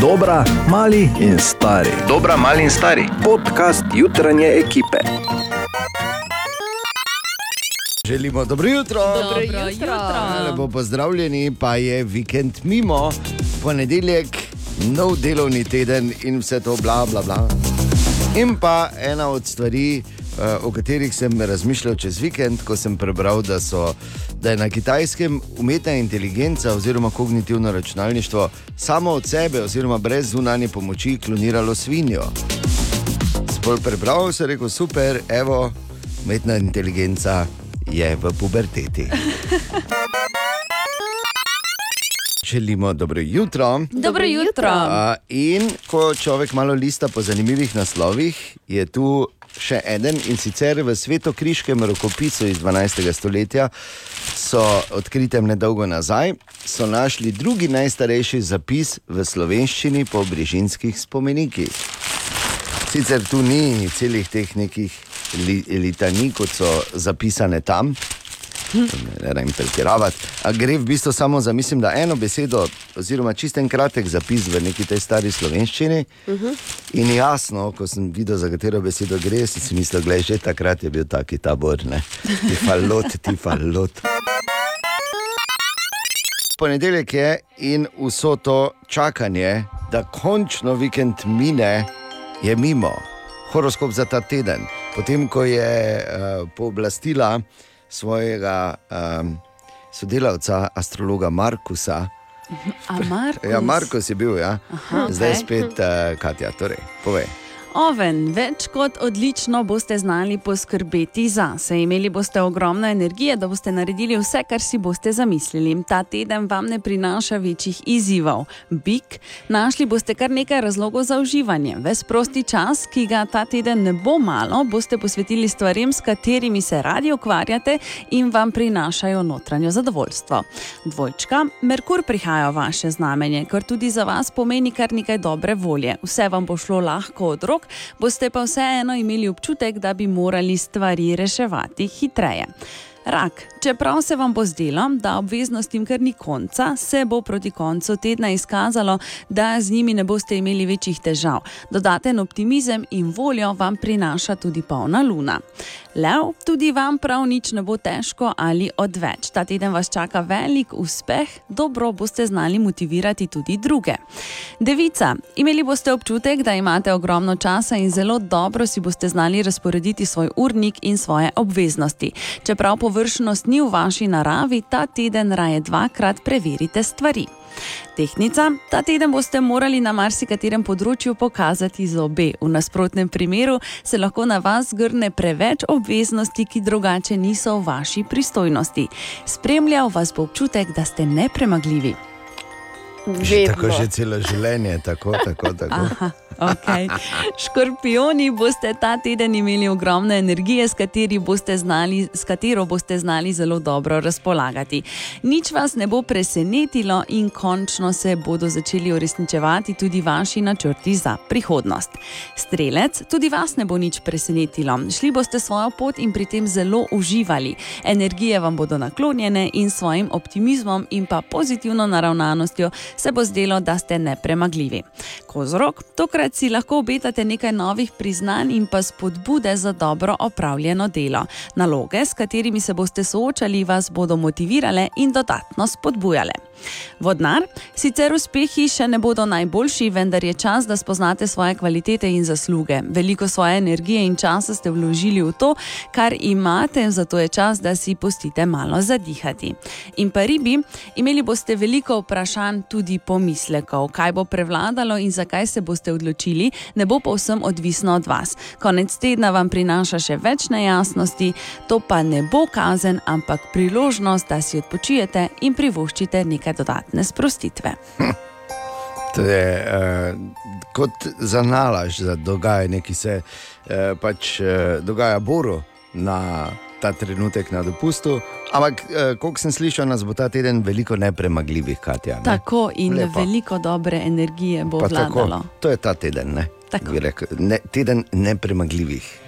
Dobra, mali in stari. Dobra, mali in stari. Podcast jutranje ekipe. Želimo dobro jutro. Dobro jutro. Lepo pozdravljeni, pa je vikend mimo, ponedeljek, nov delovni teden in vse to, bla, bla, bla. In pa ena od stvari, eh, o katerih sem razmišljal čez vikend, ko sem prebral, da, so, da je na kitajskem umetna inteligenca oziroma kognitivno računalništvo samo od sebe, oziroma brez zunanje pomoči, kloniralo svinjo. Spol prebral sem rekel, super, evo, umetna inteligenca je v puberteti. Želimo dobro jutro. Dobro jutro. A, in ko človek malo lista po zanimivih naslovih, je tu še en in sicer v svetokriškem rokopisu iz 12. stoletja, so odkritem nedolgo nazaj, so našli drugi najstarejši zapis v slovenščini po brižinskih spomenikih. Sicer tu ni celih teh nekih li, litanij, kot so zapisane tam. Ne rečem pretiravati. Gre v bistvu samo za, mislim, da eno besedo, oziroma čisten kratek zapis v neki tej stari slovenščini. Uh -huh. In jasno, ko sem videl, za katero besedo gre, sem si mislil, da že takrat je bil taki tabor, ne. Ti falot, ti falot. Ponedeljek je in vso to čakanje, da končno vikend mine, je mimo. Horoskop za ta teden. Potem, ko je uh, pooblastila svojega um, sodelavca, astrologa Markusa. Markus? Ja, Markus je bil, ja. Aha, zdaj okej. spet uh, Katja. Torej, povej. Oven, več kot odlično boste znali poskrbeti zase. Imeli boste ogromno energije, da boste naredili vse, kar si boste zamislili. Ta teden vam ne prinaša večjih izzivov. Bik, našli boste kar nekaj razlogov za uživanje. Ves prosti čas, ki ga ta teden ne bo malo, boste posvetili stvarem, s katerimi se radi ukvarjate in vam prinašajo notranjo zadovoljstvo. Dvojčka, Merkur prihaja v vaše znamenje, kar tudi za vas pomeni kar nekaj dobre volje. Vse vam bo šlo lahko od rok, boste pa vseeno imeli občutek, da bi morali stvari reševati hitreje. Rak, čeprav se vam bo zdelo, da obveznostim kar ni konca, se bo proti koncu tedna izkazalo, da z njimi ne boste imeli večjih težav. Dodaten optimizem in voljo vam prinaša tudi polna luna. Lev, tudi vam prav nič ne bo težko ali odveč. Ta teden vas čaka velik uspeh, dobro boste znali motivirati tudi druge. Devica, imeli boste občutek, da imate ogromno časa in zelo dobro si boste znali razporediti svoj urnik in svoje obveznosti. Čeprav površnost ni v vaši naravi, ta teden raje dvakrat preverite stvari. Tehnica, ta teden boste morali na marsikaterem področju pokazati zobe. V nasprotnem primeru se lahko na vas zgrne preveč obveznosti, ki drugače niso v vaši pristojnosti. Spremljal vas bo občutek, da ste nepremagljivi. Že tako že celo življenje, tako, tako, tako. Aha, okay. Škorpioni boste ta teden imeli ogromno energije, s, boste znali, s katero boste znali zelo dobro razpolagati. Nič vas ne bo presenetilo in končno se bodo začeli uresničevati tudi vaši načrti za prihodnost. Strelec, tudi vas ne bo nič presenetilo. Šli boste svojo pot in pri tem zelo uživali. Energije vam bodo naklonjene in svojim optimizmom in pa pozitivno naravnanostjo se bo zdelo, da ste nepremagljivi. Kozorok, tokrat si lahko obetate nekaj novih priznanj in pa spodbude za dobro opravljeno delo. Naloge, s katerimi se boste soočali, vas bodo motivirale in dodatno spodbujale. Vodnar, sicer uspehi še ne bodo najboljši, vendar je čas, da spoznate svoje kvalitete in zasluge. Veliko svoje energije in časa ste vložili v to, kar imate, zato je čas, da si pustite malo zadihati. In pa ribi, imeli boste veliko vprašanj, tudi pomislekov, kaj bo prevladalo in zakaj se boste odločili, ne bo pa vsem odvisno od vas. Konec tedna vam prinaša še več nejasnosti, to pa ne bo kazen, ampak priložnost, da si odpočijete in privoščite nekaj dodatne sprostitve. To je uh, kot za nalaž za dogajanje, ki se uh, pač uh, dogaja Boru na ta trenutek na dopustu. Ampak, uh, kot sem slišal, nas bo ta teden veliko nepremagljivih, Katja. Ne? Tako in Lepo. veliko dobre energije bo Pa tako, vladalo. to je ta teden, ne? Tako. Rekel, ne, teden nepremagljivih.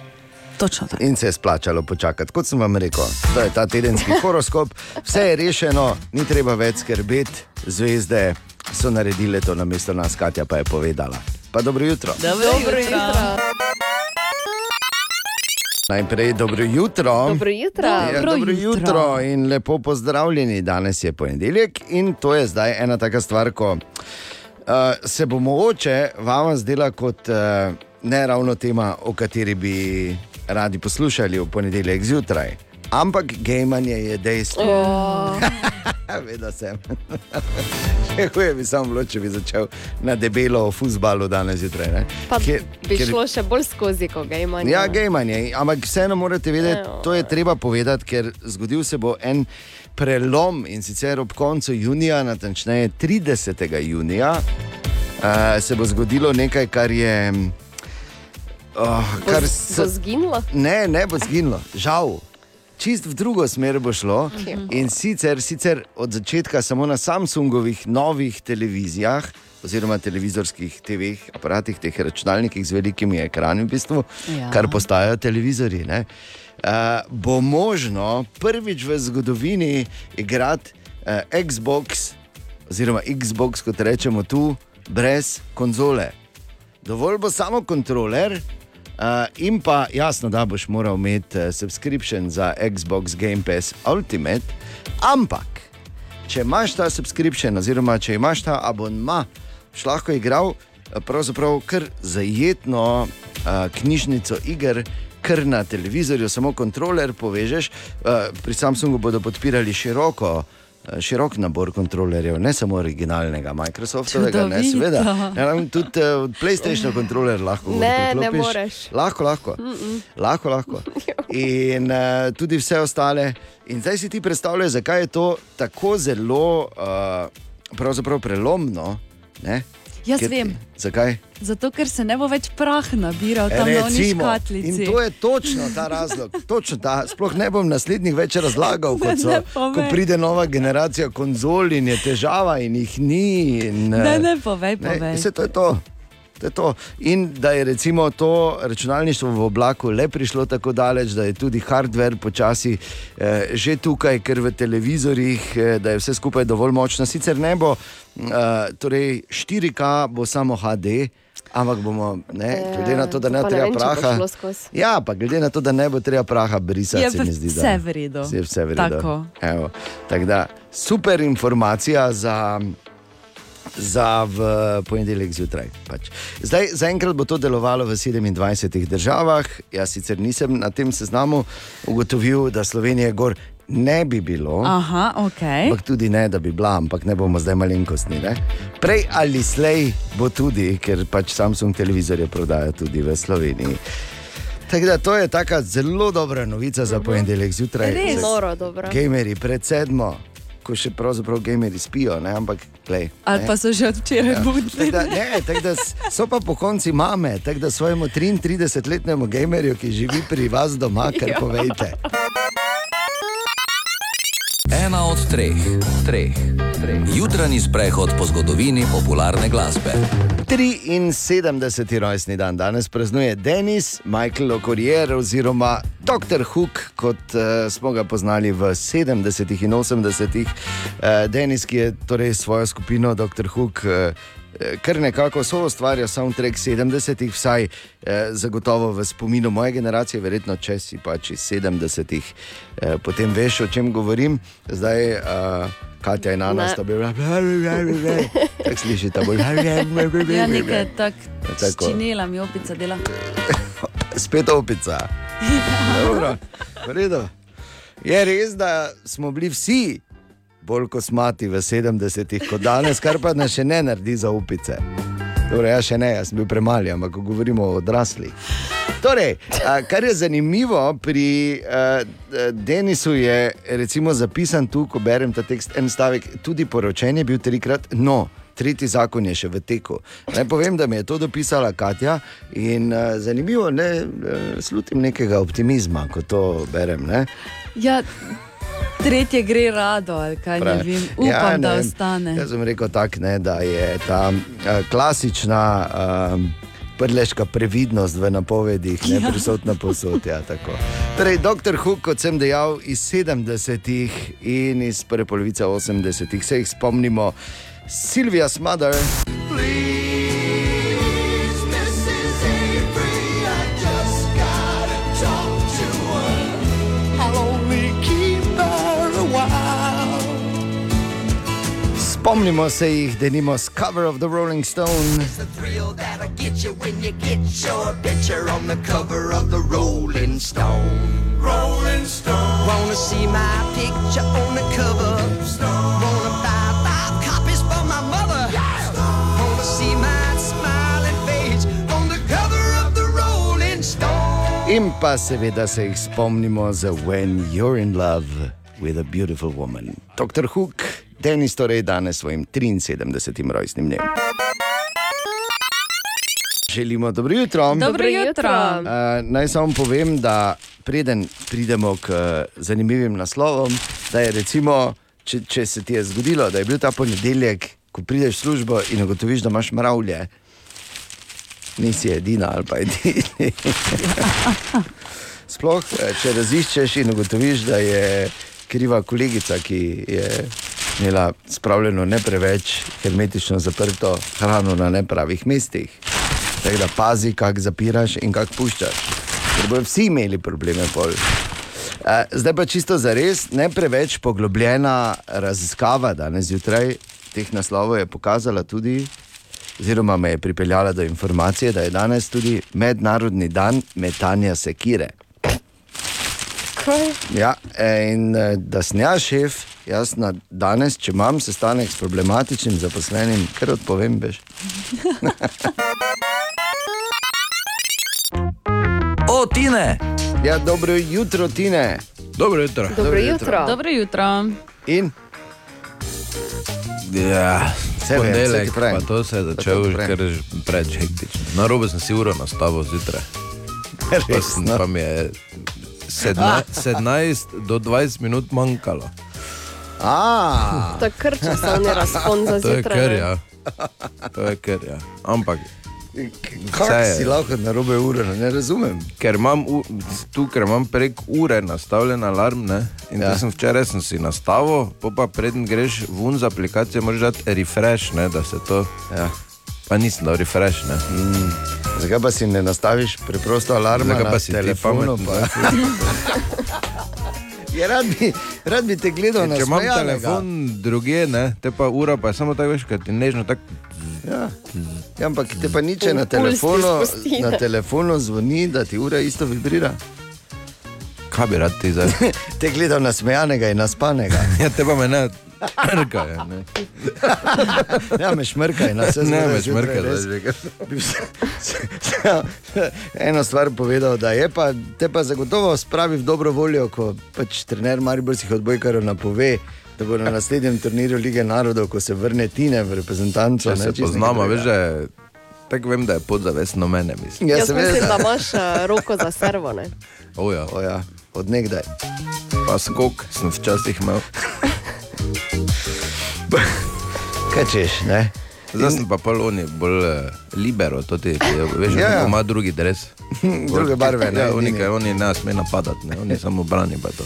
Točno tako. In se je splačalo počakati. Kot sem vam rekel, to je ta tedenski horoskop, vse je rešeno, ni treba več skrbeti, zvezde so naredile to na mesto nas, Katja pa je povedala. Pa dobro jutro. Dobro, Dobro jutro. Najprej dobro jutro. Dobro jutro. Ja, Dobro dobro jutro. jutro in lepo pozdravljeni. Danes je ponedeljek in to je zdaj ena taka stvar, ko uh, se bo mogoče vam zdela kot uh, ne ravno tema, o kateri bi radi poslušali v ponedeljek zjutraj. Ampak gejmanje je dejstvo. Oh, Vedela sem. Še huje bi samo bilo, če bi začel na debelo o futbalu danes zjutraj. Ker- bi ker- šlo še bolj skozi, ko ga imamo. Ja, gejmanje, ampak vseeno morate vedeti, Ejo. to je treba povedati, ker zgodil se bo en prelom in sicer ob koncu junija, natančneje 30. junija, uh, se bo zgodilo nekaj, kar je. Bo, kar bo se, zginilo? ne, ne bo zginilo, žal. Čist v drugo smer bo šlo. In sicer, sicer od začetka samo na Samsungovih novih televizijah, oziroma televizorskih TV aparatih, teh računalnikih z velikimi ekrani, v bistvu, Ja. kar postajajo televizorji. ne, Uh, bo možno prvič v zgodovini igrati uh, Xbox, oziroma Xbox, kot rečemo tu, brez konzole. Dovolj bo samo kontroler. Uh, in pa jasno, da boš moral imeti uh, subscription za Xbox Game Pass Ultimate, ampak če imaš ta subscription, oziroma če imaš ta abonma, boš lahko igral eh, pravzaprav kar zajetno uh, knjižnico iger. Ker na televizorju samo kontroler povežeš, uh, pri Samsungu bodo podpirali široko, uh, širok nabor kontrolerjev, ne samo originalnega Microsoftovega, ne seveda. Ja, no, tudi uh, PlayStation kontroler lahko Ne, ne moreš. Lahko, lahko. lahko, lahko. In uh, tudi vse ostale. In zdaj si ti predstavljaš, zakaj je to tako zelo uh, prelomno. Ne? Jaz Ker- vem. Zakaj? Zato, ker se ne bo več prah nabiral E, tam na škatlici. In to je točno ta razlog. Točno ta. Sploh ne bom naslednjih več razlagal, kot so, Ne ko pride nova generacija konzol in je težava in jih ni. In, Ne, eh, ne, povej, Ne, povej. vse to je to. To to. In da je recimo to računalništvo v oblaku le prišlo tako daleč, da je tudi hardware počasi eh, že tukaj, ker v televizorjih, eh, da je vse skupaj dovolj močno. Sicer ne bo, eh, torej 4K bo samo HD. Ampak bomo, ne, glede na to, da ne bo treba praha. Ja, pa glede na to, da ne bo treba praha brisati, Je se pa mi zdi, da vse v redu. Je vse v redu. Tako. Evo, tako da, super informacija za, za v ponedeljek zjutraj. Pač. Zdaj, zaenkrat bo to delovalo v 27 državah. Jaz sicer nisem na tem seznamu ugotovil, da Slovenije gor ne bi bilo. Aha, ok. Ampak tudi ne, da bi bila, ampak ne bomo zdaj malenkostni. Ne? Prej ali slej bo tudi, ker pač Samsung televizorje prodaja tudi v Sloveniji. Tako da to je taka zelo dobra novica za ponedeljek zjutraj. Res? Noro, dobro. Gameri pred sedmo, ko še pravzaprav gameri spijo, ne? ampak glej. Ali pa so že od včeraj Ja. budni. Tako da, ne, tako da so pa po konci mame, tako da svojemu 33-letnemu gamerju, ki živi pri vas doma, kar povejte. Ena od treh, treh, treh. Jutranji sprehod po zgodovini popularne glasbe. 73. rojstni dan danes praznuje Denis Michael O'Courier oziroma Dr. Hook, kot uh, smo ga poznali v 70. in 80. Uh, Denis, ki je torej svojo skupino Dr. Hook. Uh, Ker nekako so ustvarjali soundtrack 70-ih, vsaj eh, zagotovo v spominu moje generacije, verjetno če si pač iz 70-ih, eh, potem veš, o čem govorim. Zdaj, eh, Katja in Ana Ne. sta bila, tako slišite, bolj. Ja, nekaj tak, s Tako. činelami opica dela. Spet opica. Dobro, v redu. Je res, da smo bili vsi bolj kosmati v 70-ih kot danes, kar pa nas še ne naredi za opice. Torej, jaz še ne, jaz sem bil premali, ampak govorimo o odraslih. Torej, kar je zanimivo pri uh, Denisu, je recimo zapisan tu, ko berem ta tekst, en stavek, tudi poročen je bil trikrat. No, Tretji zakon je še v teku. Naj povem, da mi je to dopisala Katja in uh, zanimivo, ne uh, slutim nekega optimizma, ko to berem. Ne? Ja, tretje gre rado, ali kaj ne Pravi. vem. Upam, Ja, ne da ostane. Jaz sem rekel tako, ne, da je ta uh, klasična um, prleška previdnost v napovedih ne Ja. prisotna posod. Ja, tako. torej, Dr. Hook, kot sem dejal, iz 70-ih in iz prve polovice 80-ih se jih spomnimo. Silvija Smother. Spomnimo se jih, da nimo s cover of the Rolling Stone. the thrill that'll get you when you get your picture on the cover of the Rolling Stone. Rolling Stone. Wanna see my picture on the cover? Wanna buy five copies for my mother? Wanna see my smiling face on the cover of the Rolling Stone? In pa seveda se jih spomnimo za When You're in Love with a Beautiful Woman. Dr. Hook, Denis torej danes svojim 73. rojstnim dnem. Želimo dobro jutro. Dobro jutro. Uh, naj samo povem, da preden pridemo k uh, zanimivim naslovom, da je recimo, če, če se ti je zgodilo, da je bil ta ponedeljek, ko prideš v službo in ugotoviš, da imaš mravlje, nisi edina ali pa edini. Sploh, eh, če raziščeš in ugotoviš, da je kriva kolegica, ki je imela spravljeno ne preveč hermetično zaprto hrano na nepravih mestih. Tako da pazi, kako zapiraš in kako puščaš. Ker bodo vsi imeli probleme. Pol. Eh, Zdaj pa čisto za res, ne preveč poglobljena raziskava danes zjutraj teh naslovov je pokazala tudi, oziroma me je pripeljala do informacije, da je danes tudi mednarodni dan metanja sekire. Kaj? Ja, in eh, da sem jaz šef, jaz na danes, če imam sestanek s problematičnim zaposlenim, ker odpovem, veš. O, Tine! Ja, dobro jutro, Tine. Dobro jutro. Dobro jutro. Dobro jutro. In Ja, Saj vem, saj ponedeljek, ti pravim. pa to se je Pa začelo že pravim. kar preveč hektično. Na robe sem si uro nastavil zjutraj. Pa, sem, resno. pa mi je sedna, 17 do 20 minut manjkalo. A, To je kar časovni razpon za To je zjutraj. kar, ja. To je kar, ja. Ampak, je. si lahko na robe ure, ne razumem. ker imam u, tu, ker imam prek ure nastavljen alarm, ne? in Ja. sem včeraj sem si nastavil, pa preden greš ven z aplikacije, moraš dati refresh, ne? da se to. Ja. Pa nisem dal refresh, ne. Zakaj pa si ne nastaviš preprosto alarma Zakaj na pa si telefonu? Pa... Ja, rad, bi, rad bi te gledal na Če imam smejanega. telefon druge, ne, te pa ura, pa je samo tako, veš, kaj ti nežno tako. Ja. Ja, ampak te pa niče na telefonu, na telefonu zvoni, da ti ura isto vibrira. Kaj bi rad ti zdaj? Te gledal na smejanega in na spanega. Ja, te pa me ne. Mrka je, ne. Ja, me šmrkaj, na vse Ne, zgodaj me zjutraj, šmrka, res. zdaj že. Bi se- Eno stvar povedal, da je pa, te pa zagotovo spravi v dobro voljo, ko pač trener Mariborskih odbojkarjev napove, da bo na naslednjem turnirju Lige narodov, ko se vrne Tine v reprezentanco. Ne, se poznamo, veš, drugega. da je. Tako vem, da je podzavestno mene, mislim. Ja, Jaz mislim, seveda. da imaš eh, roko za servo. Ne? O, ja. O ja, od nekdaj. Pa skok sem včasih imel. Kaj češ, ne? Zdaj sem pa pol oni bolj uh, libero, to ti veš, Ja, ja, ja. ima drugi dres. Druge barve, ne, Ja, oni, kaj, oni ne sme napadati, ne, oni samo brani pa to.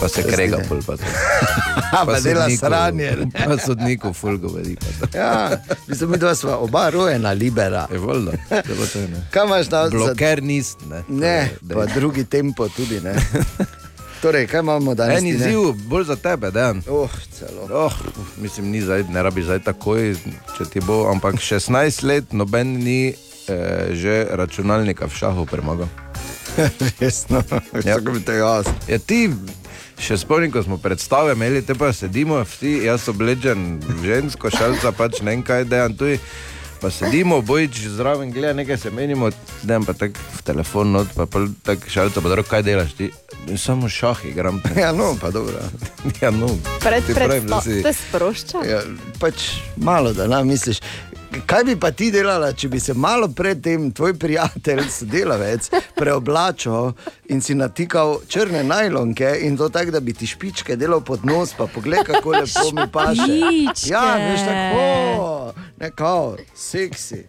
Pa se krega pol pa to. Pa dela sranje. ne. Pa sodniku ful govori pa to. Ja, mislim, mi dva sva oba rojena libera. Je voljno, da bo to ne. Kaj imaš na za... Bloker nisi, ne. Ne, Da pa drugi tempo tudi ne. Torej, kaj imamo danes? En izziv, bolj za tebe, dejan. Oh, celo. Oh, mislim, ni zdaj, ne rabiš zdaj takoj, če ti bo, ampak 16 let noben ni eh, že računalnika v šahu premagal. Resno, Ja. kako bi te jaz. Ja, ti, še spomnim, ko smo predstave imeli, te pa sedimo, vsi, jaz oblečen v žensko, šalca pač ne vem kaj, dejan tu. Pa sedimo, bojič zraven, gleda nekaj se menimo, dejan pa tako v telefon, not, pa tako šalca, pa dobro, kaj delaš ti? Samo šah igram. Ja, no, pa dobro. ja, no. Pred pravim, da predstavom si- te sprošča. Ja, pač malo, da nam misliš. Kaj bi pa ti delala, če bi se malo predtem tvoj prijatelj, sodelavec, preoblačil in si natikal črne najlonke in to tako, da bi ti špičke delal pod nos, pa pogled, kako lepo mi paše. Špičke. Ja, veš tako, nekao, seksi.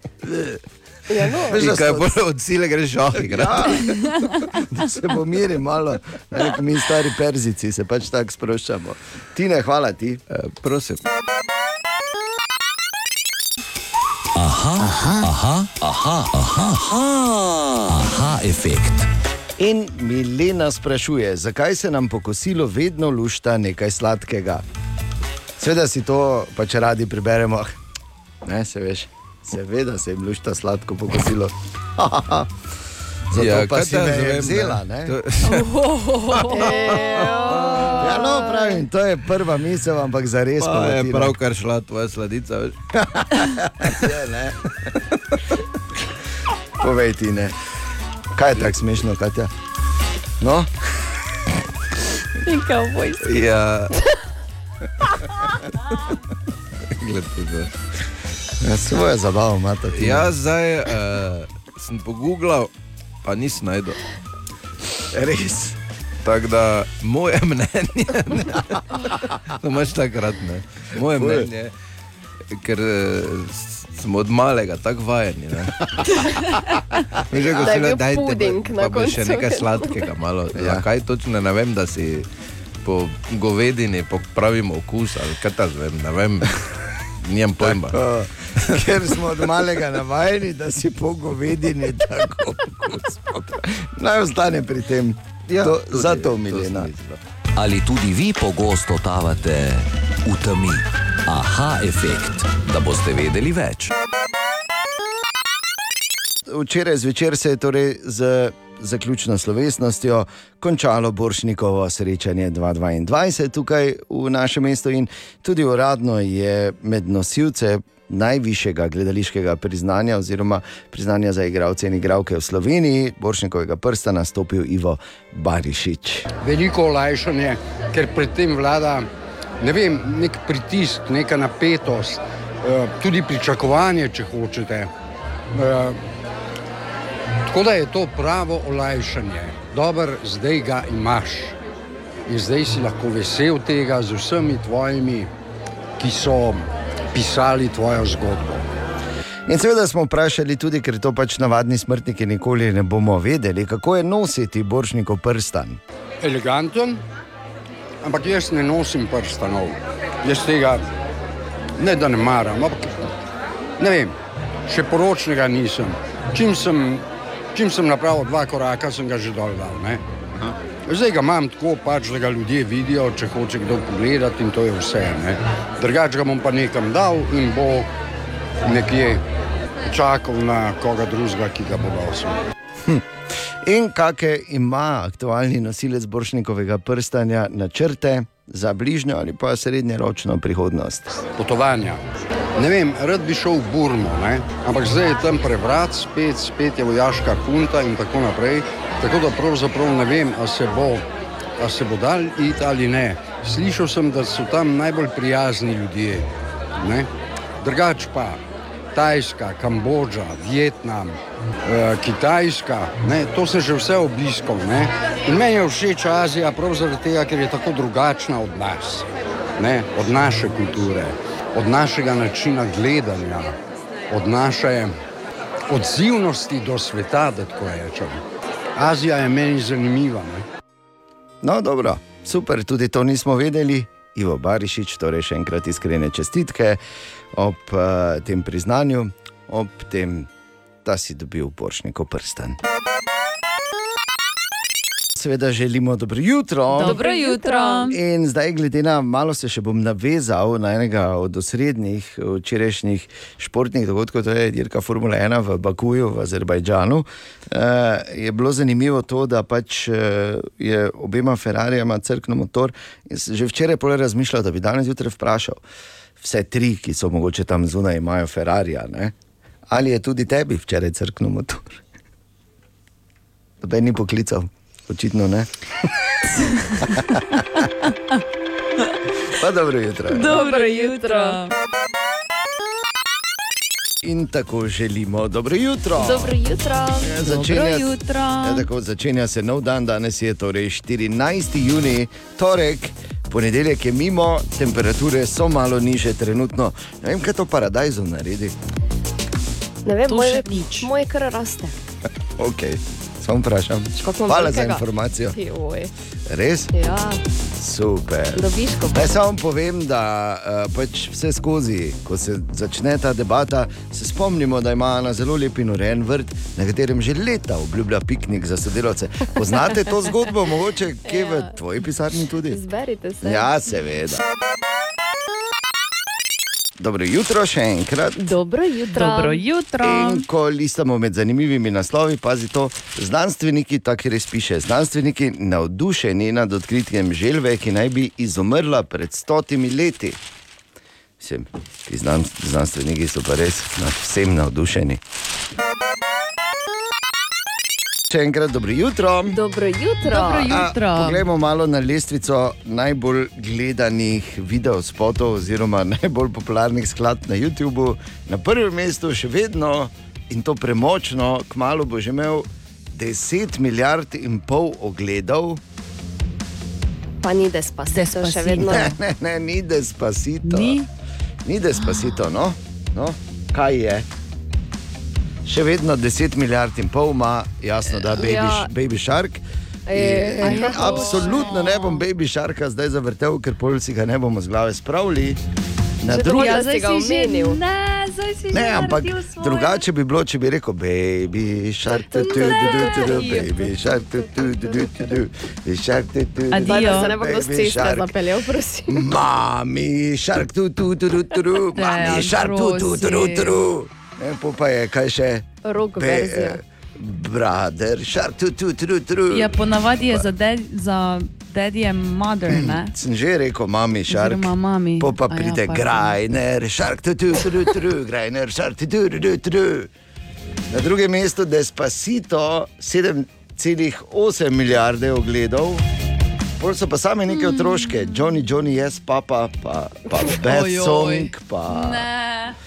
Ja, no. Veš, kaj bolj od sile greš šah igrati. Ja, da se pomiri malo, ne, mi stari perzici se pač tako sproščamo. Tine, hvala ti. Eh, prosim. Aha, aha, aha, aha, aha, aha, aha efekt. In Milena sprašuje, zakaj se nam po kosilu vedno lušta nekaj sladkega. Seveda si to pač radi preberemo. Ne, se veš, seveda se jim lušta sladko po kosilu. Zato ja, pa kaj si me jaz je vem, vzela. To- Ja, no, pravim, to je prva misel, ampak za res Pa je pravkar šla tvoja sladica. veš. Je, ne. Povej ti ne. Kaj je tako smešno, Katja? No, In kavboj. Ja. Gled, to je. ja, svojo zabavo imate. Jaz zdaj uh, sem pogooglal, pa nisem najdel. Res. Tako da moje mnenje, to imaš takrat, ne. Moje Ful. mnenje, ker eh, smo od malega tako vajeni. ne. Mi že Da je dajte, puding pa bo še nekaj sladkega malo. Ja. Ja. Kaj točno ne vem, da si po govedini popravimo okus ali kaj ta zvem, ne vem. Nijem pojma. Uh, ker smo od malega navajeni, da si po govedini tako okus. Naj ostane pri tem. Ja, to, tudi zato, Milena. Ali tudi vi pogosto tavate v temi? Aha efekt, da boste vedeli več. Včeraj zvečer se je torej z zaključno slovesnostjo končalo Boršnikovo srečanje 2022 tukaj v našem mestu in tudi uradno je med nosilce najvišjega gledališkega priznanja oziroma priznanja za igralce in igralke v Sloveniji, Boršnikovega prsta, nastopil Ivo Barišič. veliko olajšanje, ker predtem vlada ne vem, nek pritisk, neka napetost, eh, tudi pričakovanje, če hočete. Tako da je to pravo olajšanje. Dober, zdaj ga imaš in zdaj si lahko vesel tega z vsemi tvojimi, ki so pisali tvojo zgodbo. In seveda smo vprašali tudi, ker to pač navadni smrtniki nikoli ne bomo vedeli, kako je nositi Boršnikov prstan. eleganten, ampak jaz ne nosim prstanov. Jaz tega ne da ne maram, ampak ne vem, še poročnega nisem. Čim sem, čim sem napravil dva koraka, sem ga že dol dal. Ne? Zdaj ga imam tako, pač, da ga ljudje vidijo, če hoče kdo pogledati in to je vse. Ne? Drugače ga bom pa nekam dal in bo nekje čakal na koga drugega, ki ga bo nosil. In kakšne ima aktualni nosilec Boršnikovega prstanja načrte za bližnjo ali pa srednjeročno prihodnost? potovanja. Ne vem, rad bi šel v Burmo, ne? ampak zdaj je tam prevrat, spet, spet je vojaška kunta in tako naprej. Tako da pravzaprav ne vem, ali se bo, a se bo dal iti ali ne. Slišal sem, da so tam najbolj prijazni ljudje. ne. Drugač pa Tajska, Kambodža, Vietnam, eh, Kitajska, ne, to sem že vse obiskal. ne. In meni je všeč Azija prav zaradi tega, ker je tako drugačna od nas, ne, od naše kulture, od našega načina gledanja, od naše odzivnosti do sveta, da tako rečem. Azija je meni zanimiva. Ne. No, dobro, super, tudi to nismo vedeli. Ivo Barišič, torej še enkrat iskrene čestitke ob uh, tem priznanju, ob tem, da si dobil Boršnikov prstan. Seveda želimo dobro jutro. Dobro jutro. In zdaj, glede na malo, se še bom navezal na enega od osrednjih včerajšnjih športnih dogodkov, to je dirka Formula 1 v Bakuju, v Azerbajdžanu. Uh, je bilo zanimivo to, da pač uh, je obema Ferrarijama crknil motor. Že včeraj pole razmišljal, da bi danes zjutraj vprašal vse tri, ki so mogoče tam zunaj, imajo Ferrarija. Ne? Ali je tudi tebi včeraj crknil motor? Noben ni poklical, očitno ne. pa dobro jutro. Dobro jutro. In tako želimo dobro jutro. Dobro jutro. Ja, Dobro Začenja, jutro. ja, tako, začenja se nov dan, danes je torej 14. juni, torek, ponedeljek je mimo, temperature so malo niže trenutno. Ne vem, kaj to paradajzov naredi. Ne vem, moj, še nič. moj kar raste. Ok, samo vprašam. Hvala za informacijo. Res? Ja. Super. Naj samo povem, da uh, pač vse skozi, ko se začne ta debata, se spomnimo, da ima Ana zelo lep in urejen vrt, na katerem že leta obljublja piknik za sodelavce. Poznate to zgodbo, mogoče kje v tvoji pisarni tudi? Zberite se. Ja, seveda. Dobro jutro še enkrat. Dobro jutro. Dobro jutro. In ko listamo med zanimivimi naslovi, pazi to, znanstveniki, tako res piše, znanstveniki navdušeni nad odkritjem želve, ki naj bi izumrla pred stotimi leti. Mislim, ti znan, znanstveniki so pa res nad vsem navdušeni. Še enkrat dobro jutro. Dobro jutro. Dobro jutro. A, Poglejmo malo na lestvico najbolj gledanih videospotov oziroma najbolj popularnih skladb na YouTubu. Na prvem mestu še vedno in to premočno, kmalo bo že imel 10 milijard in pol ogledov. Pa ni despacito, še Despacito. vedno. Ne, ne, ne, ni despacito. Ni? Ni despacito, no? no? Kaj je? Še vedno 10 milijard in pol ima, jasno, da je baby, Ja. ja. baby shark. E, In, e, absolutno ne bom baby sharka zdaj zavrtel, ker pol si ga ne bomo z glave spravili. Na drugi Ja, zdaj si ga omenil. Ne, ampak drugače bi bilo, če bi rekel, baby shark, tu, tu, tu, tu, tu, tu, baby shark, tu, tu, tu, tu, tu, tu, baby shark, tu, tu, tu, Adijo. Zdaj da se ne bo kdo z baby ceste shark. zapeljal, prosim. Mami, šark, tu, tu, tu, tu, tu, tu, mami, Dejan, šark, tu, tu, tu, tu, tu, tu. Ne, pa je, kaj še? Rok Be- verzija. Brother, šark, tu, tu, tu, tu. Ja, ponavadi je za, ded, za daddy and mother, ne? Sem že rekel, mami, šark. Oziroma mami. Po pa ja, pride pardon. Grajner, šark, tu, tu, tu, tu, Grajner, šark, tu, tu, tu, tu. Na drugem mestu Despacito 7,8 milijarde ogledov. Pol so pa same neke otroške, Johnny, Johnny, jaz, papa, pa, pa Bad Ojoj. Song, pa Ne.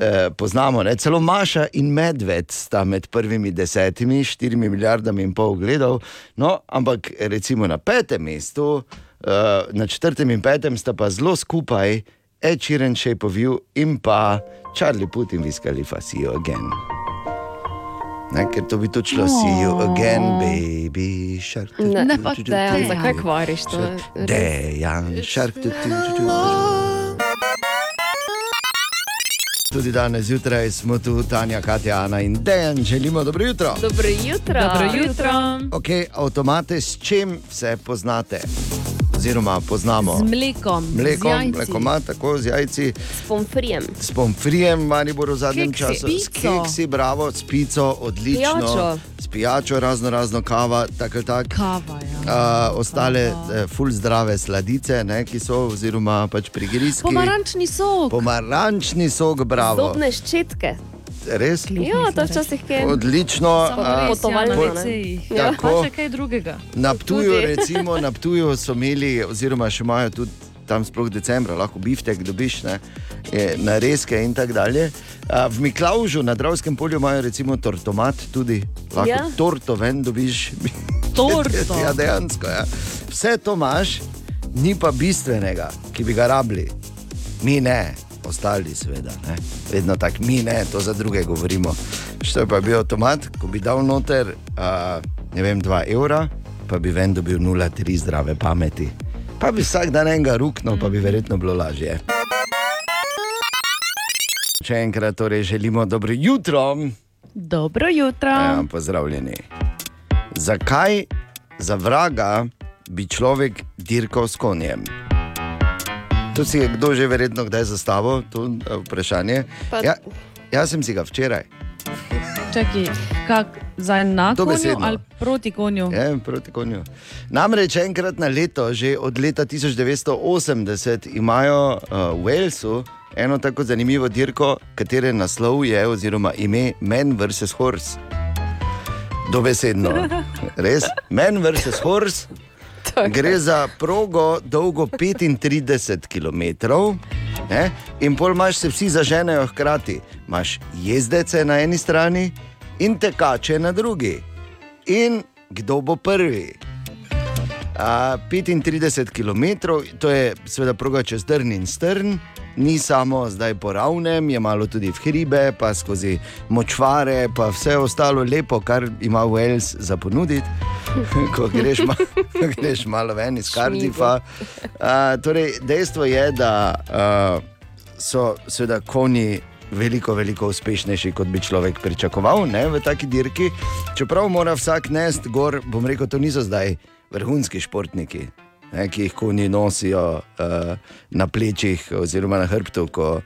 Eh, poznamo. Ne? Celo Maša in Medved sta med prvimi desetimi, štirimi milijardami in pol gledal. No, ampak recimo na petem mestu, eh, na četrtem in petem sta pa zelo skupaj, Ed Sheeran, Shape of You in pa Charlie Putin, Wiz Khalifa, See You Again. Ne, ker to bi tudi šlo, see you again, baby. Shark, Ne, Ne, pa Dejan, tu, zakaj kvariš to? Dejan, šark, tu, tu, tu, tu. Tudi danes zjutraj smo tu, Tanja, Katja, Ana in Dejan. Želimo dobro jutro. Dobro jutro. Dobro jutro. Okay, avtomate s čim vse poznate? Oziroma poznamo. Z mlekom. z Mlekom, jajci. mlekomat, tako z jajci, S pomfrijem. s pomfrijem, Maribor v zadnjem Keksi. času, s Pico. keksi, bravo, s pico, odlično. Pijačo. S pijačo, razno razno kava, tako ali tako. Kava, ja. Uh, ostale uh, ful zdrave sladice, ne, ki so, oziroma pač prigrizki. Pomarančni sok. Pomarančni sok, bravo. Zobne ščetke. Res? Ja, to včasih je. Odlično. Ja, na potovalno, ne? WC-jih. Ja. Tako. še kaj drugega. Na Ptuju, Tudi. recimo, na Ptuju so imeli, oziroma še imajo tudi tam sploh decembra, lahko biftek dobiš, ne, je, nareske in tako dalje. A, V Miklaužu na Dravskem polju imajo recimo tortomat, tudi lahko Ja. torto ven dobiš. Torto. ja, dejansko. Ja. Vse to imaš, ni pa bistvenega, ki bi ga rabili. Mi ne, ostali seveda. Ne. Vedno tako, mi ne, to za druge govorimo. Što je pa bil avtomat, ko bi dal noter, a, ne vem, 2 evra, pa bi ven dobil 0,3 zdrave pameti. Pa bi vsak dan enega ruknil, pa bi verjetno bilo lažje. Še enkrat torej želimo dobro jutro. Dobro jutro. Ja, pozdravljeni. Zakaj za vraga bi človek dirkal s konjem? To si je kdo že verjetno kdaj zastavil, to eh, vprašanje. Pa- Ja, jaz sem si ga včeraj, Čakaj, kak, za Dobesedno. ali proti konju? ja, proti konju. Namreč enkrat na leto, že od leta 1980, imajo uh, v Walesu eno tako zanimivo dirko, katere naslov je, oziroma ime Man vs. Horse. Dobesedno. Res? Man vs. Horse. Gre za progo dolgo 35 km. Ne? In pol imaš se vsi zaženejo hkrati. Imaš jezdece na eni strani in tekače na drugi. In kdo bo prvi? A, 35 km, to je seveda proga čez Drn in Strn, ni samo zdaj po ravnem, je malo tudi v hribe, pa skozi močvare, pa vse ostalo lepo, kar ima Wales za ponuditi. Ko greš, ma, greš malo ven iz Cardiffa. A, torej, dejstvo je, da a, so seveda konji veliko, veliko uspešnejši, kot bi človek pričakoval ne, v taki dirki. Čeprav mora vsak nest gor, bom rekel, to niso zdaj vrhunski športniki, ne, ki jih konji nosijo uh, na plečih oziroma na hrbtu, ko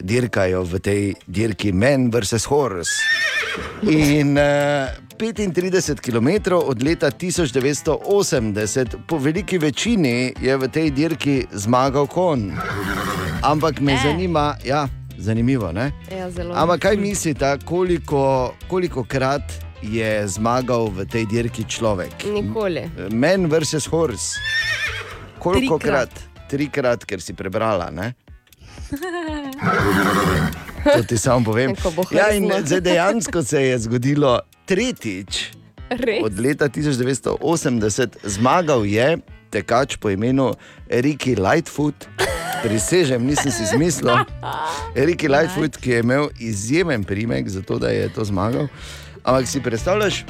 dirkajo v tej dirki Men vs. Horse. In uh, 35 km od leta 1980, po veliki večini je v tej dirki zmagal kon. Ampak me Eh. zanima, ja, zanimivo. Ne? Ja. Ampak kaj mislite, koliko, koliko krat je zmagal v tej dirki človek? Nikoli. Men versus horse. Koliko Trikrat. krat? Trikrat, ker si prebrala. Ne? To ti samo povem. Ja, in zdaj dejansko se je zgodilo tretjič. Res? Od leta 1980 zmagal je tekač po imenu Ricky Lightfoot. Prisežem, nisem si izmislil. Ricky Lightfoot, ki je imel izjemen primek za to, da je to zmagal. Ampak si predstavljaš,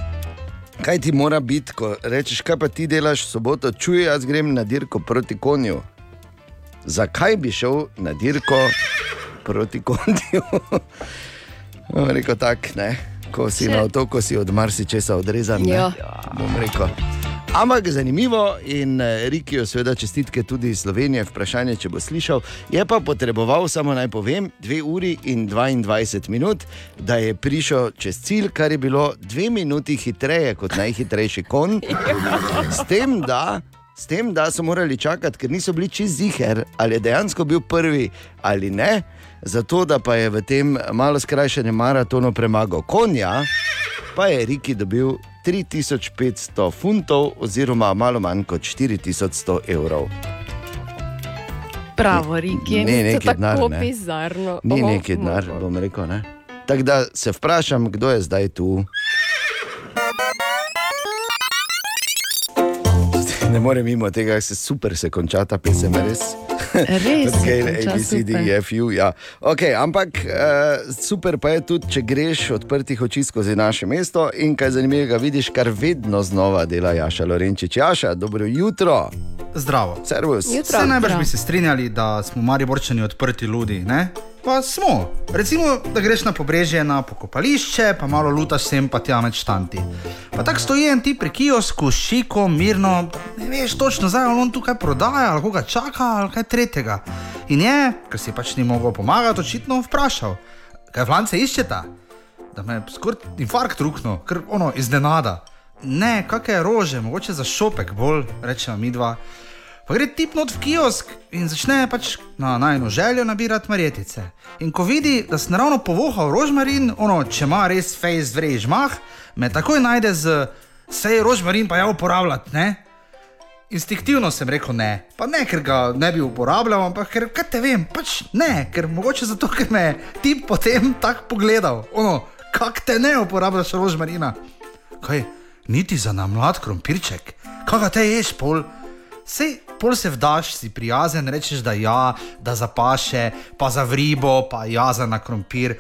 kaj ti mora biti, ko rečeš, kaj pa ti delaš soboto, čuj, jaz grem na dirko proti konju. Zakaj bi šel na dirko proti konju? Bom rekel tako, ne. Ko si Še- na otoku, si od marsičesa odrezan. Ja. Bom rekel. Ampak zanimivo in eh, Rikijo, seveda, čestitke tudi iz Slovenije, vprašanje, če bo slišal. Je pa potreboval, samo naj povem, 2 uri in 22 minut, da je prišel čez cilj, kar je bilo 2 minuti hitreje kot najhitrejši kon. S tem, da, s tem, da so morali čakati, ker niso bili čist ziger, ali je dejansko bil prvi ali ne. Zato, da pa je v tem malo skrajšanem maratonu premagal konja, pa je Riki dobil 3500 funtov, oziroma malo manj kot 4100 evrov. Bravo, Riki. Ne, To je denar. tako Ne. bizarno. Ni neki denar, bom rekel. Ne? Tako da se vprašam, kdo je zdaj tu. Ne morem mimo tega, se super se konča ta pesem, res. Res. konča A, B, C, D. E, F, U. Ja. Okay, ampak uh, super pa je tudi, če greš odprtih oči skozi naše mesto in kaj zanimivega vidiš, kar vedno znova dela Jaša Lorenčič. Jaša, dobro jutro. Zdravo. Servus. Jutro. Vse najbrž bi se strinjali, da smo mariborčani odprti ljudi. Ne? Pa smo. Recimo, da greš na pobrežje, na pokopališče, pa malo lutaš sem, pa tja med štanti. Pa tako stoji en ti pri kiosku, šiko, mirno, ne veš točno, zdaj ali on tukaj prodaja, ali koga čaka, ali kaj tretjega. In je, ker si pač ni mogel pomagati, očitno vprašal, kaj flance iščeta. Da me je skoraj infarkt ruknil, ker ono iznenada. Ne, kakšne rože, mogoče za šopek bolj, rečemo mi dva. Pa gre tip not v kiosk in začne pač na najno željo nabirati marjetice. In ko vidi, da sem ravno povohal rožmarin, ono, če ima res face vrež mah, me takoj najde z sej rožmarin pa ja uporabljati, ne? Instinktivno sem rekel ne, pa ne, ker ga ne bi uporabljal, ampak ker, kaj te vem, pač ne, ker mogoče zato, ker me tip potem tako pogledal, ono, kak te ne uporabljaš rožmarina. Kaj, niti za namlad krompirček, kaj ga te ješ pol? Sej, pol se vdaš, si prijazen, rečeš, da ja, da zapaše, pa za vribo, pa ja, za na krompir.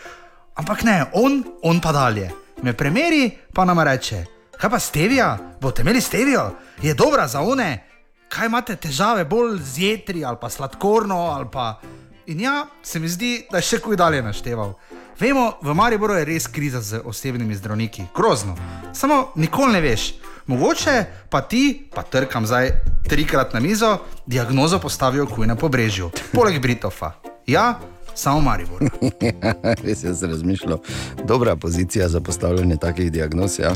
Ampak ne, on, on pa dalje. Me premeri, pa nam reče: Kaj pa stevija? Boste imeli stevijo? Je dobra za one? Kaj imate težave, bolj z jetri ali pa sladkorno ali pa. In ja, se mi zdi, da je še kuj dalje našteval. Vemo, v Mariboru je res kriza z osebnimi zdravniki, grozno. Samo nikoli ne veš. Mogoče pa ti, pa trkam zdaj trikrat na mizo, diagnozo postavijo kuj na pobrežju, poleg Britofa. Ja, samo Maribor. Res je razmišljal. Dobra pozicija za postavljanje takih diagnoz. Ja.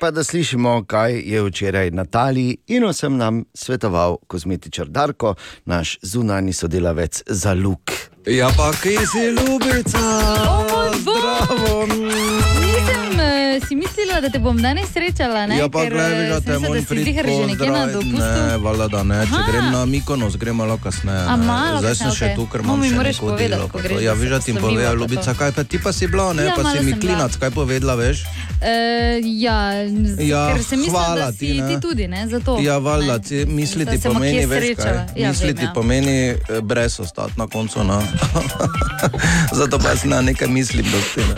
Pa da slišimo, kaj je včeraj Nataliji in vsem nam svetoval kozmetičar Darko, naš zunani sodelavec za luk. Ja, pa kje si ljubica? Zdravo. Nisem uh, si mislila, da te bom danes srečala. Ne? Ja, pa gledaj, eh, da sem te mislila, moram da si ziher že nekje na dopustu. Ne, valjda da ne, če Aha. grem na Mikonos, grem malo kasneje. A malo Zdaj sem še tu, ker No, imam še neko delo. Ja, veš, da ti povejo, ljubica, kaj pa ti pa si bila, ne, Ja, pa si mi sem klinac, kaj povedala, veš? Uh, ja, Ja, ker se mislim, hvala da ti, si ne. ti tudi, ne, za to. Ja, valjda, ti misliti pomeni, veš kaj? Ja, misliti vem, ja. pomeni brez ostati na koncu. No. Zato pa jaz na nekaj mislim, da ti ne.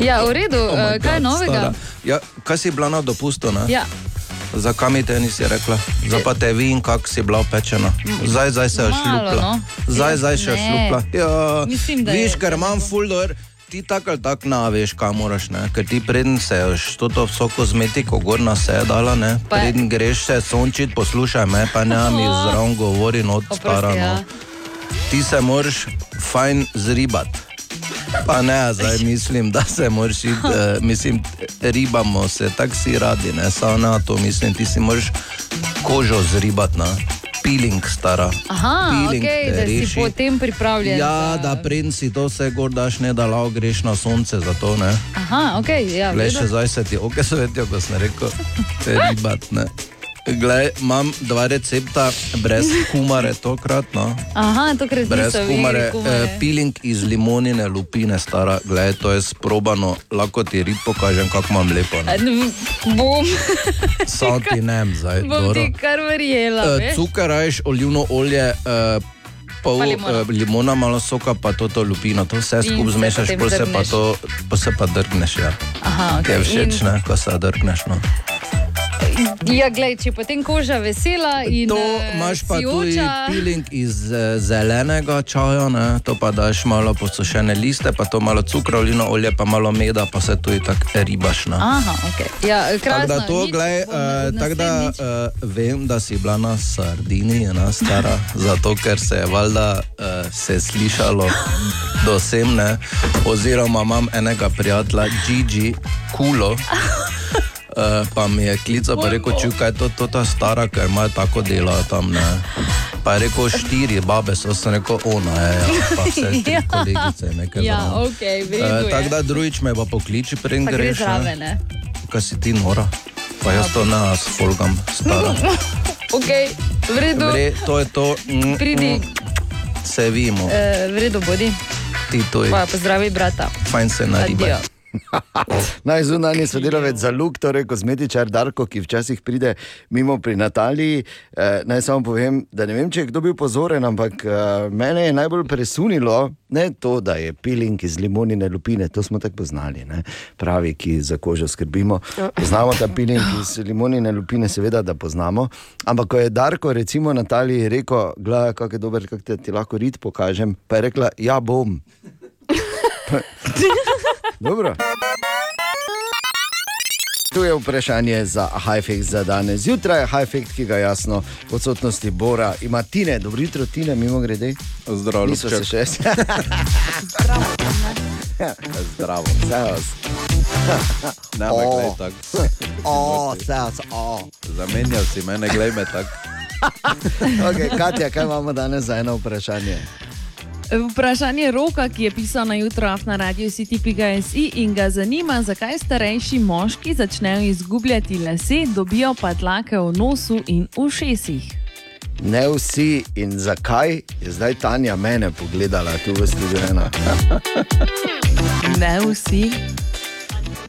Ja, v redu, Oh my uh, kaj je God, novega? stara. Ja, kaj si bila na dopustu? Ne? Ja. Zakaj mi te nisi rekla? Zdaj pa te vem, kako si bila opečena. Zdaj, zdaj se je šlupla. no. Zdaj, zdaj še je šlupla. Ja, Mislim, da je- Viš, ker imam full door. Ti tako ali tako naveš, kam moraš, ne? ker ti preden se ješ to vso kozmetiko gor na se dala, ne? Pa- preden greš se sončit, poslušaj me, pa ne mi zraven govori Oprosti, stara. No. ja. Ti se moraš fajn zribati. Pa ne, zdaj mislim, da se moraš iti, uh, mislim, ribamo se, tako si radi, ne, samo na to mislim, ti si moraš kožo zribati, na peeling stara. Aha, Peeling okay, da si reši. potem pripravljen. Ja, za- da preden si to vse gor daš, ne da lao greš na sonce za to, ne. Aha, ok, ja. redu. še zdaj se ti oke svetijo, ko sem rekel, ribat, ne. Glej, imam dva recepta brez kumare tokrat, no. Aha, tokrat Brez kumare, kumare. eh, peeling iz limonine lupine, stara, gledaj, to je sprobano, lahko ti rib pokažem, kako imam lepo. A, Ne? Bom, Sam ti ne, zdaj. bom dobro. ti kar verjela. Eh. Cukor, rajš, olivno olje, eh, pol Pa limona. Uh, limona, malo soka, pa to, to lupino, to vse In skupaj zmešaš, pol se pa to, pa se pa drgneš, ja. Aha, Kaj je okay. všeč, ne, ko se drgneš, no. Ja, glej, če potem koža vesela in To eh, imaš pa tudi sijoča- peeling iz eh, zelenega čaja, ne? to pa daš malo posušene liste, pa to malo cukra, olivno olje, pa malo meda, pa se tudi tako ribaš. Ne? Aha, ok. Ja, Tako krasno. da to, nič, glej, uh, tako da uh, vem, da si bila na Sardiniji, ena stara, zato ker se je valjda uh, se slišalo do sem, ne, oziroma imam enega prijatelja, Gigi, Kulo. Uh, pa mi je klical, pa rekel, čukaj, to je to ta stara, ker ima tako delo tam. Ne. Pa je rekel, štiri babe so, sem rekel, ona je, ja, pa vse tri Ja. kolegice. nekaj Ja, zraven. ok, v redu Eh, je. Tako da drugič me pa pokliči, preden greš. ne. Kaj si ti nora? Pa jaz to ne jaz folgam, stara. Ok, v redu. Vre, to je to. Mm, Pridi. mm, Se vimo, Eh, v redu bodi. ti to je. Pa pozdravi brata. Fajn se nariba. Adijo. Naj zunanji sodelavec za luk, torej kozmetičar Darko, ki včasih pride mimo pri Nataliji. Eh, naj samo povem, da ne vem, če je kdo bil pozoren, ampak eh, mene je najbolj presunilo ne to, da je peeling iz limonine lupine, to smo tako poznali, ne? pravi, ki za kožo skrbimo. Poznamo ta peeling iz limonine lupine, seveda, da poznamo. Ampak ko je Darko, recimo Nataliji, rekel, gledaj, kako je dober, kako te, ti lahko rit pokažem, pa je rekla, ja bom. Dobro. Tu je vprašanje za Hajfek za danes. Zjutraj je Hajfek, ki ga jasno v odsotnosti Bora ima Tine. Dobro jutro, Tine, mimo grede. Zdravo, Niso se še. Zdravo, servus. Ne, me O. glej tako. O, servus, o. Zamenjal si mene, glej me tako. Okay, Katja, kaj imamo danes za eno vprašanje? Vprašanje roka, ki je pisal na jutro na radio City.si in ga zanima, zakaj starejši moški začnejo izgubljati lase, dobijo pa tlake v nosu in ušesih. Ne vsi in zakaj je zdaj Tanja mene pogledala tu v studiu ena. Ne vsi.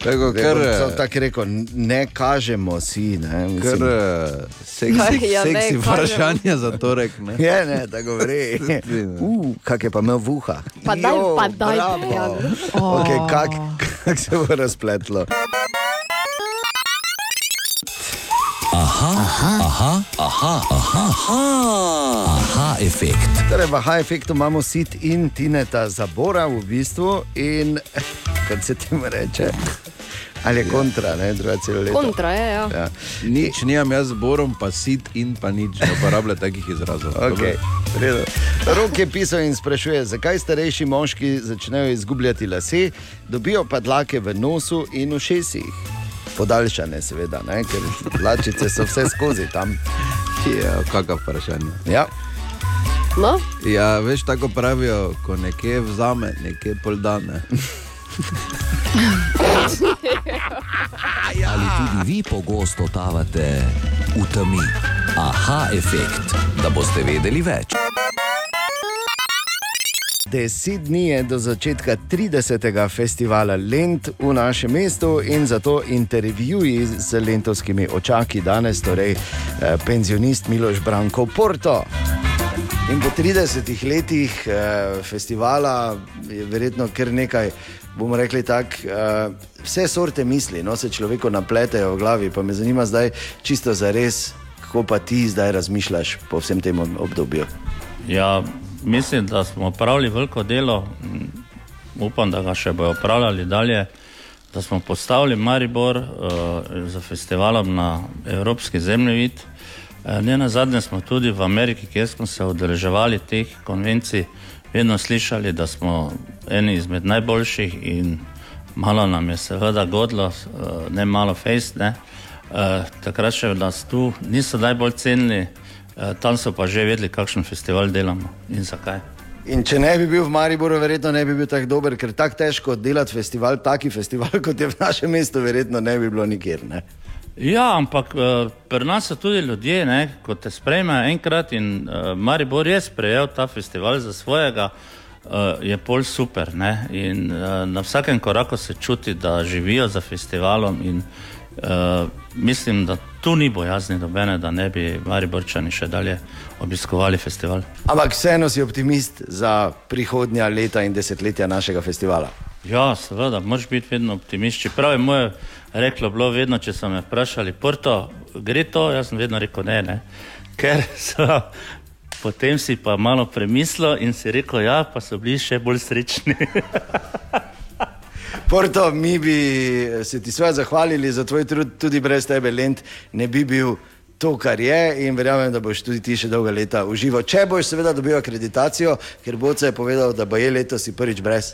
Tako, ker, Sem tako rekel, ne kažemo si. Ne, mislim. ker eh, seksi, Kaj, ja, ne, seksi kažem. vprašanje za torek. Ne? Je, ne, da govori. Uh, kak je pa imel v uha. Pa daj, Jo, pa daj, bravo. Dejan. Okay, kak, kak se bo razpletlo? Aha, aha, aha, aha, aha, aha, aha efekt. Torej, v high efektu imamo sit in tineta zabora v bistvu in kot se temu reče. Ali je kontra, ne, druga celo leto. Kontra je, ja. Ja. Nič nimam jaz z borom, pa sit in pa nič, ne uporabljam takih izrazov. Okay. v. Rok je pisal in sprašuje, zakaj starejši moški začnejo izgubljati lase, dobijo pa dlake v nosu in ušesih. Podaljšane, seveda, ne? ker dlačice so vse skozi tam. Ja, kakšno vprašanje. Ja. No, Ja, veš, tako pravijo, ko nekje vzame, nekje pol dane. Ali tudi vi pogosto totavate v temi? Aha efekt, da boste vedeli več. Deset dni je do začetka 30. festivala Lent v našem mestu in zato intervjuji z lentovskimi očaki danes, torej eh, penzionist Miloš Branko Porto. In po 30 letih eh, festivala je verjetno kar nekaj, bomo rekli tako, eh, vse sorte misli, no se človeku napletejo v glavi. Pa me zanima zdaj čisto za res, kako pa ti zdaj razmišljaš po vsem tem obdobju. Ja, mislim, da smo opravili veliko delo, upam, da ga še bojo opravljali dalje. Da smo postavili Maribor uh, za festivalom na evropski zemljevid. Uh, ne na zadnje smo tudi v Ameriki, kjer smo se udeleževali teh konvencij, vedno slišali, da smo eni izmed najboljših in malo nam je seveda godlo, uh, ne malo fejst. Ne. Uh, takrat še nas tu niso najbolj cenili, uh, tam so pa že vedeli, kakšen festival delamo in zakaj. In če ne bi bil v Mariboru, verjetno ne bi bil tako dober, ker tako težko delati festival, taki festival, kot je v našem mestu, verjetno ne bi bilo nikjer. Ne? Ja, ampak uh, pri nas so tudi ljudje, ne, ko te sprejmejo enkrat in uh, Maribor je sprejel ta festival za svojega, uh, je pol super. Ne, in uh, na vsakem koraku se čuti, da živijo za festivalom in uh, mislim, da tu ni bojazni dobene, da ne bi Mariborčani še dalje obiskovali festival. Ampak vseeno si optimist za prihodnja leta in desetletja našega festivala. Ja, seveda, moraš biti vedno optimist. Čeprav je moje reklo bilo vedno, če so me vprašali, Porto, gre to, jaz sem vedno rekel ne, ne. ker so. Potem si pa malo premislil in si rekel, ja, pa so bili še bolj srečni. Porto, mi bi se ti seveda zahvalili za tvoj trud, tudi brez tebe, Lent, ne bi bil to, kar je, in verjamem, da boš tudi ti še dolga leta užival. Če boš seveda dobil akreditacijo, ker Boca je povedal, da bo je letos prvič brez.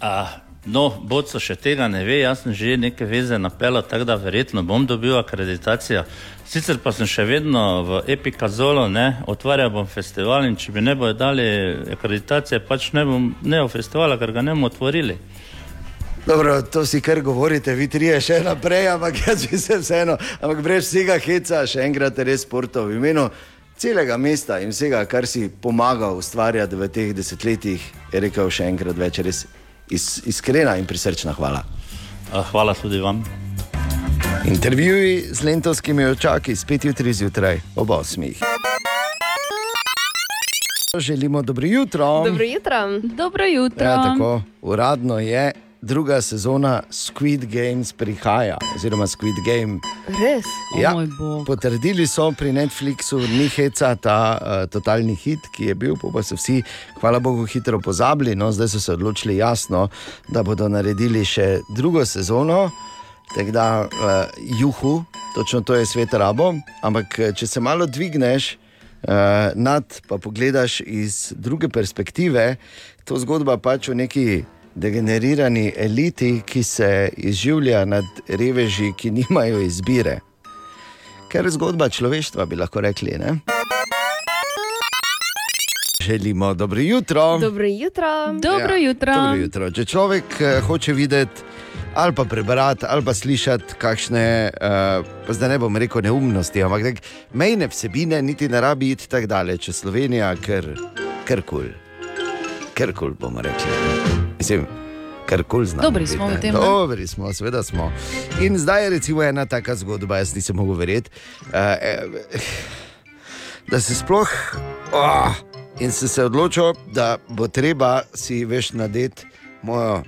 A, no, Boco še tega ne ve, jaz sem že neke veze napeljal, tako da verjetno bom dobil akreditacijo. Sicer pa sem še vedno v Epikazolu, ne, otvarjal bom festival in če mi ne bodo dali akreditacije, pač ne bom ne v festivala, ker ga ne bomo otvorili. Dobro, to si kar govorite, vi trije še naprej, ampak jaz bi se vseeno, ampak brez vsega heca, še enkrat res Porto v imenu celega mesta in vsega, kar si pomagal ustvarjati v teh desetletjih, je rekel še enkrat več res is, iskrena in prisrčna hvala. Hvala tudi vam. Intervjuji z lentovskimi očaki spet jutri zjutraj ob 8. Želimo dobro jutro. Dobro jutro. Dobro jutro. Ja, tako, uradno je druga sezona Squid Games prihaja, oziroma Squid Game. Res? Ja, moj bog. potrdili so pri Netflixu, ni heca ta uh, totalni hit, ki je bil, pa so vsi, hvala Bogu, hitro pozabili. No, zdaj so se odločili jasno, da bodo naredili še drugo sezono. Tako da, uh, juhu, točno to je svet rabo. Ampak, eh, če se malo dvigneš uh, nad, pa pogledaš iz druge perspektive, to zgodba pač o neki degenerirani eliti, ki se izživlja nad reveži, ki nimajo izbire. Ker je zgodba človeštva, bi lahko rekli. Ne? Želimo dobro jutro. Dobro jutro. Dobro Ja, jutro. Dobro jutro. Če človek eh, hoče videti ali pa prebrati ali pa slišati kakšne, uh, zdaj ne bom rekel neumnosti, ampak tak, mejne vsebine, niti ne rabi iti tako daleč, Slovenija, ker kul. Ker kul bomo rekli. Mislim, kar kul znamo. Dobri biti, smo v tem, ne? Dobri smo, seveda smo. In zdaj je recimo ena taka zgodba, jaz nisem mogel verjeti. Uh, da se sploh. Oh, in sem se odločil, da bo treba si veš nadeti mojo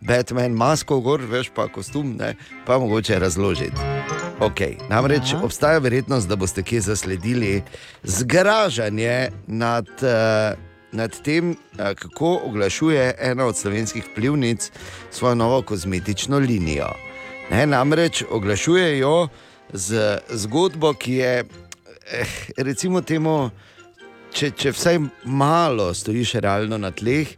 Batman masko, gor, veš pa kostum, ne, pa mogoče razložiti. Okay. Namreč Ja. obstaja verjetnost, da boste kje zasledili zgražanje nad, uh, nad tem, kako oglašuje ena od slovenskih plivnic svojo novo kozmetično linijo. Ne, namreč oglašujejo z zgodbo, ki je, eh, recimo, temu, če, če vsaj malo stojiš realno na tleh,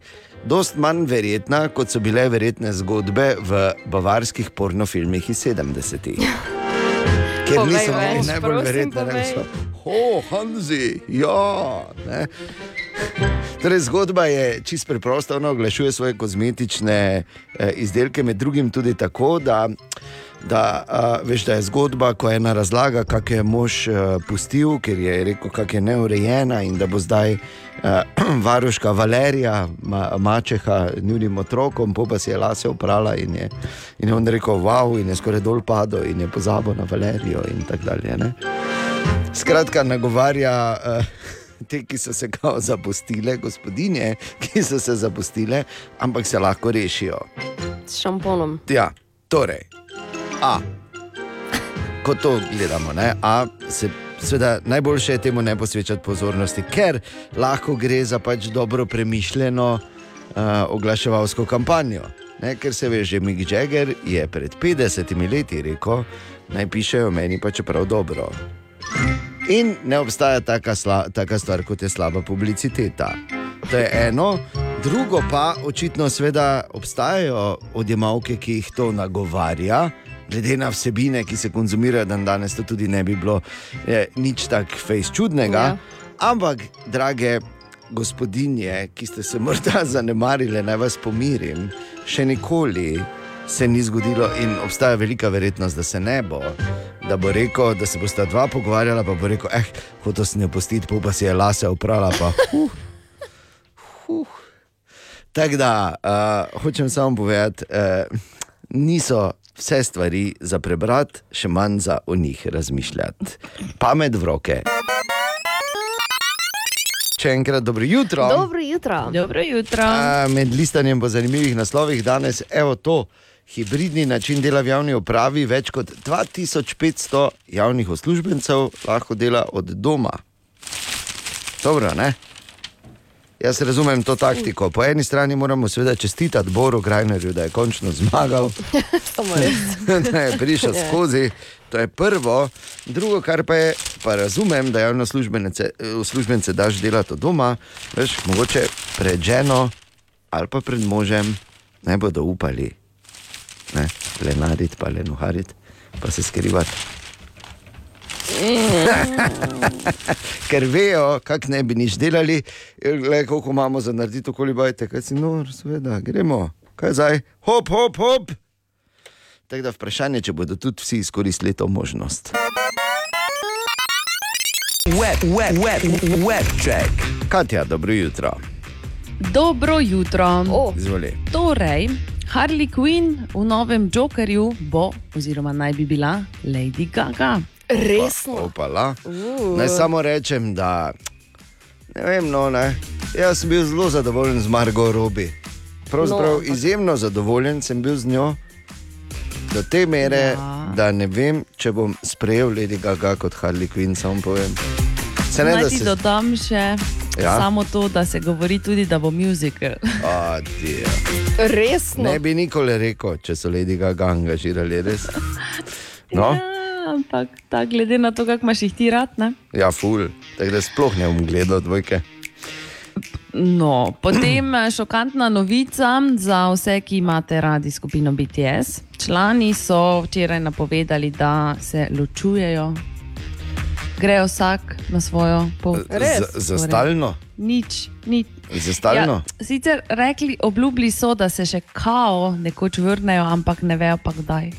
dost manj verjetna, kot so bile verjetne zgodbe v bavarskih pornofilmih iz 70-ih. Ker Povej niso več, najbolj verjetne, ne povej. so O, Hanzi, ja. Ne. Torej, zgodba je čist preprosta, ona oglašuje svoje kozmetične eh, izdelke, med drugim tudi tako, da, da, a, veš, da je zgodba, ko ena razlaga, kako je mož eh, pustil, ker je rekel, kako je neurejena in da bo zdaj eh, varuška Valerija, ma, mačeha, njunim otrokom, pa si je lase oprala in je, in je on rekel, wow, in je skoraj dol padel in je pozabil na Valerijo in tako dalje. Ne? Skratka, nagovarja uh, te, ki so se kao zapustile, gospodinje, ki so se zapustile, ampak se lahko rešijo. S šamponom. Ja, torej, A. Ko to gledamo, ne, A, se, sveda, najboljše je temu ne posvečati pozornosti, ker lahko gre za pač dobro premišljeno uh, oglaševalsko kampanjo. Ne, ker se veš, že Mick Jagger je pred 50 leti rekel, naj pišejo meni pa čeprav dobro. In ne obstaja taka, sla, taka stvar, kot je slaba publiciteta. To je eno, drugo pa očitno sveda obstajajo odjemalke, ki jih to nagovarja. Glede na vsebine, ki se konzumirajo dan danes, to tudi ne bi bilo eh, nič tako fejs čudnega. Ja. Ampak, drage gospodinje, ki ste se morda zanemarili, naj vas pomirim, še nikoli se ni zgodilo in obstaja velika verjetnost, da se ne bo. Da bo rekel, da se bosta dva pogovarjala, pa bo rekel, eh, hotel sem jo pustiti, pa pa si je lase uprala. Pa, huh, huh. Tako da, uh, hočem samo povedati, uh, niso vse stvari za prebrati, še manj za o njih razmišljati. Pamet v roke. Še enkrat dobro jutro. Dobro jutro. Dobro jutro. A, med listanjem po zanimivih naslovih danes, evo to, hibridni način dela v javni upravi, več kot 2500 javnih uslužbencev lahko dela od doma. Dobro, ne? Jaz razumem to taktiko. Po eni strani moramo seveda čestitati Boru Grajnerju, da je končno zmagal, da je prišel Ja. skozi. To je prvo. Drugo, kar pa je, pa razumem, da javno uslužbence daš delati od doma, veš, mogoče pred ženo ali pa pred možem, ne bodo upali, ne, le narediti, pa le nuhariti, pa se skrivati. Ker vejo, kako ne bi nič delali, le koliko imamo za narediti, okoli bajte, kaj si nor, seveda, gremo, kaj zdaj, hop, hop, hop. Tako da vprašanje, če bodo tudi vsi izkoristili to možnost. Web, web, web, web check. Katja, dobro jutro. Dobro jutro. O, Izvoli. Torej, Harley Quinn v novem Jokerju bo, oziroma naj bi bila Lady Gaga. resno. Opala. Uh. Naj samo rečem, da ne vem, no, ne. Jaz sem bil zelo zadovoljen z Margo Robi. Pravzaprav No, no, izjemno zadovoljen sem bil z njo. Do te mere, Ja. da ne vem, če bom sprejel Lady Gaga kot Harley Quinn, samo povem. Se ne, Naj da ti se dodam še Ja? samo to, da se govori tudi, da bo musical. Adijo. Resno. Ne bi nikoli rekel, če so Lady Gaga angažirali, res. No, Ja, ampak ta, glede na to, kako imaš jih ti rad. Ne? ja, ful, tako da sploh ne bom gledal dvojke. No, potem eh, šokantna novica za vse, ki imate radi skupino BTS. Člani so včeraj napovedali, da se ločujejo, grejo vsak na svojo pot. Res? Z- Za stalno? Nič, nič. Za stalno? Ja, sicer rekli, obljubili so, da se še kao nekoč vrnejo, ampak ne vejo pa kdaj.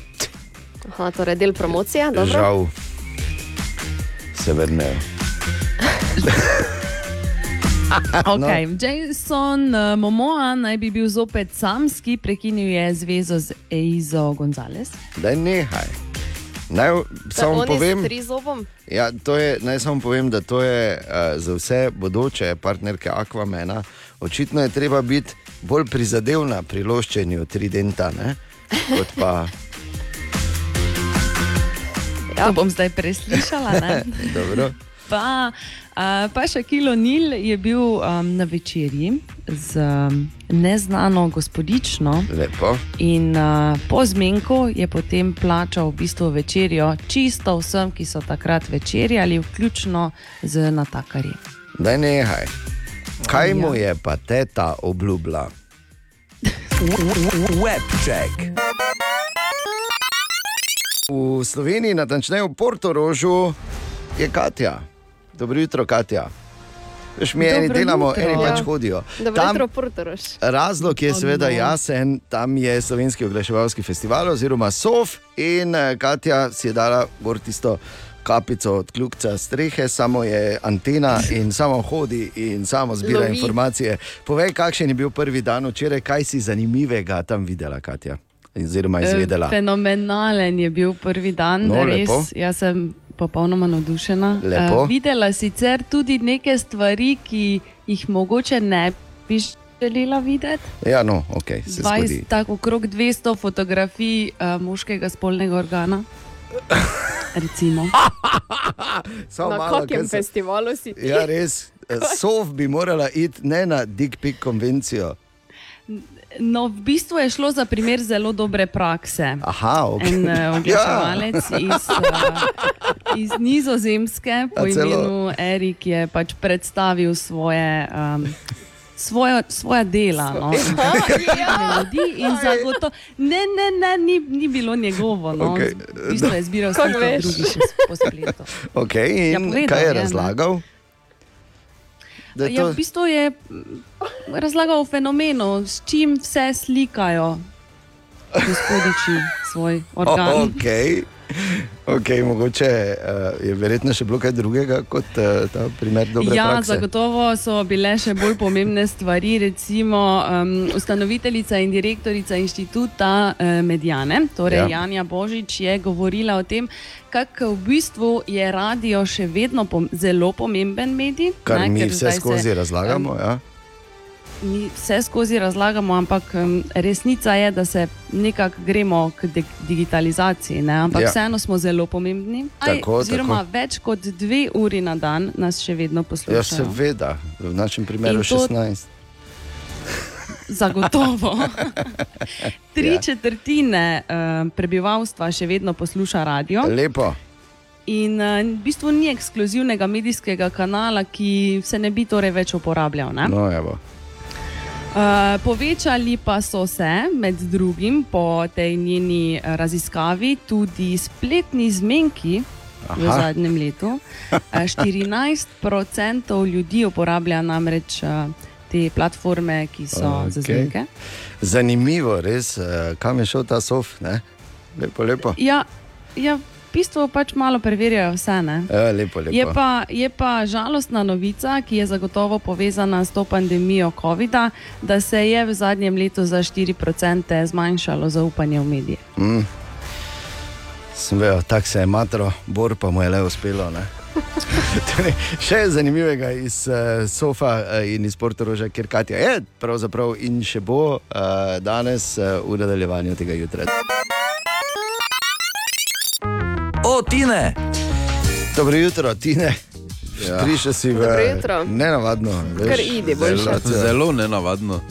Aha, torej del promocije. dobro. Žal se vrnejo. Okay. No. Jason uh, Momoa naj bi bil zopet samski, prekinil je zvezo z Eizo Gonzalez. Daj nehaj. Naj Da samo povem, ja, to je, naj samo povem, da to je uh, za vse bodoče partnerke Aquamena. Očitno je treba biti bolj prizadevna pri loščenju tridenta, ne? kot pa Ja. To bom zdaj preslišala. ne? dobro. Pa, uh, pa Šakilo Nil je bil um, na večerji z um, neznano gospodično. Lepo. In uh, po zmenku je potem plačal v bistvu večerjo čisto vsem, ki so takrat večerjali, vključno z natakarji. Daj nehaj. Kaj mu Ja. je pa teta obljubila? Web check. V Sloveniji, natančneje v Portorožu, je Katja. Dobro jutro, Katja. Veš, mi eni Dobro delamo, jutro. eni pač hodijo. Dobro Tam- jutro. Razlog je seveda jasen, tam je slovenski oglaševalski festival oziroma SOF in eh, Katja si je dala gor tisto kapico od kljubca strehe, samo je antena in samo hodi in samo zbira Lovi. informacije. Povej, kakšen je bil prvi dan včeraj, kaj si zanimivega tam videla, Katja? Oziroma izvedela. Eh, Fenomenalen je bil prvi dan, No, res. lepo. Jaz sem popolnoma navdušena. Lepo. Eh, videla sicer tudi neke stvari, ki jih mogoče ne bi želela videti. Ja, no, ok, se 20, zgodi. tako okrog 200 fotografij uh, moškega spolnega organa. Recimo. Samo Na kakem se- festivalu si ti? Ja, res. Sov bi morala iti ne na Dick Pick konvencijo. No, v bistvu je šlo za primer zelo dobre prakse. Aha, ok. En uh, oglaševalec Ja. iz, uh, iz Nizozemske, po A celo? imenu Erik, je pač predstavil svoje. Um, Svoja, svoja dela, no. Melodij in zagotovo. Ne, ne, ne, ni, ni bilo njegovo. No. Okej. V bistvu je zbiral veš? drugih še po spletu. Okay, in Ja, povedal kaj je je, ne. razlagal? Da je Ja, to- v bistvu je mm, razlagal o fenomenu, s čim vse slikajo gospodiči svoj organ. Okay. Okay, mogoče uh, je verjetno še bilo kaj drugega kot uh, ta primer dobre Ja, prakse. zagotovo so bile še bolj pomembne stvari. Recimo, um, ustanoviteljica in direktorica inštituta uh, Medijane, torej Ja. ja. Janja Božič, je govorila o tem, kako v bistvu je radio še vedno pom zelo pomemben medij. Kar ne, mi vse skozi se, razlagamo. Ja? Mi vse skozi razlagamo, ampak resnica je, da se nekako gremo k di- digitalizaciji, ne? ampak Ja. ja. vseeno smo zelo pomembni. Tako, oziroma, tako. več kot dve uri na dan nas še vedno ja, poslušajo. seveda, v našem primeru to- 16. Zagotovo. Tri Ja. ja. četrtine uh, prebivalstva še vedno posluša radio. Lepo. In uh, v bistvu ni ekskluzivnega medijskega kanala, ki se ne bi torej več uporabljal. Ne? No, evo. Uh, povečali pa so se, med drugim, po tej njeni eh, raziskavi, tudi spletni zmenki v Aha. zadnjem letu. Eh, 14% ljudi uporablja namreč eh, te platforme, ki so okay. za zmenke. Zanimivo, res, kam je šel ta sof. Ne? Lepo, lepo. Ja, ja, v bistvu pač malo preverjajo vse. Ja, lepo, lepo. Je pa, je pa žalostna novica, ki je zagotovo povezana s to pandemijo COVID-a, da se je v zadnjem letu za 4% zmanjšalo zaupanje v medije. Mm. Sem vedel, tako se je matro, bor pa mu je le uspelo. ne. Torej, še zanimivega iz uh, Sofa uh, in iz Portoroža, kjer Katja je, pravzaprav in še bo uh, danes uh, v nadaljevanju tega jutra. O, Tine! Dobro jutro, Tine. Ja. Prišel si v nenavadno. veš, Kar idi, boljše. situacijo. Zelo nenavadno.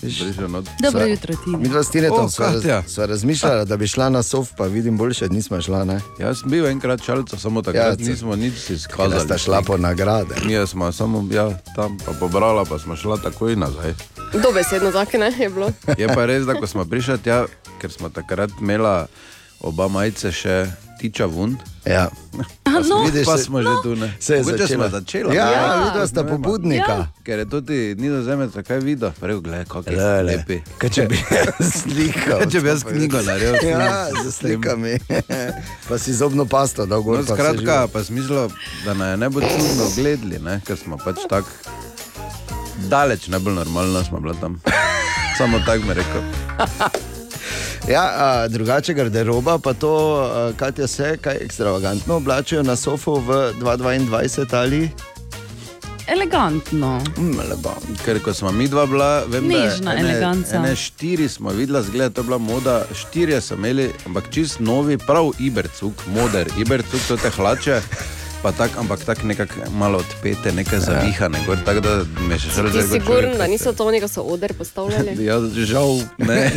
Dobro jutro, ti. Mi dva s Tinetom O, sva, raz, sva razmišljala, da bi šla na Sof, pa vidim boljše, nismo šla. Ne? Jaz sem bil enkrat šalca, samo takrat Ja, ja, nismo nič izkazali. sta šla po nagrade. Mi smo samo ja, tam pa pobrala, pa smo šla takoj nazaj. Dobesedno tako ne je bilo. Je pa res, da ko smo prišli tja, ker smo takrat imela oba majice še tiča vun. Ja. Pa, smo, Vidiš, pa se- smo že tu. Ne. Se je začela. začela. Ja, ne? videla sta pobudnika. Ja. Ker je tudi nizozemec, kaj videl, prej gledaj, kako je Le, le. lepi. Kaj če bi slikal? Kaj če bi jaz knjigo naredil? Ja, z slikami. pa si zobno pasto, da No, gor. pa vse skratka, pa smislil, da naj ne bo čudno gledali, ne? ker smo pač tako daleč, najbolj normalno smo bili tam. Samo tako mi rekel. Ja, a, drugače garderoba, pa to, a, Katja se kaj ekstravagantno oblačijo na sofu v 2022 ali Elegantno. mm, elegant. Ker ko smo mi dva bila, vem, Nežna da ene, eleganca. ene štiri smo videla, zgleda, to je bila moda, štirje so imeli, ampak čist novi, prav Ibercuk, moder, Ibercuk, to te hlače. Pa tak, ampak tako nekako malo odpete, nekaj zavihane, gor, tako da me še zelo Ti si siguren, da niso to oni, ko so oder postavljali? Ja, žal ne.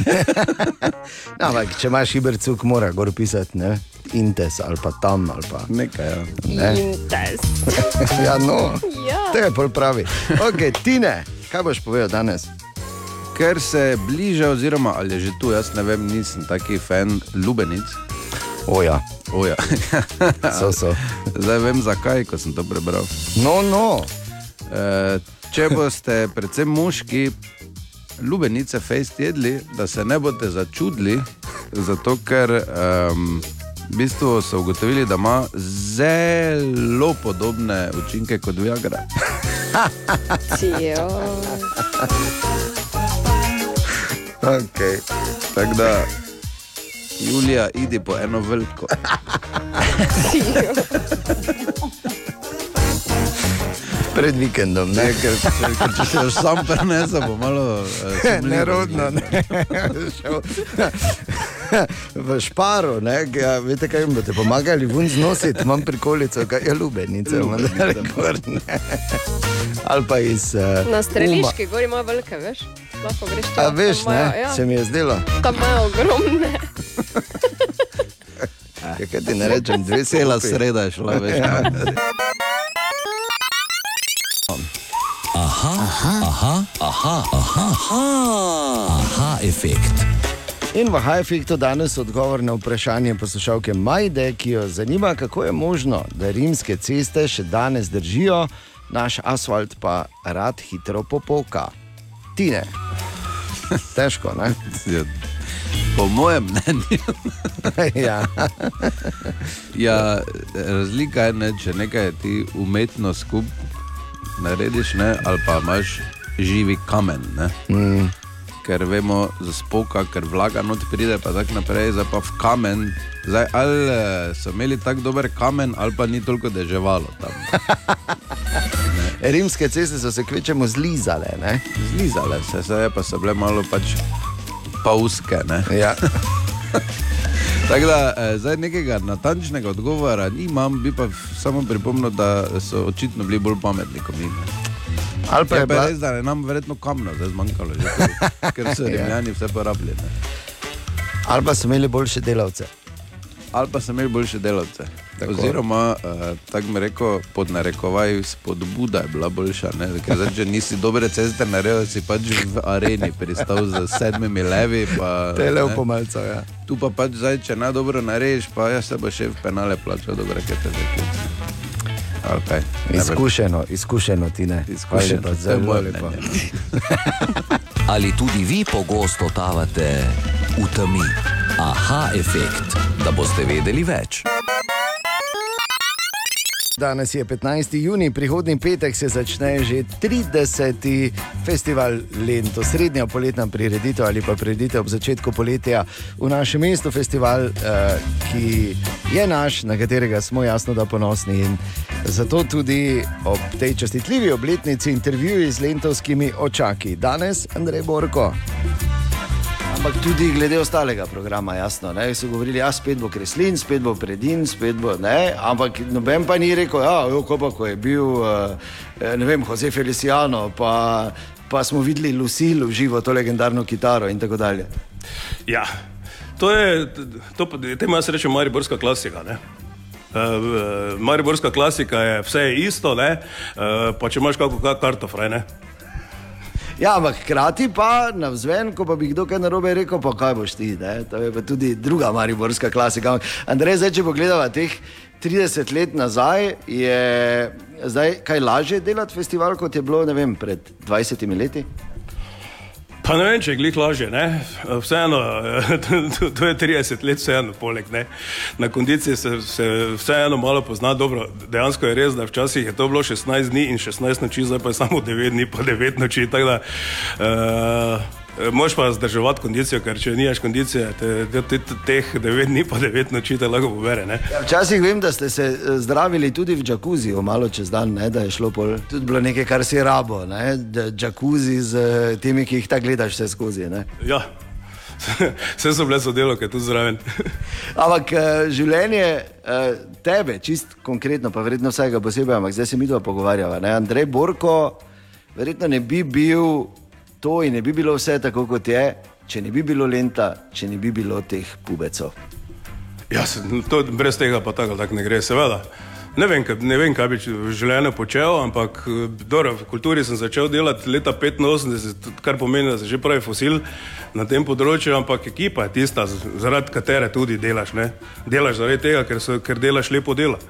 No, ampak če imaš ibercuk, mora gor pisati, ne? Intes ali pa tam ali pa. Nekaj, ja. Ne? Intes. ja, no. Ja. To je pol pravi. Ok, Tine, kaj boš povedal danes? Ker se bliža, oziroma ali je že tu, jaz ne vem, nisem taki fan lubenic. O ja. Oja. So, so. Zdaj vem zakaj, ko sem to prebral. No, no. E, če boste, predvsem moški, lubenice fejst jedli, da se ne boste začudili, zato ker um, v bistvu so ugotovili, da ima zelo podobne učinke kot Viagra. Okay. Tako da, Julija, idi po eno veliko. Pred vikendom, ne? Ker, ker, ker če se boš sam prenesel, bo malo uh, Nerodno, ne. V šparu, ne, ja, veste, kaj jim boste pomagali, vun znositi, imam prikolico, kaj je lubenice, imam rekord, ne. Ali pa iz. Uh, Na streliški gori ima velike, veš? Lahko greš A tam. veš, tam ne, imajo, ja. se mi je zdelo. Tam imajo ogromne. Ja, kaj ti ne rečem, dve Cela skupaj. sreda je šla, veš. Ja. Aha, aha, aha, aha, aha, aha, aha efekt. In v Hajfiktu danes odgovor na vprašanje poslušalke Majde, ki jo zanima, kako je možno, da rimske ceste še danes držijo, naš asfalt pa rad hitro popoka. Tine. Težko, ne? Po mojem mnenju. ja. Ja, razlika je, ne, če nekaj ti umetno skup narediš, ne, ali pa imaš živi kamen. Ne. Mm. Ker vemo za spoka, ker vlaga not pride, pa tako naprej, zdaj pa v kamen. Zdaj, ali eh, so imeli tako dober kamen, ali pa ni toliko deževalo tam. Rimske ceste so se kvečemo zlizale. Ne? Zlizale se, zdaj pa so bile malo pač pauske. Ne. Ja. Tako da eh, zdaj nekega natančnega odgovora nimam, bi pa samo pripomnil, da so očitno bili bolj pametni kot mi. Ali pa je je pa bila- res, da je nam verjetno kamna zdaj zmanjkalo, že ker so Ja. rimljani vse porabljeni. Ali pa so imeli boljše delavce. Ali pa so imeli boljše delavce. Tako. Oziroma, uh, tako mi rekel, pod narekovaj spodbuda je bila boljša. Ne? Ker zdaj, če nisi dobre ceste naredil, si pač v areni pristal z sedmimi levi. Pa, Te je ne. lepo pomalce. Ja. Tu pa pač zdaj, če ne dobro narediš, pa ja se bo še v penale plačal, dobro, ker te zakliče. Okay. Izkušeno, izkušeno ti ne. Izkušeno, Pa to je zelo lepo. Ali tudi vi pogosto totavate v temi? Aha efekt, da boste vedeli več. Danes je 15. juni, prihodnji petek se začne že 30. festival Lento, srednja poletna prireditev ali pa prireditev ob začetku poletja v našem mestu. Festival, eh, ki je naš, na katerega smo jasno da ponosni in zato tudi ob tej častitljivi obletnici intervjuji z lentovskimi očaki. Danes Andrej Borko. Ampak tudi glede ostalega programa, jasno. Ne, so govorili, da spet bo Kreslin, spet bo Predin, spet bo ne. Ampak noben pa ni rekel, da je ko, pa, ko je bil, eh, ne vem, Jose Feliciano, pa, pa smo videli Lucille v živo, to legendarno kitaro in tako dalje. Ja, to je, to, temu jaz rečem mariborska klasika. Ne? Uh, mariborska klasika je vse je isto, ne? Uh, pa če imaš kakšno ka- karto, fraj, ne. Ja, ampak hkrati pa navzven, ko pa bi kdo kaj narobe rekel, pa kaj boš ti. Ne? To je pa tudi druga mariborska klasika. Andrej, zdaj, če pogledamo teh 30 let nazaj, je zdaj kaj lažje delati festival, kot je bilo vem, pred 20 leti. Pa ne vem, če je glih lažje, ne? Vseeno, to, je 30 let, vseeno poleg, ne? Na kondiciji se, se vseeno malo pozna dobro. Dejansko je res, da včasih je to bilo 16 dni in 16 noči, zdaj pa je samo 9 dni, pa 9 noči. Tako da, uh, Moš pa zdrževati kondicijo, ker če nimaš kondicije, te, te, te, te, teh 9 dni pa 9 noči te lahko pobere. Ne? Ja, včasih vem, da ste se eh, zdravili tudi v džakuziju, malo čez dan, ne, da je šlo pol. Tudi bilo nekaj, kar si rabo, ne, džakuzi z eh, temi, ki jih tako gledaš vse skozi. Ne. Ja, vse so bile sodelovke tu zraven. Ampak eh, življenje eh, tebe, čist konkretno, pa verjetno vsega posebej, ampak zdaj se mi dva pogovarjava. Ne? Andrej Borko, verjetno ne bi bil to in ne bi bilo vse tako, kot je, če ne bi bilo lenta, če ne bi bilo teh pubecov. Ja, se, to, brez tega pa tako, tako ne gre, seveda. Ne vem, kaj, ne vem, kaj bi življenju počel, ampak eh, dobro, v kulturi sem začel delati leta 85, kar pomeni, da sem že pravi fosil na tem področju, ampak ekipa je tista, zaradi katere tudi delaš. Ne? Delaš zaradi tega, ker, so, ker delaš lepo delo.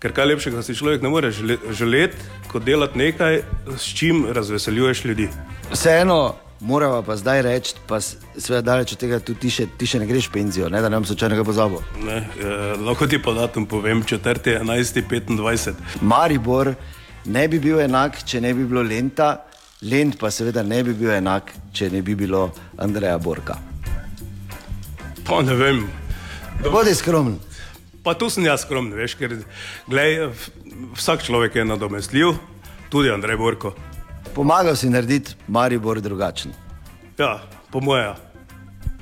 Ker kaj lepšega si človek ne more žele- želeti, kot delati nekaj, s čim razveseljuješ ljudi. Vseeno, moramo pa zdaj reči, pa seveda daleč od tega, tudi ti še, ti še ne greš penzijo, ne, da bom slučajno pozabil. Ne, eh, lahko ti pa datum povem, 4. 11. 25. Maribor ne bi bil enak, če ne bi bilo Lenta, Lent pa seveda ne bi bil enak, če ne bi bilo Andreja Borka. Pa ne vem. Bodi skromen. Pa tu sem jaz skromen, veš, ker glej, vsak človek je nadomestljiv, tudi Andrej Borko. Pomagal si narediti Maribor drugačen. Ja, po moje.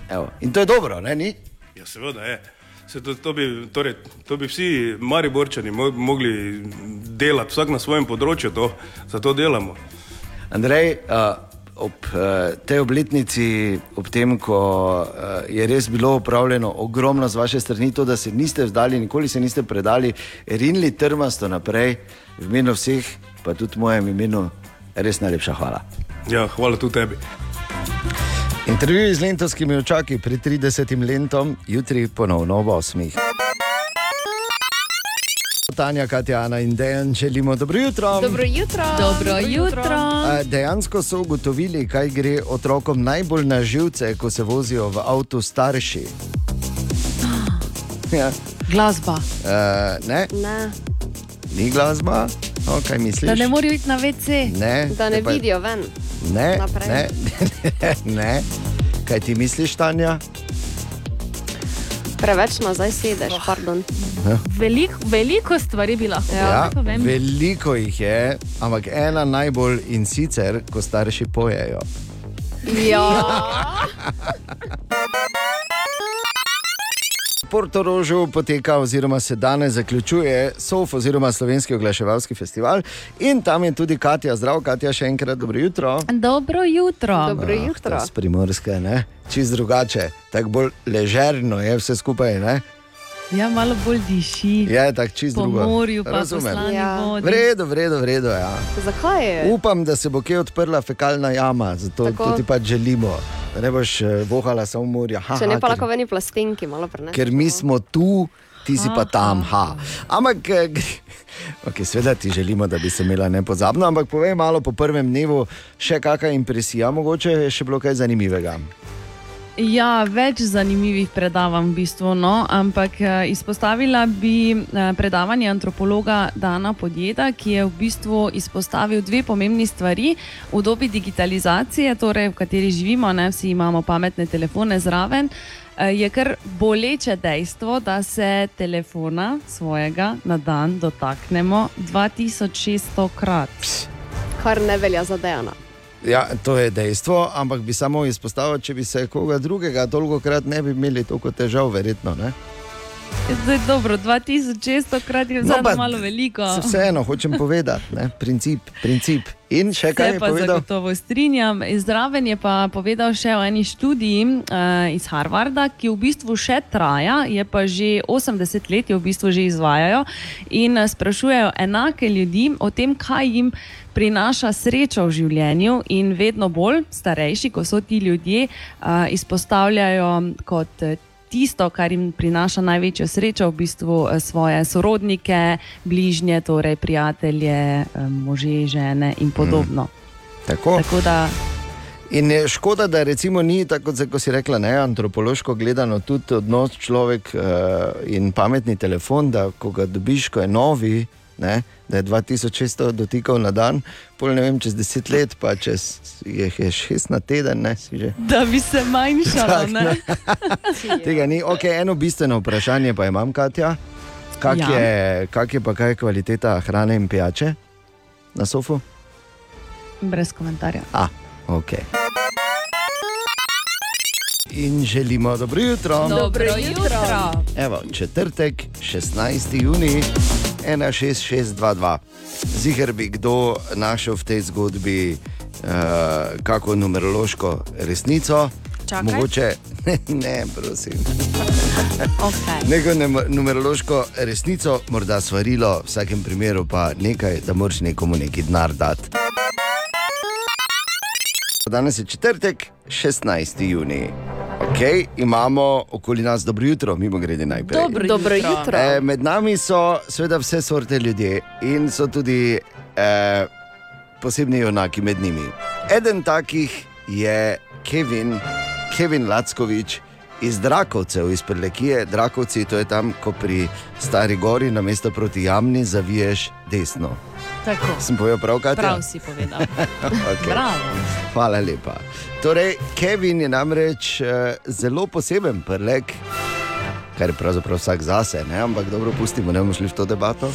Evo. In to je dobro, ne? Ni? Ja, seveda je. Se to, to, bi, torej, to bi vsi mariborčani mo mogli delati, vsak na svojem področju, to, zato delamo. Andrej, uh, ob uh, tej obletnici, ob tem, ko uh, je res bilo upravljeno ogromno z vaše strani, to, da se niste vzdali, nikoli se niste predali, rinili trmasto naprej, v imenu vseh, pa tudi v mojem imenu, res najlepša hvala. Ja, hvala tudi tebi. Intervju z lentovskimi očaki pred 30 letom, jutri ponovno ob 8. Tanja, Katjana in Dejan želimo dobro jutro. Dobro jutro. Dobro jutro. A, Dejansko so ugotovili, kaj gre otrokom najbolj na živce, ko se vozijo v avtu starši. Ja. Glasba. Uh, ne, Ne, ni glasba, no, kaj misliš? Da ne morajo iti na WC. Ne, da ne pa- vidijo ven. Ne, Naprej. ne, ne, ne. Kaj ti misliš, Tanja? Preveč nazaj sedeš, pardon. Veliko, veliko stvari bi lahko Ja, ja, veliko jih je, ampak ena najbolj in sicer, ko starši pojejo. Ja. V Portorožu poteka, oziroma se danes zaključuje SOF, oziroma Slovenski oglaševalski festival. In tam je tudi Katja, zdrav, Katja, še enkrat dobro jutro. Dobro jutro. Dobro jutro. Z primorske, ne? čist drugače, tako bolj ležerno je vse skupaj. Ne? Ja, malo bolj diši. Je tako čist po drugo. morju, pa po Razumem. slani Ja. Vredo, vredo, vredo. Ja. Zakaj je? Upam, da se bo kje odprla fekalna jama, zato Tako. to ti pač želimo. Da ne boš eh, vohala samo morja. Ha, Če ne ha, pa lahko v eni plastenki malo preneseš. ker mi smo tu, ti si pa tam. Ha. Ampak, eh, okay, seveda ti želimo, da bi se imela nepozabno, ampak povej malo po prvem dnevu, še kakšna impresija, mogoče je še bilo kaj zanimivega. Ja, več zanimivih predavanj v bistvu, no, ampak eh, izpostavila bi eh, predavanje antropologa Dana Podjeda, ki je v bistvu izpostavil dve pomembni stvari. V dobi digitalizacije, torej v kateri živimo, ne vsi imamo pametne telefone zraven. eh, Je kar boleče dejstvo, da se telefona svojega na dan dotaknemo 2600 krat. Kar ne velja za Dejana. Ja, to je dejstvo, ampak bi samo izpostavil, če bi se koga drugega toliko krat ne bi imeli toliko težav, verjetno. Ne? Zdaj, dobro, 2600 krat je No, no, malo veliko. Se Vseeno hočem povedati, ne? princip, princip. In še kaj Se je pa povedal? zagotovo strinjam. Zraven je pa povedal še o eni študiji uh, iz Harvarda, ki v bistvu še traja, je pa že 80 let, jo v bistvu že izvajajo in eh, sprašujejo enake ljudi o tem, kaj jim prinaša srečo v življenju, in vedno bolj starejši, ko so ti ljudje, uh, izpostavljajo kot eh, tisto, kar jim prinaša največjo srečo, v bistvu eh, svoje sorodnike, bližnje, torej prijatelje, eh, može, žene in podobno. Tako. Tako da In je škoda, da recimo ni tako, kot, si rekla, ne, antropološko gledano, tudi odnos človek uh, in pametni telefon, da ko ga dobiš, ko je novi, ne, da je 2600 dotikov na dan, pol ne vem, čez 10 let, pa čez je, je 6 na teden, ne, si že. da bi se manjšalo. Tak, ne? Tega ni. Okay, eno bistveno vprašanje pa imam, Katja. Kak, Ja. je, kak je pa kaj kvaliteta hrane in pijače na sofu? Brez komentarja. A, ok. In želimo dobro jutro. Dobro jutro. Evo, četrtek, 16. juni, 16622. Ziger bi kdo našel v tej zgodbi uh, kako numerološko resnico. Čakaj. Mogoče ne, prosim. Okay. Neko nemo- numerološko resnico, morda svarilo, v vsakem primeru pa nekaj, da moraš nekomu neki denar dati. Danes je četrtek, 16. juni. Okay, imamo okoli nas dobro jutro, mimo grede najprej. Dobro Dobro jutro. jutro. E, med nami so seveda vse sorte ljudje in so tudi e, posebni junaki med njimi. Eden takih je Kevin, Kevin Lackovič iz Drakovcev, iz Prlekije. Drakovci, to je tam, ko pri Stari Gori, na mesto proti Jamni, zaviješ desno. Tako. Sem povedal prav, kaj Prav si povedal. okay. Bravo. Hvala lepa. Torej, Kevin je namreč uh, zelo poseben prlek, kar je pravzaprav vsak zase, ne? ampak dobro, pustimo, ne bomo šli v to debato.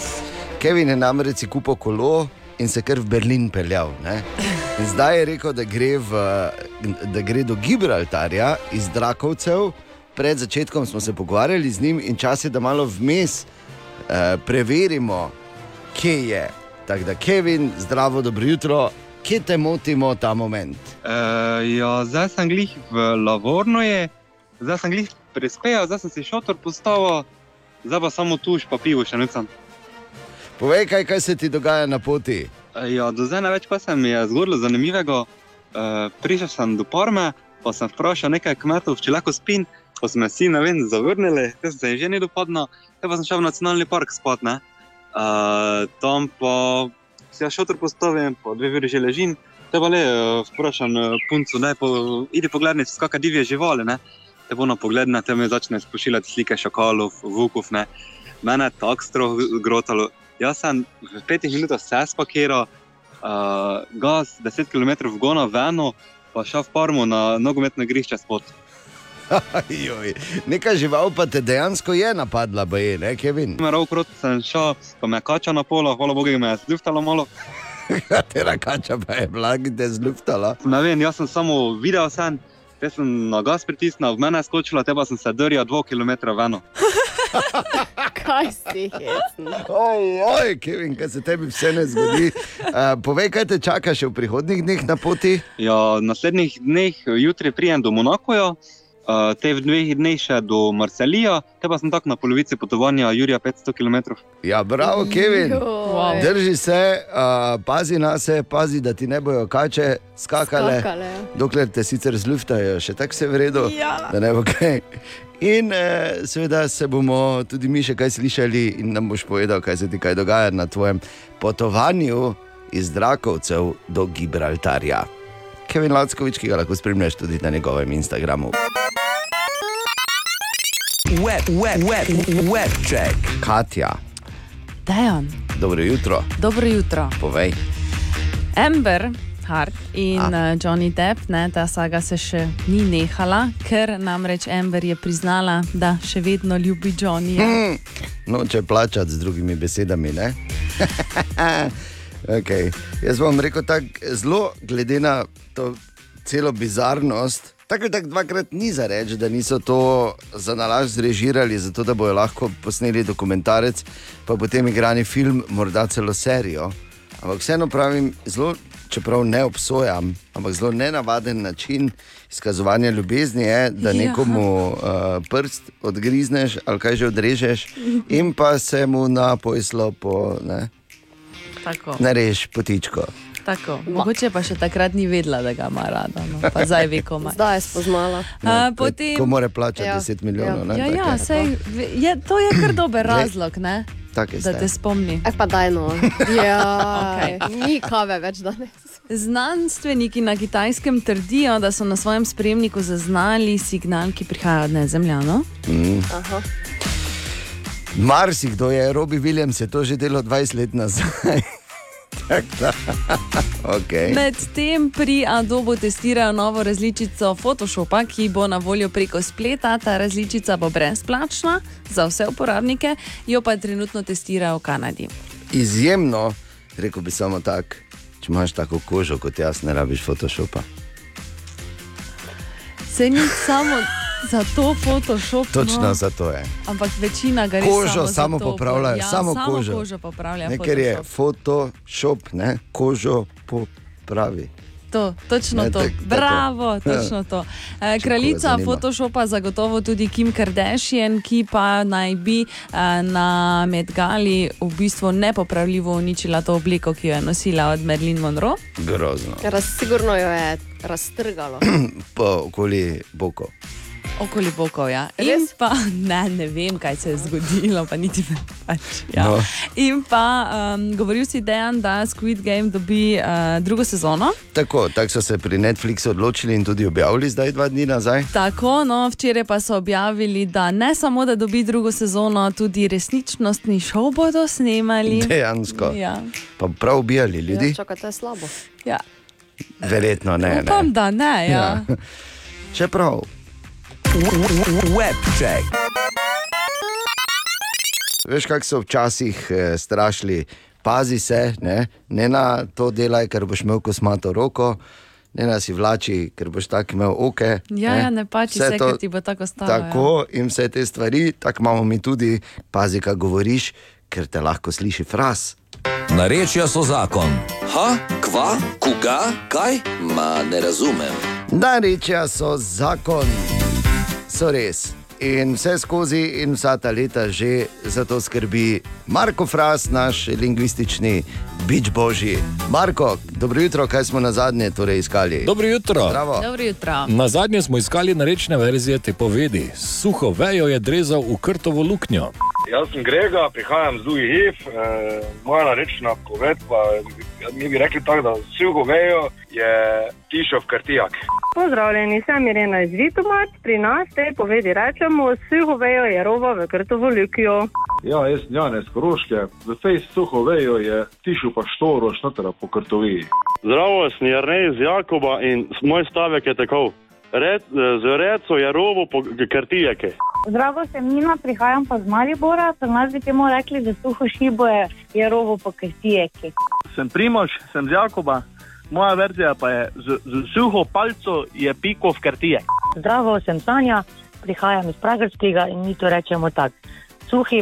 Kevin je namreč kupil kolo in se kar v Berlin peljal. Ne? In zdaj je rekel, da gre, v, da gre do Gibraltarja iz Drakovcev. Pred začetkom smo se pogovarjali z njim in čas je, da malo vmes uh, preverimo, kje je. Tako da, Kevin, zdravo, dobro jutro, kje te motimo ta moment? Uh, ja, zdaj sem glih v Lavorno, je, zdaj sem glih prispel, zdaj sem si šotor postavil, zdaj pa samo tuš, pa pivo še nisem. Povej, kaj, kaj se ti dogaja na poti. Uh, ja, do zdaj največ, kar se mi je zgodilo zanimivega. Uh, prišel sem do Parme, pa sem vprašal nekaj kmetov, če lahko spim, pa smo si ne vem, zavrnili, ker sem se že ni dopadlo, pa sem šel v nacionalni park spat. ne. Uh, tam pa si jaz šotor postavim, po dve uri že ležim. Te pa le uh, vprašam uh, punco, da po, idi pogledati, kakšne divje živali. Ne? Te bo na pogled na te me začne spošiljati slike šakalov, vukov. Ne? Mene tako strah grotalo. Jaz sem v petih minutah se spakiral, uh, gas 10 km v gono, veno, pa šel v parmu na nogometno igrišče spod. Joj, Neka žival pa te dejansko je napadla, boje, ne, Kevin. Merov krot sem šel, pa me je kača na polo, hvala Bogu, me je zluftalo malo. Katera kača pa je blagite zluftala. Ne vem, jaz sem samo videl sen, te sem na gas pritisnil, v mene je skočila, te pa sem se drjal 2 km veno. Kaj si hecen? Oj, Kevin, kaj se tebi vse ne zgodi. Uh, povej, kaj te čaka še v prihodnih dneh na poti? Ja, naslednjih dneh, jutri prijem do Monakoja, uh, te v dveh dneh še do Marselija, te pa sem tako na polovici potovanja Jurija 500 km. Ja, bravo, Kevin. Joj. Drži se, uh, pazi na se, pazi, da ti ne bojo kače skakale. Skakale. Dokler te sicer zluftajo, še tako se v redu, Ja. da ne bo kaj. In eh, seveda se bomo tudi mi še kaj slišali, in nam boš povedal, kaj se ti kaj dogaja na tvojem potovanju iz Drakovcev do Gibraltarja. Kevin Lackovič, ki ga lahko spremljaš tudi na njegovem Instagramu. Web, web, web, web check. Katja, Dejan, dobro jutro, dobro jutro. povej. Amber Hart in uh, Johnny Depp, ne, ta saga se še ni nehala, ker namreč Amber je priznala, da še vedno ljubi Johnnyja. Hmm. Noče plačati z drugimi besedami. ne? okay. Jaz bom rekel tako, zelo glede na to celo bizarnost. Tako ali tako dvakrat ni za reči, da niso to za nalaž zrežirali, zato da bojo lahko posneli dokumentarec, pa potem igrani film, morda celo serijo. Ampak vseeno pravim, zelo, čeprav ne obsojam, ampak zelo nenavaden način izkazovanja ljubezni je, da Ja. nekomu uh, prst odgrizneš ali kaj že odrežeš in pa se mu na pojslo po, ne, Tako. nareš potičko. Tako. Mogoče pa še takrat ni vedela, da ga ima rada, no. pa zdaj ve, ko ima. Zdaj je spoznala. A, potem... Ko mora plačati Ja, 10 milijonov. ne, Ja, ja, sej, je, to je kar dober razlog, ne? take da ste. te spomni. Eh, pa daj no. Ja, Okej. Ni kave več danes. Znanstveniki na kitajskem trdijo, da so na svojem spremniku zaznali signal, ki prihaja od nezemljanov. Mm. Aha. Marsikdo je, Robi Williams je to že delo 20 let nazaj. Okay. Medtem pri Adobe testirajo novo različico Photoshopa, ki bo na voljo preko spleta. Ta različica bo brezplačna za vse uporabnike, jo pa trenutno testirajo v Kanadi. Izjemno, rekel bi samo tako, če imaš tako kožo kot jaz, ne rabiš Photoshopa. Se ni samo za to Photoshop. Točno no, zato je. ampak večina ga res Kožo samo, samo za to, popravljajo, ja, samo samo kožo. kožo popravlja. Ne, ker je Photoshop. Ne, kožo popravi. To, točno Ne, to. tak- tako. Bravo, točno to. Eh, Kraljica. Photoshopa zagotovo tudi Kim Kardashian, ki pa naj bi eh, na Medgali v bistvu nepopravljivo uničila to obliko, ki jo je nosila od Marilyn Monroe. Grozno. Raz, sigurno jo je raztrgalo. Po okoli bokov. Okoli bokov, ja. In pa, ne, ne vem, kaj se je zgodilo, pa niti ne pač. Ja. No. In pa um, govoril si dejan, da Squid Game dobi uh, drugo sezono. Tako, tako so se pri Netflixu odločili in tudi objavili zdaj dva dni nazaj. Tako, no, včeraj pa so objavili, da ne samo, da dobi drugo sezono, tudi resničnostni šov bodo snemali. Dejansko. Ja. Pa prav ubijali ljudi? Ja, čakaj, to je slabo. Ja. Verjetno ne. ne. Upam, da ne. Ja. Ja. Čeprav. Webček. Veš, kako so včasih eh, strašili, pazi se, ne, ne na to delaj, ker boš imel kosmato roko, ne na si vlači, ker boš tak imel oke. Ja, ja, ne pači Vse se, ker ti bo tako stalo. Tako in vse te stvari, tako imamo mi tudi, pazi, kaj govoriš, ker te lahko sliši fras. Narečja so zakon. Ha, kva, koga, kaj? Ma ne razumem. Narečja so zakon, so res. In vse skozi, in vsa ta leta že za to skrbi Marko Fras, naš lingvistični bič božji. Marko, dobro jutro, kaj smo na zadnje torej iskali? Dobro jutro. Bravo. Dobro jutro. Na zadnje smo iskali narečne verzije te povedi. Suho vejo je drezal v krtovo luknjo. Jaz sem Grega, prihajam z Duhi Hiv, e, moja narečna povedba, mi bi rekli tako, da suho vejo je tišo v krtijak. Pozdravljeni, sem Irena iz Vitomac, pri nas te povedi rečemo, suho vejo je rova v krtovo lukjo. Ja, jaz sem Janez Koroške, v fejs suho vejo je tišel pa štoro šnotera po krtoviji. Zdravo, sem Jarnej iz Jakoba in moj stavek je tako. Red, z reco je rovo po krtijake. Zdravo, sem Nina, prihajam pa z Maribora, pri nas bi temu rekli, da suho šibo je, je rovo po krtijeki. Sem Primož, sem z Jakoba, moja verzija pa je z, z suho palco je piko v krtije. Zdravo, sem Sanja, prihajam iz Pragerskega in mi to rečemo tako. Suhi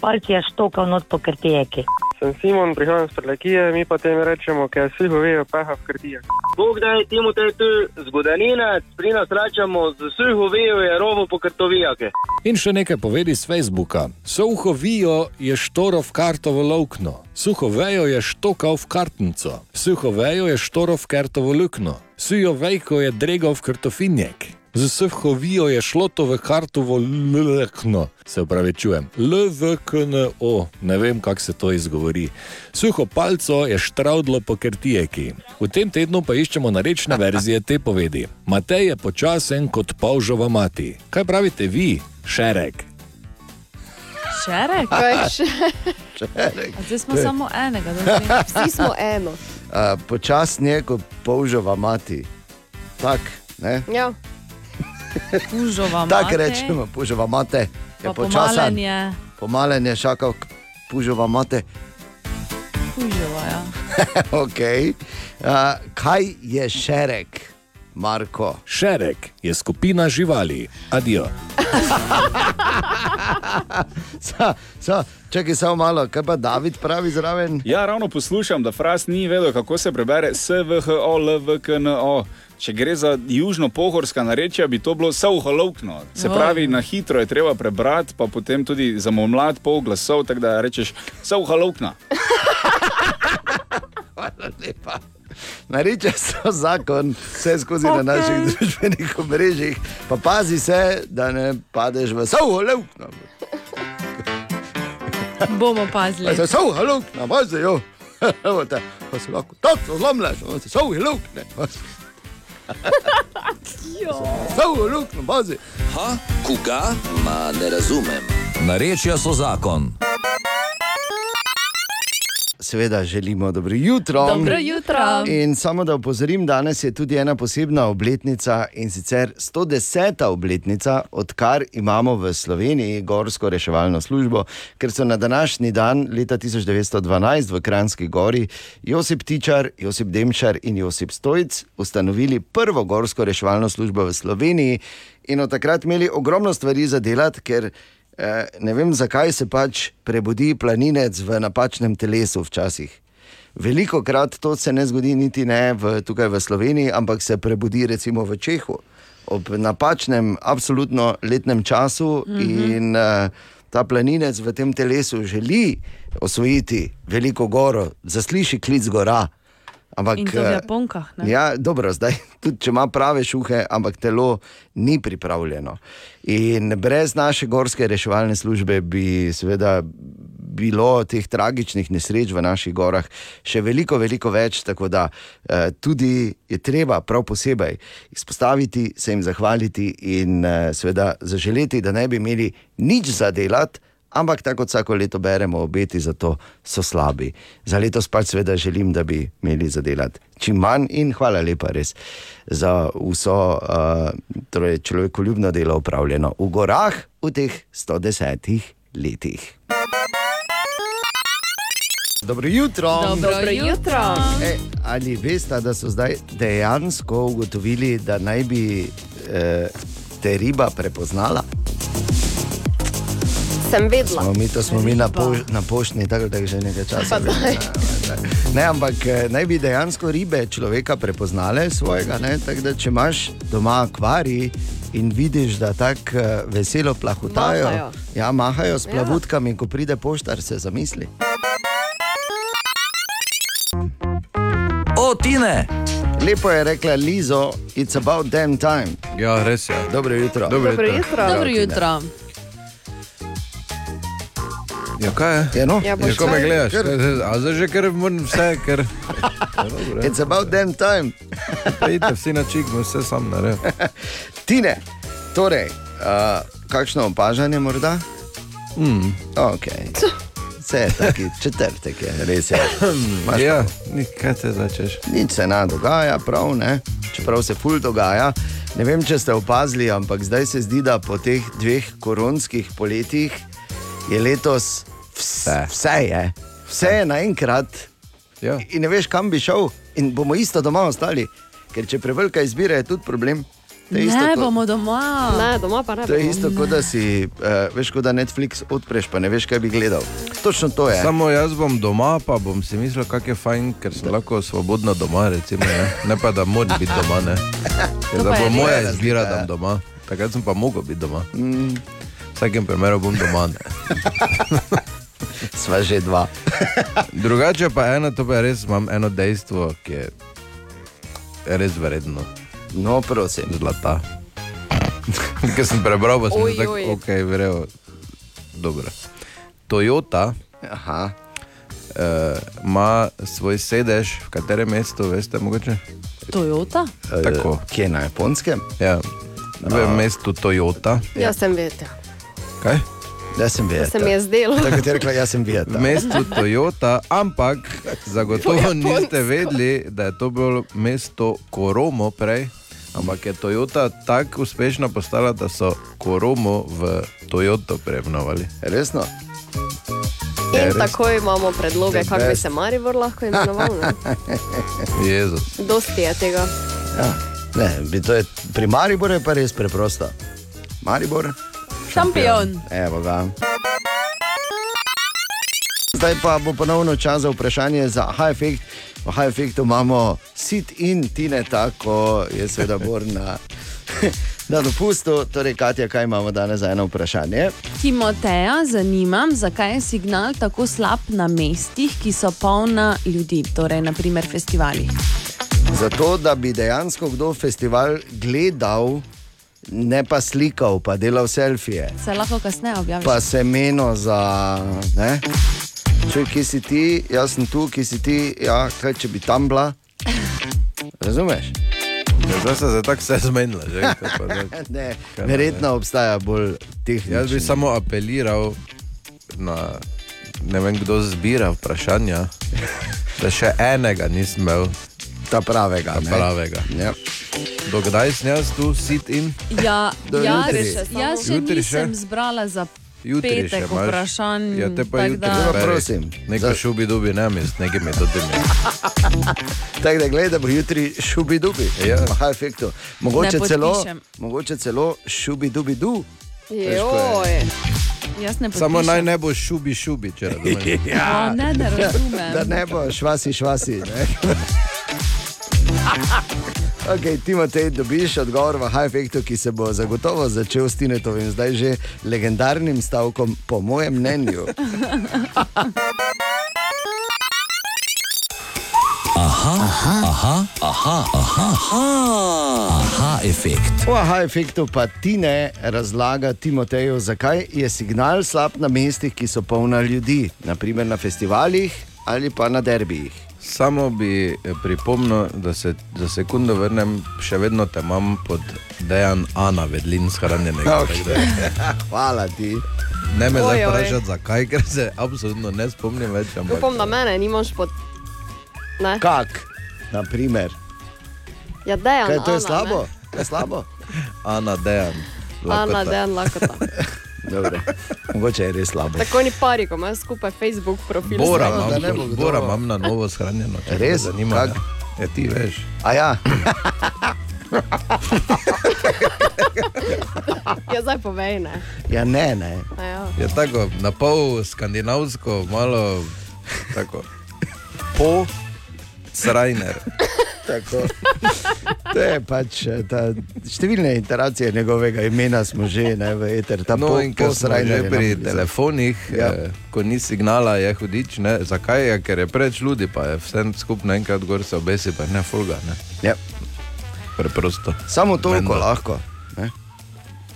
palci je štokal not po krtijeki. Sem Simon, prihajam iz Prlekije, mi pa tem rečemo, ker vsi govejo peha v krtijah. Bog da je temu te tu zgodanine, pri nas rečemo, z suho vejo je rovo po krtovijake. In še nekaj povedi z Facebooka. Suho vijo je štoro v kartovo luknjo. Suho vejo je štokal v kartnico. Suho vejo je štoro v kartovo luknjo. Sujo vejko je dregal v krtofinjek. Z suho vijo je šlo to v kartovo luknjo. Se upravičujem. LVKNO, ne vem, kako se to izgovori. Suho palco je štravdlo po krtijeki. V tem tednu pa iščemo narečne verzije te povedi. Matej je počasen kot polžova mati. Kaj pravite vi, Šerek? Šerek? Kaj še? Šerek. Zdaj smo samo enega. Vsi smo eno. Uh, Počasni je kot polžova mati. Tak, ne? Ja. Pužova Tako mate. rečemo, pužova mate. Je počasen. pomalen je. Pomalen je šakal, k- pužova mate. Pužova, ja. okay. uh, kaj je šerek, Marko? Šerek je skupina živali. Adijo. sa, sa, čakaj samo malo, kaj pa David pravi zraven? Ja, ravno poslušam, da fras ni vedel, kako se prebere SVHO, LVKNO. Če gre za južno-pohorska narečja, bi to bilo savholovkno. Se Oj. pravi, na hitro je treba prebrati, pa potem tudi zamomlati pol glasov, tako da rečeš savholovkna. Hvala lepa. Nareče so zakon, vse skozi okay. na naših družbenih omrežjih, pa pazi se, da ne padeš v savholevkno. Bomo pazili. Se savholevkno, pazi jo. Pa se lahko tako zlomleš, se savholevkne. Savholevkno, pazi. Ha, koga? Ma ne razumem. Narečja so zakon. Seveda želimo dobro jutro. Dobro jutro. In samo da opozorim, danes je tudi ena posebna obletnica in sicer 110. obletnica, odkar imamo v Sloveniji gorsko reševalno službo, ker so na današnji dan leta 1912 v Kranski gori Josip Tičar, Josip Demšar in Josip Stojc ustanovili prvo gorsko reševalno službo v Sloveniji in od takrat imeli ogromno stvari za delati, ker ne vem, zakaj se pač prebudi planinec v napačnem telesu včasih. Veliko krat to se ne zgodi niti ne v, tukaj v Sloveniji, ampak se prebudi recimo v Čehu ob napačnem, absolutno letnem času mm. -hmm. in uh, ta planinec v tem telesu želi osvojiti veliko goro, zasliši klic gora. Ampak, In to v eh, Japonkah. Ne? Ja, dobro, zdaj tudi če ima prave šuhe, ampak telo ni pripravljeno. In brez naše gorske reševalne službe bi seveda bilo teh tragičnih nesreč v naših gorah še veliko, veliko več. Tako da eh, tudi je treba prav posebej izpostaviti, se jim zahvaliti in eh, seveda zaželeti, da ne bi imeli nič za delati. Ampak tako kot vsako leto beremo, obeti za to so slabi. Za letos pač seveda želim, da bi imeli za delati čim manj in hvala lepa res za vso uh, torej človekoljubno delo upravljeno v gorah v teh 110 letih. Dobro jutro. Dobro Dobro jutro. E, ali veste, da so zdaj dejansko ugotovili, da naj bi eh, te riba prepoznala? Sem vedela. Smo mi, to smo mi na, poš, na poštni, tako da že nekaj časa. Vidimo, ne, ampak eh, naj bi dejansko ribe človeka prepoznale svojega. ne, Tako da če imaš doma akvarij in vidiš, da tako eh, veselo plahutajo, Mahajo. ja, mahajo s Ja. plavutkami, ko pride poštar, se zamisli. O, Tine! Lepo je rekla Lizo, it's about damn time. Ja, res je. Dobro jutro. Dobro Dobro jutro. jutro. Dobro jutro. Ja, kaj je? Ja, no. Ja, Ja, ko me gledaš, Ker- a zdaj že kar moram vse, ker. Ja, dobro, It's about damn time. Pejte vsi na čik, vse sam naredil. Tine, torej, uh, kakšno opažanje morda? Mm. Okay. Vse je taki četrtek, je, res je. Imaš Ja, kaj se začneš? Nič se ne dogaja, prav ne. Čeprav se ful dogaja. Ne vem, če ste opazili, ampak zdaj se zdi, da po teh dveh koronskih poletjih je letos vse, vse je. Vse je naenkrat. Ja. In ne veš, kam bi šel, in bomo isto doma ostali. Ker če prevelika izbira, je tudi problem. Je isto Ne kot- bomo doma. Ne, doma pa ne To je bomo. isto, kot da si, uh, veš, kot da Netflix odpreš, pa ne veš, kaj bi gledal. Točno to je. Samo jaz bom doma, pa bom si mislil, kako je fajn, ker sem lahko svobodno doma, recimo, ne, ne pa da moram biti doma. Ne. Ker da bo moja izbira, da bom doma. Takrat sem pa mogel biti doma. Mm. V vsakem primeru bom doma. Sva že dva. Drugače pa eno, to pa je res, imam eno dejstvo, ki je res vredno. No, prosim. Zlata. Ker sem prebral, pa sem Oj, tako, oj. ok, verjel. Dobro. Toyota Aha. eh, ima svoj sedež, v katerem mestu, veste, mogoče? Toyota? Tako. Kje na japonskem? Ja, v A. mestu Toyota. Jaz sem vedela. Kaj? Jaz sem To se mi je zdelo. Tako je rekla, jaz sem V videl. mestu Toyota, ampak zagotovo niste vedeli, da je to bilo mesto Koromo prej. Ampak je Toyota tako uspešna postala, da so Koromo v Toyoto premenovali. Resno? Ja, In res. tako imamo predloge, The kako bi se Maribor lahko imenoval. Jezus. Dosti je tega. Ja. Ne, bi to je, pri Mariboru je pa res preprosto. Maribor, Šampion. Evo ga. Zdaj pa bo ponovno čas za vprašanje za H-efekt. V H-efektu imamo sit in tine, tako je seveda bor na, na dopustu. Torej, Katja, kaj imamo danes za eno vprašanje? Timoteja zanima, zakaj je signal tako slab na mestih, ki so polna ljudi, torej naprimer festivali. Zato, da bi dejansko kdo festival gledal, ne pa slikal, pa delal selfije. Se lahko kasneje objaviš. pa se meno za. Ne? Čuj, ki si ti, jaz sem tu, ki si ti, ja, kaj če bi tam bila. Razumeš? Ja, zdaj se je tako vse zmenilo. Ne, verjetno obstaja bolj tehnično. Jaz bi samo apeliral na ne vem, kdo zbira vprašanja, da še enega nisem imel. Ta pravega. Ta ne? pravega. Ja. Dokdaj sem jaz tu sit in? Ja, Do jaz, jutri. jaz še Jutri nisem še? zbrala za Jutri še petek imaš. vprašanj. Ja, te pa jutri da- zberi. prosim. Nekaj šubi dubi, ne mi, z nekimi metodami. Tako da gledaj, da bo jutri šubi dubi. Ja. Aha, efektu. Mogoče celo, mogoče celo šubi dubi du. Joj. Jaz Samo naj ne bo šubi šubi, če razumeš. O, ne, ne razumem. Da ne bo švasi, švasi. Ne? Okay, Timotej, dobiš odgovor v Hajfektu, ki se bo zagotovo začel s Tinetovim, zdaj že legendarnim stavkom, po mojem mnenju. Aha, aha, aha, aha, aha, aha, aha efekt. V aha efektu pa ti ne razlaga Timoteju, zakaj je signal slab na mestih, ki so polna ljudi, naprimer na festivalih ali pa na derbijih. Samo bi eh, pripomnil, da se za sekundo vrnem, še vedno te imam pod dejan Ana, vedlin shranjenega. Ok. Hvala ti. Ne me zdaj vprašati, zakaj, ker se absolutno ne spomnim več. Ampak... Upam, da mene nimaš pod. Ne. Kak? Naprimer. Ja, dejan. Kaj, to je Ana, slabo? ne. To je slabo? Ana, dejan. Ana, dejan, lakota. Dobre. Mogoče je res slabo. Tako ni pari, ko imaš skupaj Facebook profil. Bora, imam, da ne bo kdo- Bora imam na novo shranjeno. Res? Zanima, Kak? ne. Ja, ti veš. A ja. Ja, zdaj povej, ne. Ja, ne, ne. A Ja. Je tako, na pol skandinavsko, malo tako. Po Srajner. Tako. To je pač eh, ta, številne iteracije njegovega imena smo že ne, v eter. Ta No, po- in ker smo že pri nam- telefonih, Ja. ja. eh, ko ni signala, je hudič. Ne? Zakaj je? Ker je preveč ljudi, pa je vse skupaj naenkrat gor se obesi, pa ne fulga. Ne? Ja. Preprosto. Samo toliko Menda. lahko. Ne?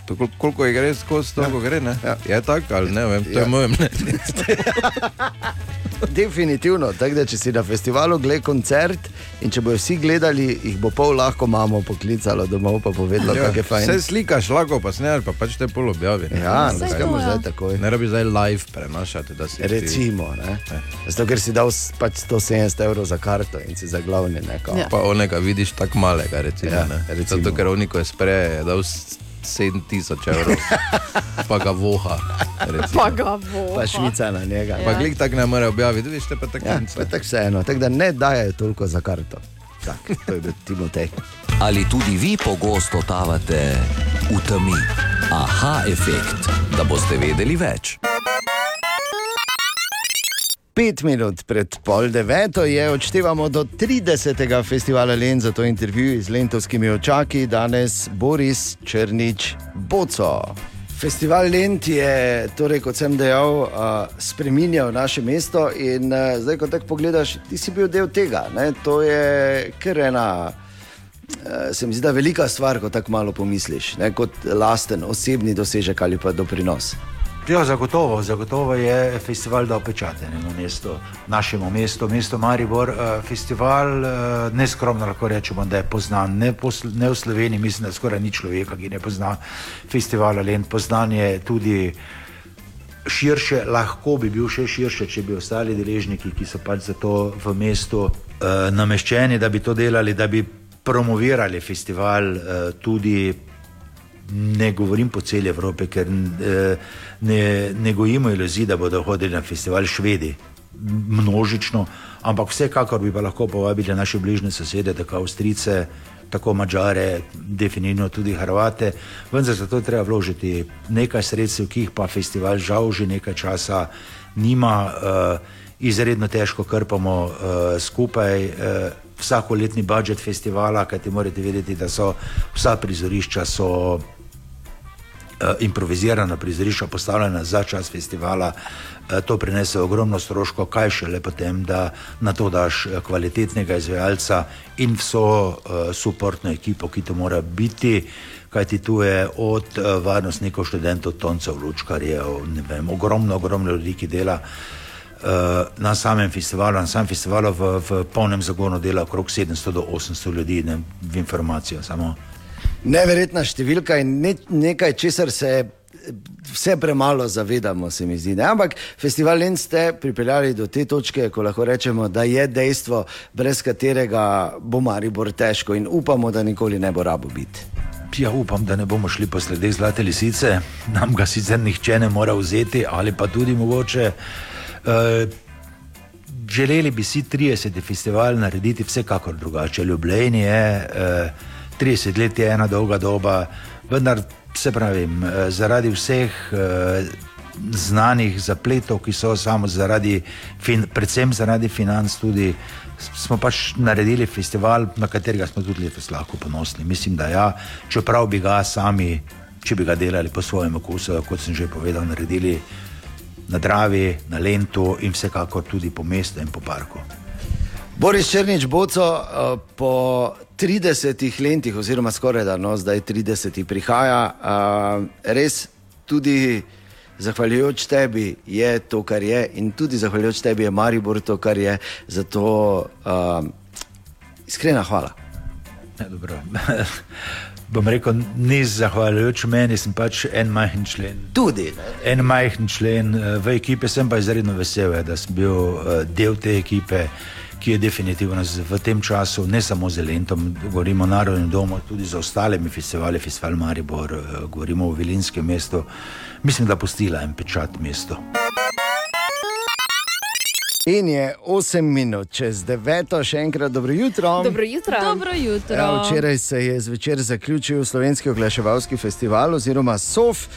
To, kol- koliko je gre skozi, toliko ja. gre. Ne? Ja. Je tako ali ne vem, to. Ja. je moje mnenje. Definitivno. Tako da, če si na festivalu gledal koncert in če bojo vsi gledali, jih bo pol lahko mamo poklicalo domov, pa povedala, Ja, kako je fajn. Vse slikaš, lahko pa snemaš, pa pač te pol objavi. ne. Ja, Ne ne skemo zdaj takoj. Ne rabi zdaj live prenašati. da si ti- Recimo, ne? Zato, ker si dal pač 170 evrov za karto in si za glavni neko. Ja. Pa onega vidiš tako malega, recimo. Ja, Ja, recimo. Zato, ker oni, ko je spreje, je dal 7000 evrov, pa ga voha. recimo. Pa ga bo. Pa švica na njega. Pa glik tako ne more objaviti, vidiš, te pa tako Ja, ja, pa tako vseeno, tako da ne daje toliko za karto. Tak, to je bil Timotej. Ali tudi vi pogosto totavate v temi? Aha efekt, da boste vedeli več. Pet minut pred pol deveto je, odštevamo do 30. festivala Len za to intervju z lentovskimi očaki, danes Boris Črnič Boco. Festival Lent je, torej, kot sem dejal, spremenjal naše mesto in zdaj, ko tako pogledaš, ti si bil del tega. Ne? To je kar ena, se mi zdi, da velika stvar, ko tako malo pomisliš, ne? kot lasten osebni dosežek ali pa doprinos. Ja, zagotovo, zagotovo je festival dal pečate na mesto, našemu mestu, mesto Maribor. Eh, Festival, eh, neskromno lahko rečemo, da je poznan. Ne, po, Sl- ne v Sloveniji, mislim, da skoraj ni človeka, ki ne pozna festivala Lent. Poznan je tudi širše, lahko bi bil še širše, če bi ostali deležniki, ki so pač za to v mestu eh, nameščeni, da bi to delali, da bi promovirali festival eh, tudi ne govorim po celi Evropi, ker eh, ne, ne gojimo iluzij, da bodo hodili na festival Švedi, množično, ampak vsekakor bi pa lahko povabili naše bližnje sosede, tako Avstrice, tako Mačare, definitivno tudi Hrvate. Vendar za to treba vložiti nekaj sredstev, ki jih pa festival žal že nekaj časa nima. Eh, Izredno težko krpamo uh, skupaj uh, vsakoletni budžet festivala, kajti morate vedeti, da so vsa prizorišča so improvizirana prizorišča, postavljena za čas festivala, eh, to prinese ogromno stroškov, kaj šele potem, da na to daš eh, kvalitetnega izvajalca in vso uh, suportno ekipo, ki to mora biti. Kajti tu je od uh, varnostnikov, študentov, toncev, lučkarjev, ne vem, ogromno, ogromno ljudi, ki dela uh, na samem festivalu. Na samem festivalu v, v polnem zagonu dela okrog 700 do 800 ljudi, ne v informacijo samo. Neverjetna številka in ne, nekaj, česar se vse premalo zavedamo, se mi zdi. Ne? Ampak festival Len ste pripeljali do te točke, ko lahko rečemo, da je dejstvo, brez katerega bo Maribor težko in upamo, da nikoli ne bo rabo biti. Ja, upam, da ne bomo šli po sledeh Zlate lisice, nam ga sicer nihče ne more vzeti, ali pa tudi mogoče. Uh, želeli bi si 30. festival narediti vsekakor drugače. Ljubljeni je, uh, 30 let je ena dolga doba, vendar se pravi, eh, zaradi vseh eh, znanih zapletov, ki so samo zaradi, fin, predvsem zaradi financ, tudi smo pač naredili festival, na katerega smo tudi letos lahko ponosni. Mislim, da ja, čeprav bi ga sami, če bi ga delali po svojem okusu, kot sem že povedal, naredili na Dravi, na Lentu in vsekakor tudi po mestu in po parku. Boris Črnič Boco eh, po 30 letih, oziroma skoraj da no, zdaj 30 prihaja, eh, res tudi zahvaljujoč tebi je to, kar je, in tudi zahvaljujoč tebi je Maribor to, kar je. Zato uh, iskrena hvala. Ja, dobro. Bom rekel, ni zahvaljujoč meni, sem pač en majhen člen. Tudi. Ne? En majhen člen v ekipi, sem pa izredno vesel, da sem bil del te ekipe, ki je definitivno v tem času, ne samo z Lentom, govorimo o Narodnem domu, tudi z ostalimi festivali, festival Maribor, eh, govorimo o Vilinskem mestu. Mislim, da pustila en pečat mestu. In je 8 minut čez 9, še enkrat dobro jutro. Dobro jutro. Dobro jutro. Ja, včeraj se je zvečer zaključil slovenski oglaševalski festival oziroma SOF.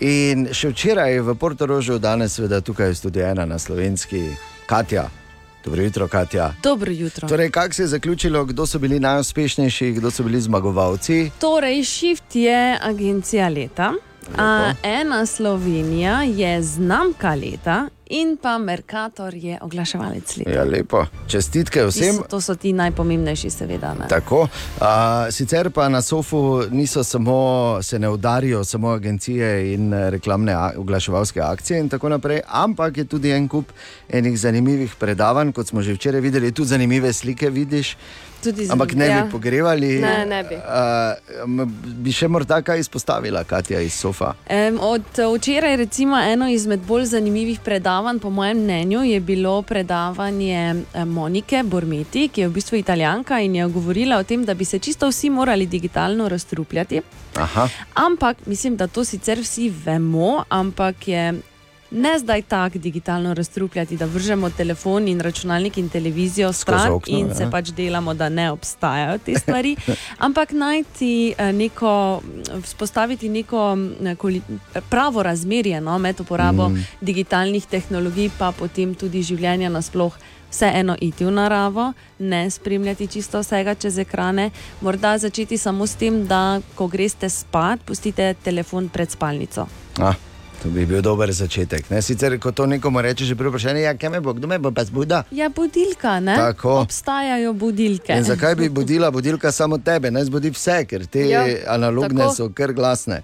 In še včeraj v Portorožu, danes seveda tukaj v studiu ena na slovenski, Katja. Dobro jutro, Katja. Dobro jutro. Torej, kako se je zaključilo, kdo so bili najuspešnejši, kdo so bili zmagovalci? Torej, Shift je agencija leta, a ena Slovenija je znamka leta in pa Merkator je oglaševalec leta. Ja, lepo. Čestitke vsem. Ti so- To so ti najpomembnejši, seveda. Ne? Tako. A, sicer pa na SOFU niso samo, se ne udarijo samo agencije in eh, reklamne oglaševalske akcije in tako naprej, ampak je tudi en kup enih zanimivih predavanj, kot smo že včeraj videli, tudi zanimive slike vidiš. Tudi z- Ampak ne ja. bi pogrevali. Ne, ne bi. M- bi še morda kaj izpostavila, Katja iz SOFA. Em, od včeraj, recimo, eno izmed bolj zanimivih predavanj, po mojem mnenju, je bilo predavanje eh, Monike Bormeti, ki je v bistvu italijanka in je govorila o tem, da bi se čisto vsi morali digitalno razstrupljati. Aha. Ampak mislim, da to sicer vsi vemo, ampak je ne zdaj tako digitalno razstrupljati, da vržemo telefon in računalnik in televizijo stran okno, in ja. se pač delamo, da ne obstajajo te stvari. ampak najti eh, neko, vzpostaviti neko mm, koli- pravo razmerje no, med uporabo mm. digitalnih tehnologij, pa potem tudi življenja nasploh. Vseeno iti v naravo, ne spremljati čisto vsega čez ekrane, morda začeti samo s tem, da ko greste spat, pustite telefon pred spalnico. Ah, to bi bil dober začetek. Ne? Sicer, ko to nekomu reče, že pri vprašanju, ja, kaj me bo, kdo me bo pa zbuda. Ja, budilka, ne? Tako. Obstajajo budilke. In zakaj bi budila budilka samo tebe, ne zbudi vse, ker te Ja, analogne tako. so kar glasne.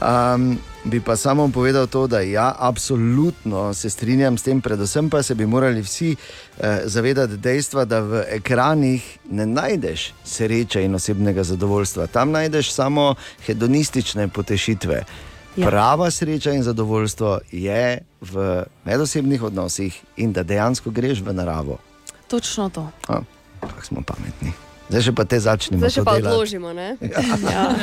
Um, bi pa samo povedal to, da ja, absolutno se strinjam s tem, predvsem pa se bi morali vsi eh, zavedati dejstva, da v ekranih ne najdeš sreče in osebnega zadovoljstva, tam najdeš samo hedonistične potešitve. Ja. Prava sreča in zadovoljstvo je v medosebnih odnosih in da dejansko greš v naravo. Točno to. A, Kako smo pametni. Zdaj še pa te začnemo. Zdaj še pa delati. odložimo. Ne? Ja.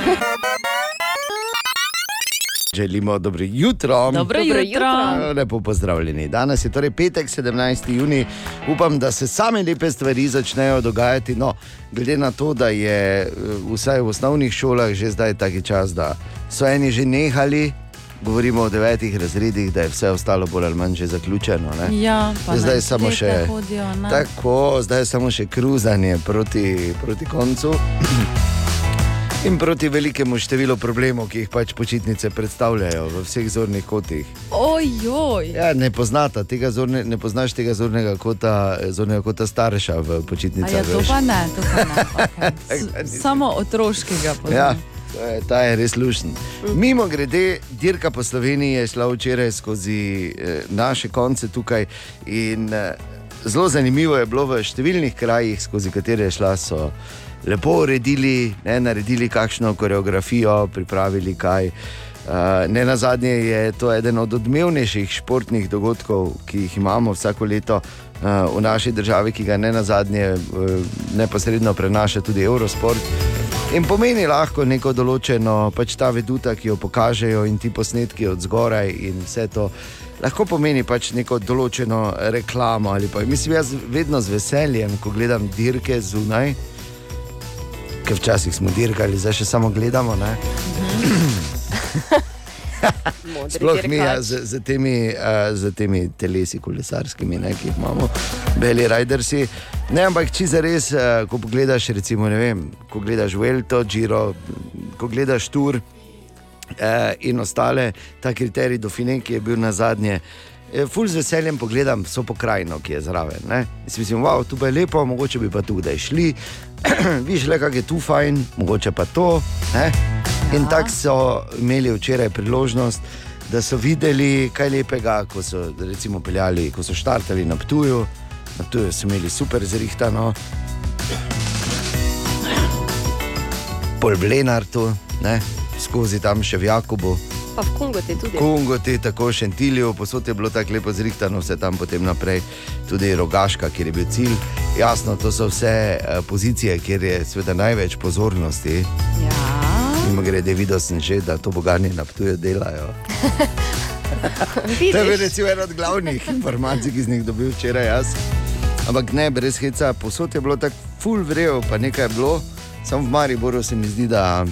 Želimo dobro jutro. Dobro Dobro jutro. jutro. Lepo pozdravljeni. Danes je torej petek, 17. juni. Upam, da se same lepe stvari začnejo dogajati. No, glede na to, da je eh, vsaj v osnovnih šolah že zdaj taki čas, da so eni že nehali. Govorimo o devetih razredih, da je vse ostalo bolj ali manj že zaključeno. Ne? Ja, zdaj na samo še, hodijo, ne. tako, zdaj je samo še kruzanje proti, proti koncu. In proti velikemu številu problemov, ki jih pač počitnice predstavljajo v vseh zornih kotih. Ojoj. Ja, ne, tega zorne, ne poznaš tega zornega kota, eh, zornega kota starša v počitnicah. ja, to veš. pa ne, to pa ne. Okay. Samo otroškega Ja, poznam. to je, ta je res lušen. Mimo grede, dirka po Sloveniji je šla včeraj skozi eh, naše konce tukaj. In, eh, zelo zanimivo je bilo v številnih krajih, skozi katere je šla. So, Lepo uredili, ne, naredili kakšno koreografijo, pripravili kaj. Uh, ne na zadnje je to eden od odmevnejših športnih dogodkov, ki jih imamo vsako leto uh, v naši državi, ki ga ne na zadnje uh, neposredno prenaša tudi Eurosport. In pomeni lahko neko določeno, pač ta veduta, ki jo pokažejo in ti posnetki od zgoraj in vse to. Lahko pomeni pač neko določeno reklamo. ali Pa, mislim, jaz vedno z veseljem, ko gledam dirke zunaj, ker včasih smo dirkali, zdaj še samo gledamo. Sploh mi, ja, dirkač. z, z, temi, uh, z temi telesi kolesarskimi, ne, ki jih imamo, beli rajdersi. Ne, ampak če za res, uh, ko pogledaš, recimo, ne vem, ko gledaš Velto, Giro, ko gledaš Tour uh, in ostale, ta kriterij Dofine, ki je bil na zadnje. Ful z veseljem pogledam vso pokrajino, ki je zraven. mislim, wow, tu je lepo, mogoče bi pa tu kdaj šli. Viš le, kako je tu fajn, mogoče pa to. Ne? In tako so imeli včeraj priložnost, da so videli kaj lepega, ko so recimo peljali, ko so štartali na Ptuju. Na Ptuju so imeli super zrihtano, pol Blenartu, ne? skozi tam še v Jakobu. Pa v Kongo ti tudi. Kongo, ti tako šentiljo, posod je bilo tako lepo zrihtano, vse tam potem naprej, tudi rogaška, kjer je bil cilj. Jasno, to so vse eh, pozicije, kjer je sveda največ pozornosti. Ja. Mimo grede, videl sem že, da to boganje na Ptuju delajo. To je recimo ena od glavnih informacij, ki sem jih dobil včeraj jaz. Ampak ne, brez heca, posod je bilo tako full vrejo, pa nekaj je bilo, samo v Mariboru se mi zdi, da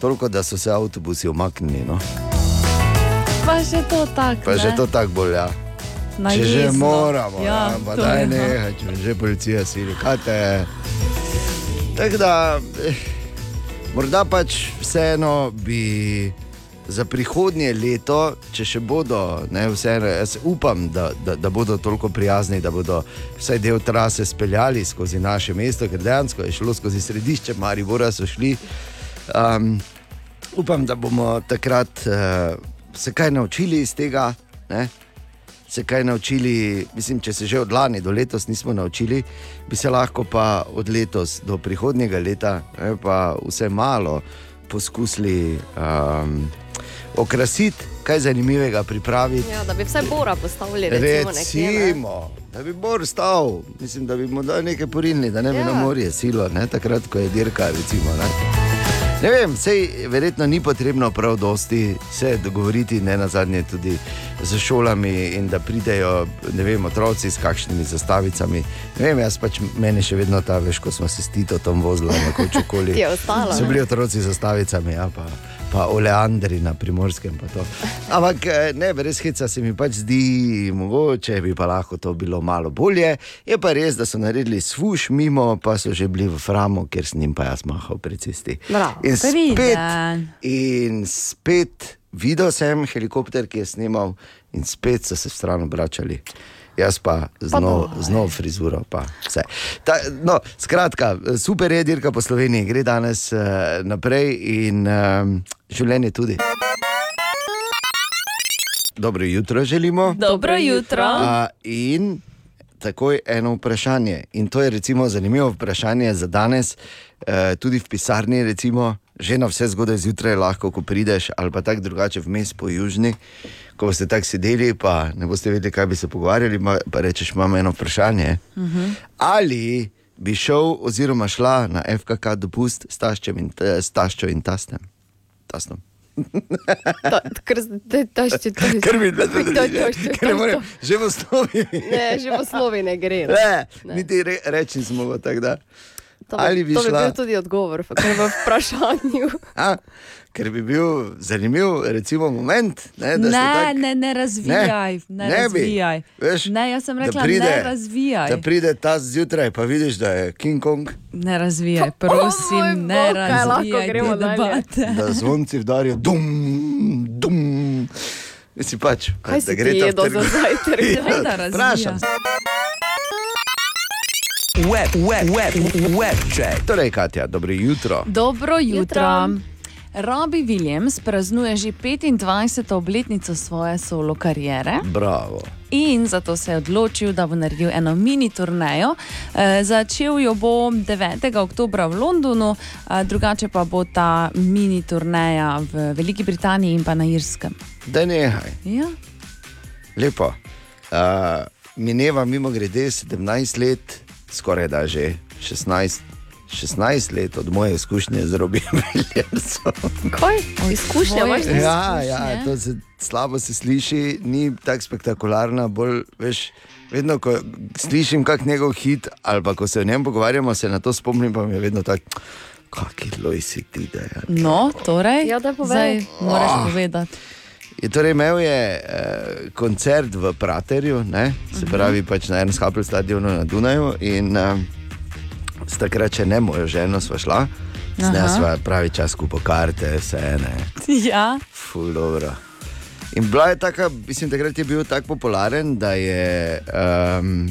toliko, da so se avtobusi umaknili. No. Pa že to tako. Pa že to tako bolj, ja. Če že moramo, ja, Ja, pa daj je, ne, no. če me že policija sili, kaj te je. Tako da, eh, morda pač vseeno bi za prihodnje leto, če še bodo, ne, vseeno, jaz upam, da, da, da bodo toliko prijazni, da bodo vsaj del trase speljali skozi naše mesto, ker dejansko je šlo skozi središče Maribora, so šli. Um, upam, da bomo takrat uh, se kaj naučili iz tega. Ne? Se kaj naučili, mislim, če se že od lani do letos nismo naučili, bi se lahko pa od letos do prihodnjega leta ne, pa vse malo poskusili um, okrasiti, kaj zanimivega pripraviti. Ja, da bi vse Bora postavili, recimo, nekje. Ne? Recimo, da bi Bor stal, mislim, da bi mu dali nekaj porilni, da ne bi ja. na morje silo, ne, takrat, ko je dirka. Recimo, ne. Ne vem, sej, verjetno ni potrebno prav dosti se dogovoriti, ne na zadnje tudi z šolami in da pridejo vem, otroci s kakšnimi zastavicami. Ne vem, jaz pač meni še vedno ta veš, ko smo se s Tito tam vozili na okoli. Ti je ostalo, So bili otroci z zastavicami, ja, pa, pa oleandri na primorskem. Ampak eh, ne, brez heca se mi pač zdi, mogoče bi pa lahko to bilo malo bolje. Je pa res, da so naredili svuš mimo, pa so že bili v Framu, ker s njim pa jaz mahal pri cesti. Bravo, In spet, in spet videl sem helikopter, ki je snimal, in spet so se stran obračali. Jaz pa z nov- z novo frizuro. Pa vse. Ta, no, skratka, super je dirka po Sloveniji, gre danes uh, naprej in um, življenje tudi. Dobro jutro želimo. Dobro jutro. A, in takoj eno vprašanje. In to je recimo zanimivo vprašanje za danes, eh, tudi v pisarni, recimo, že na vse zgodaj zjutraj, lahko, ko prideš, ali pa tako drugače vmes po južni. Ko boste tako sedeli, pa ne boste vedeli, kaj bi se pogovarjali, pa rečeš, imamo eno vprašanje. Mhm. Ali bi šel, oziroma šla na FKK dopust s taščem in, t- s taščo in tastem? tastom. Ta, ker zdaj še to. Ker mi ne ne morem, že v osnovi. Ne, že v osnovi ne gre. Ne, niti re, reči smo tako da. To, Ali bi to bi šla? bil tudi odgovor, ker v vprašanju. A, ker bi bil zanimiv, recimo, moment. Ne, da Ne, tak- ne, ne razvijaj. Ne, ne bi, razvijaj. veš, ne, jaz sem da rekla, pride- ne razvijaj. Da pride ta zjutraj, pa vidiš, da je King Kong, Ne razvijaj, prosim, ne Bog, razvijaj gremo debate. da zvonci vdarijo, dum, dum. Mislim pač, Kaj da si gre za zajtrk? Ja, da razvija. Vprašam. Web, web, web, web check. Torej, Katja, dobro jutro. Dobro jutro. Robbie Williams praznuje že 25. obletnico svoje solo kariere. Bravo. In zato se je odločil, da bo naredil eno mini turnejo. E, začel jo bo 9. oktober v Londonu, e, drugače pa bo ta mini turneja v Veliki Britaniji in pa na Irskem. Da nehaj. Ja. Lepo. Uh, mineva mimo grede 17 let, skoraj da že 16, 16 let od moje izkušnje z Robijem Williamsom. Kaj? Izkušnja imaš? ti? Ja, ja, to se slabo se sliši, ni tako spektakularna. Bolj, veš, vedno, ko slišim kak njegov hit ali pa ko se o njem pogovarjamo, se na to spomnim, pa mi je vedno tako. Kaki lojsi ti, da je. No, torej, Ja, daj povej. zdaj moraš Ah. povedati. Je torej imel je eh, koncert v Praterju, ne? se Mhm. pravi pač na enem skapel stadionu na Dunaju. In eh, takrat, če ne mojo ženo, sva šla, Aha. zdaj sva pravi čas kupo karte, vse ene, Ja, ful dobro. In bila je taka, mislim, takrat je bil tako popularen, da je um,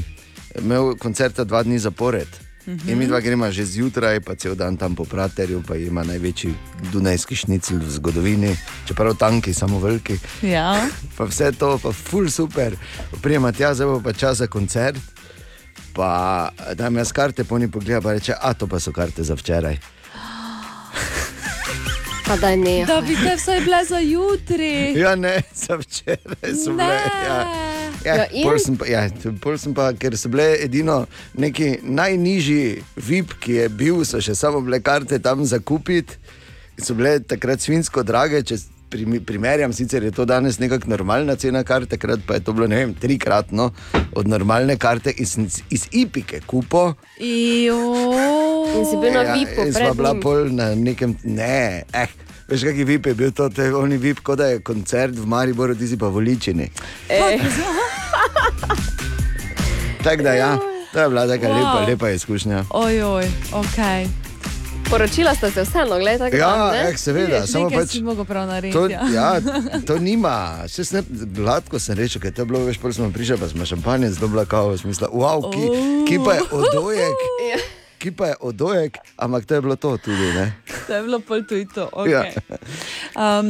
imel koncerta dva dni zapored. Mhm. In mi dva gremo že zjutraj, pa cel dan tam po Praterju, pa ima največji Dunajski šnicl v zgodovini, čeprav tanki, samo veliki. ja. Pa vse to, pa ful super. Prijema tja, zdaj bo pa čas za koncert. Pa da mi jaz karte poni pogleda, pa reče, a to pa so karte za včeraj. Pa daj ne. Da bi te vsaj bile za jutri. Ja, ne, za včeraj so bile. Ja. Ja, Ja, pol sem pa, ja, pol sem pa, ker so bile edino neki najnižji VIP, ki je bil, so še samo bile karte tam za kupiti. So bile takrat svinsko drage, če primerjam, sicer je to danes nekako normalna cena karte, takrat pa je to bilo ne vem, trikratno od normalne karte iz, iz Ipike kupo. In si bil na VIP-u in pred sva bila njim. pol na nekem, ne, eh. Veš, kakšen VIP je bil to, je oni VIP, kot da je koncert v Mariboru, ti si pa v Ličini. Ej. Tako da, ja, to je bila taka Wow. lepa, lepa izkušnja. Ojoj, ok. Poročila ste se vseeno, gledaj, tako Ja, ne? eh, seveda, samo Nekaj pač. si mogel prav narediti. To, ja. ja, to nima, še ne, gladko sem rekel, ker to je bilo več, pol smo prišli, pa smo šampanjec, dobila kavo, smisla, wow, ki, ki pa je odojek, ki pa je odojek, ampak to je bilo to tudi, ne? To je bilo pol tudi to. Okay. Ja. Um,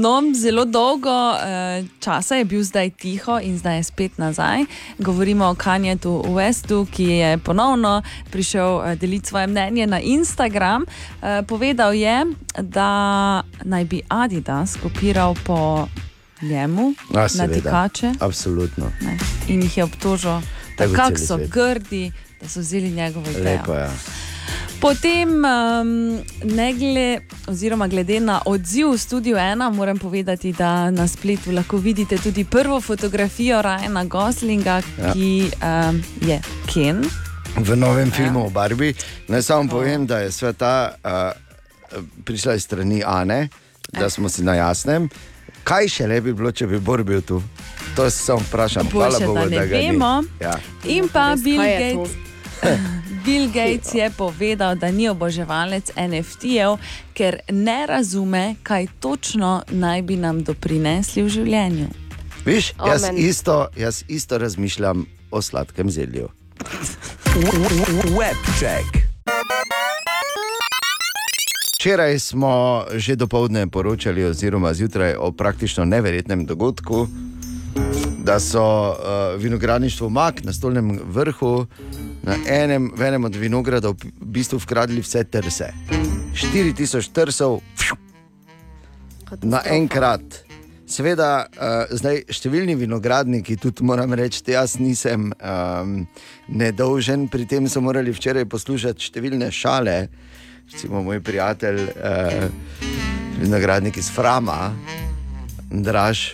no, zelo dolgo uh, časa je bil zdaj tiho in zdaj je spet nazaj. Govorimo o Kanjetu Westu, ki je ponovno prišel uh, deliti svoje mnenje na Instagram. Uh, povedal je, da naj bi Adidas kopiral po njemu A, na tekače Absolutno. ne, in jih je obtožil, da kako so grdi, da so vzeli njegovo idejo. Lepo. Ja. Potem, um, ne glede, oziroma glede na odziv v studiu ena, moram povedati, da na spletu lahko vidite tudi prvo fotografijo Rajana Goslinga, Ja. ja. ki um, je Ken. V novem filmu o Barbi. Naj samo povem, da je sveta uh, prišla iz strani Ane, da smo si na jasnem. Kaj še le bi bilo, če bi Bor bil tu? To se samo vprašam. Hvala Bogu, da ne da ga ni. vemo. Ja. In pa Bill je? Gates. Bill Gates je povedal, da ni oboževalec NFT-jev, ker ne razume, kaj točno naj bi nam doprinesli v življenju. Viš, jaz Amen. isto, jaz isto razmišljam o sladkem zelju. Webcheck. Včeraj smo že dopoledne poročali, oziroma zjutraj, o praktično neverjetnem dogodku, da so uh, vinogradništvo Mak na stolnem vrhu na enem, v enem od vinogradov v bistvu ukradli vse trse. 4000 trsov naenkrat. Seveda, uh, zdaj številni vinogradniki, tudi moram reči, jaz nisem um, nedolžen, pri tem so morali včeraj poslušati številne šale. Recimo moj prijatelj, uh, vinogradnik iz Frama, Draž,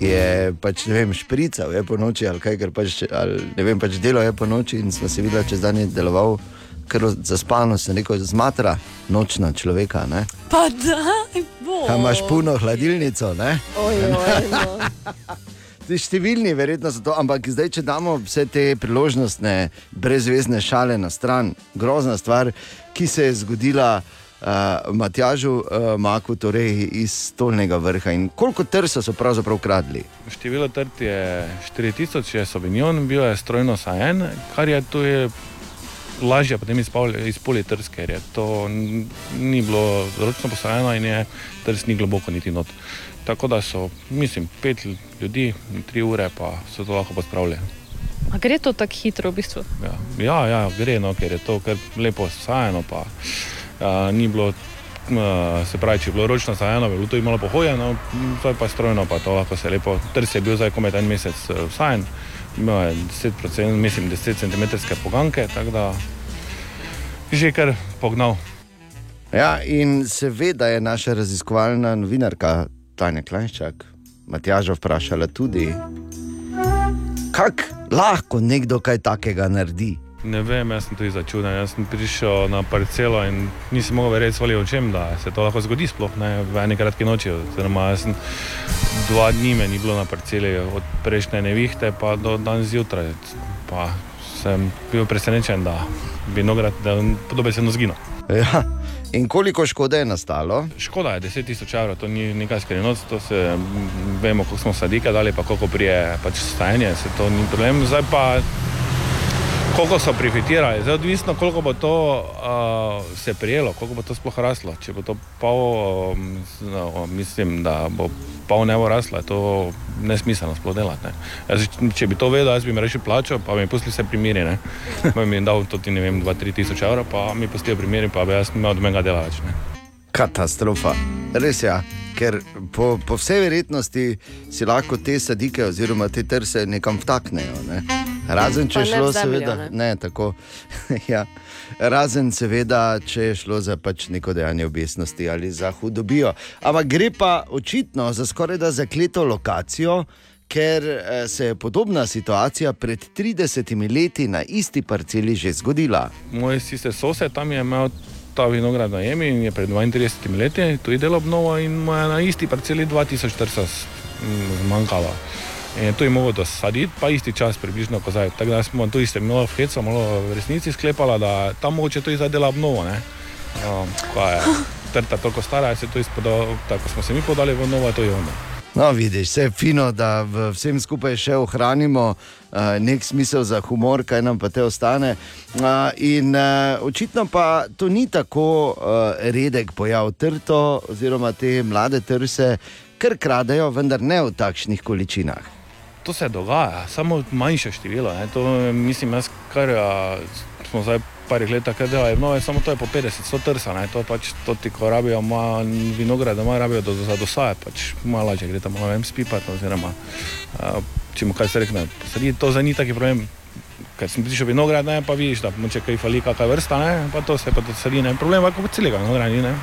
je pač ne vem, šprical je po noči ali kaj, ker pač, ali, ne vem, pač delo je po noči in smo se videli, čez dan je deloval. Ker zaspano se neko zmatra, nočna človeka. Ne? Pa daj, bo. Kaj imaš puno hladilnico, ne? Oj, oj, no. Zdaj, številni verjetno so to, ampak zdaj, če damo vse te priložnostne, brezvezne šale na stran, grozna stvar, ki se je zgodila uh, Matjažu uh, Maku, torej iz stolnega vrha. In koliko trsa so pravzaprav kradli? Število trt je 4000, je Sauvignon, bil je strojno sajen, kar je tu je lažje potem izpolniti trs, ker je to ni bilo ročno posajeno in je trs ni globoko niti not. Tako da so, mislim, pet ljudi, tri ure pa so to lahko pospravili. A gre to tako hitro v bistvu? Ja, ja, ja gre, no, ker je to kar lepo sajeno, pa a, ni bilo. a, Se pravi, če je bilo ročno sajeno, bi bilo to imelo pohojeno, zdaj pa strojno, pa to lahko se lepo. Trs je bil zdaj komaj en mesec eh, sajen, imel je 10, mislim, 10 cm poganke, tako da je že kar pognal. Ja, in seveda je naša raziskovalna novinarka Tanja Klajščak, Matjaža, vprašala tudi, kako lahko nekdo kaj takega naredi. Ne vem, jaz sem tudi začuden. Jaz sem prišel na parcelo in nisem mogel verjeti svojim očem, da se to lahko zgodi sploh ne v eni kratki noči. Oziroma, jaz sem dva dni me ni bilo na parceli, od prejšnje nevihte pa do danes zjutraj. Pa sem bil presenečen, da vinograd da podobno zginil. Ja. In koliko škode je nastalo? Škoda je 10 tisoč evrov, to ni nekaj skrivnost, to se vemo, koliko smo sadike dali, pa koliko prije pač stajanje, se to ni problem. Zdaj pa koliko so profitirali, zdaj odvisno, koliko bo to uh, se prijelo, koliko bo to sploh raslo. Če bo to pol, um, no, mislim, da bo pol ne bo raslo, je to nesmiselno sploh delati. Ne. Jaz, če bi to vedel, jaz bi mi rešil plačo, pa bi mi pustili vse ne. Pa bi mi dal to ti ne vem, 2-3 tisoč evrov, pa mi pustijo primiri, pa bi jaz imel od mega dela več. Ne. Katastrofa. Res je, ja. ker po, po vsej verjetnosti si lahko te sadike oziroma te trse nekam vtaknejo. Ne? Razen če je šlo, zemljo, seveda, ne. ne, tako. ja. Razen, seveda, če je šlo za pač neko dejanje obesnosti ali za hudobijo. Ampak gre pa očitno za skoraj da zakleto lokacijo, ker eh, se je podobna situacija pred 30 leti na isti parceli že zgodila. Moj sister sosed tam je imel ta vinograd na jemi in je pred 32 leti tudi delal obnovo in je na isti parceli 2400 zmanjkalo. In je tu je mogel dosaditi, pa isti čas približno kot zdaj. Tako da smo tu isto malo v hecu, malo v resnici sklepala, da tam mogoče tudi zdaj dela obnovo. Ne? Um, ko je trta toliko stara, se to izpodal, tako smo se mi podali v obnovo, to je ono. No, vidiš, vse je fino, da v vsem skupaj še ohranimo uh, nek smisel za humor, kaj nam pa te ostane. Uh, in uh, očitno pa to ni tako uh, redek pojav trto, oziroma te mlade trse, kar kradejo, vendar ne v takšnih količinah. To se dogaja, samo manjše število. Ne. To mislim, jaz kar a, smo zdaj parih letih kar delali, no, samo to je po 50, 100 trsa, ne. to pač to ti, ko rabijo ma, vinograd, da rabijo do, za dosajati, pač malo lažje gre tam, malo vem, spipati, oziroma a, če mu kaj se rekne, to za ni taki problem. Ker sem prišel vinograd, ne, pa vidiš, da če kaj fali, kakšna vrsta, ne, pa to se pa dosadi, ne, problem, pa kot celega vinograda ni, ne.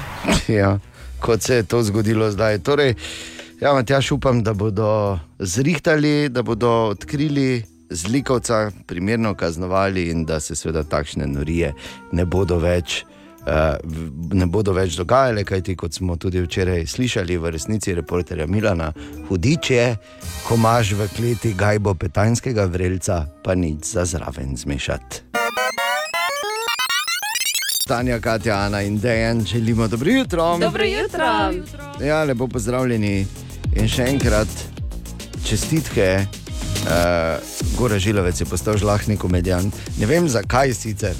Ja, kot se je to zgodilo zdaj. Torej, ja, Matjaš, upam, da bodo zrihtali, da bodo odkrili zlikovca, primerno kaznovali in da se seveda takšne norije ne bodo več. Uh, ne bodo več dogajale, kajti kot smo tudi včeraj slišali v resnici reporterja Milana, hudič je, ko imaš v kleti gajbo petanskega vrelca, pa nič za zraven zmešati. Tanja, Katja, Ana in Dejan, želimo dobro jutro. Dobro jutro. Ja, lepo pozdravljeni in še enkrat čestitke. Uh, Gora Žilovec je postal žlahni komedijant. Ne vem zakaj sicer.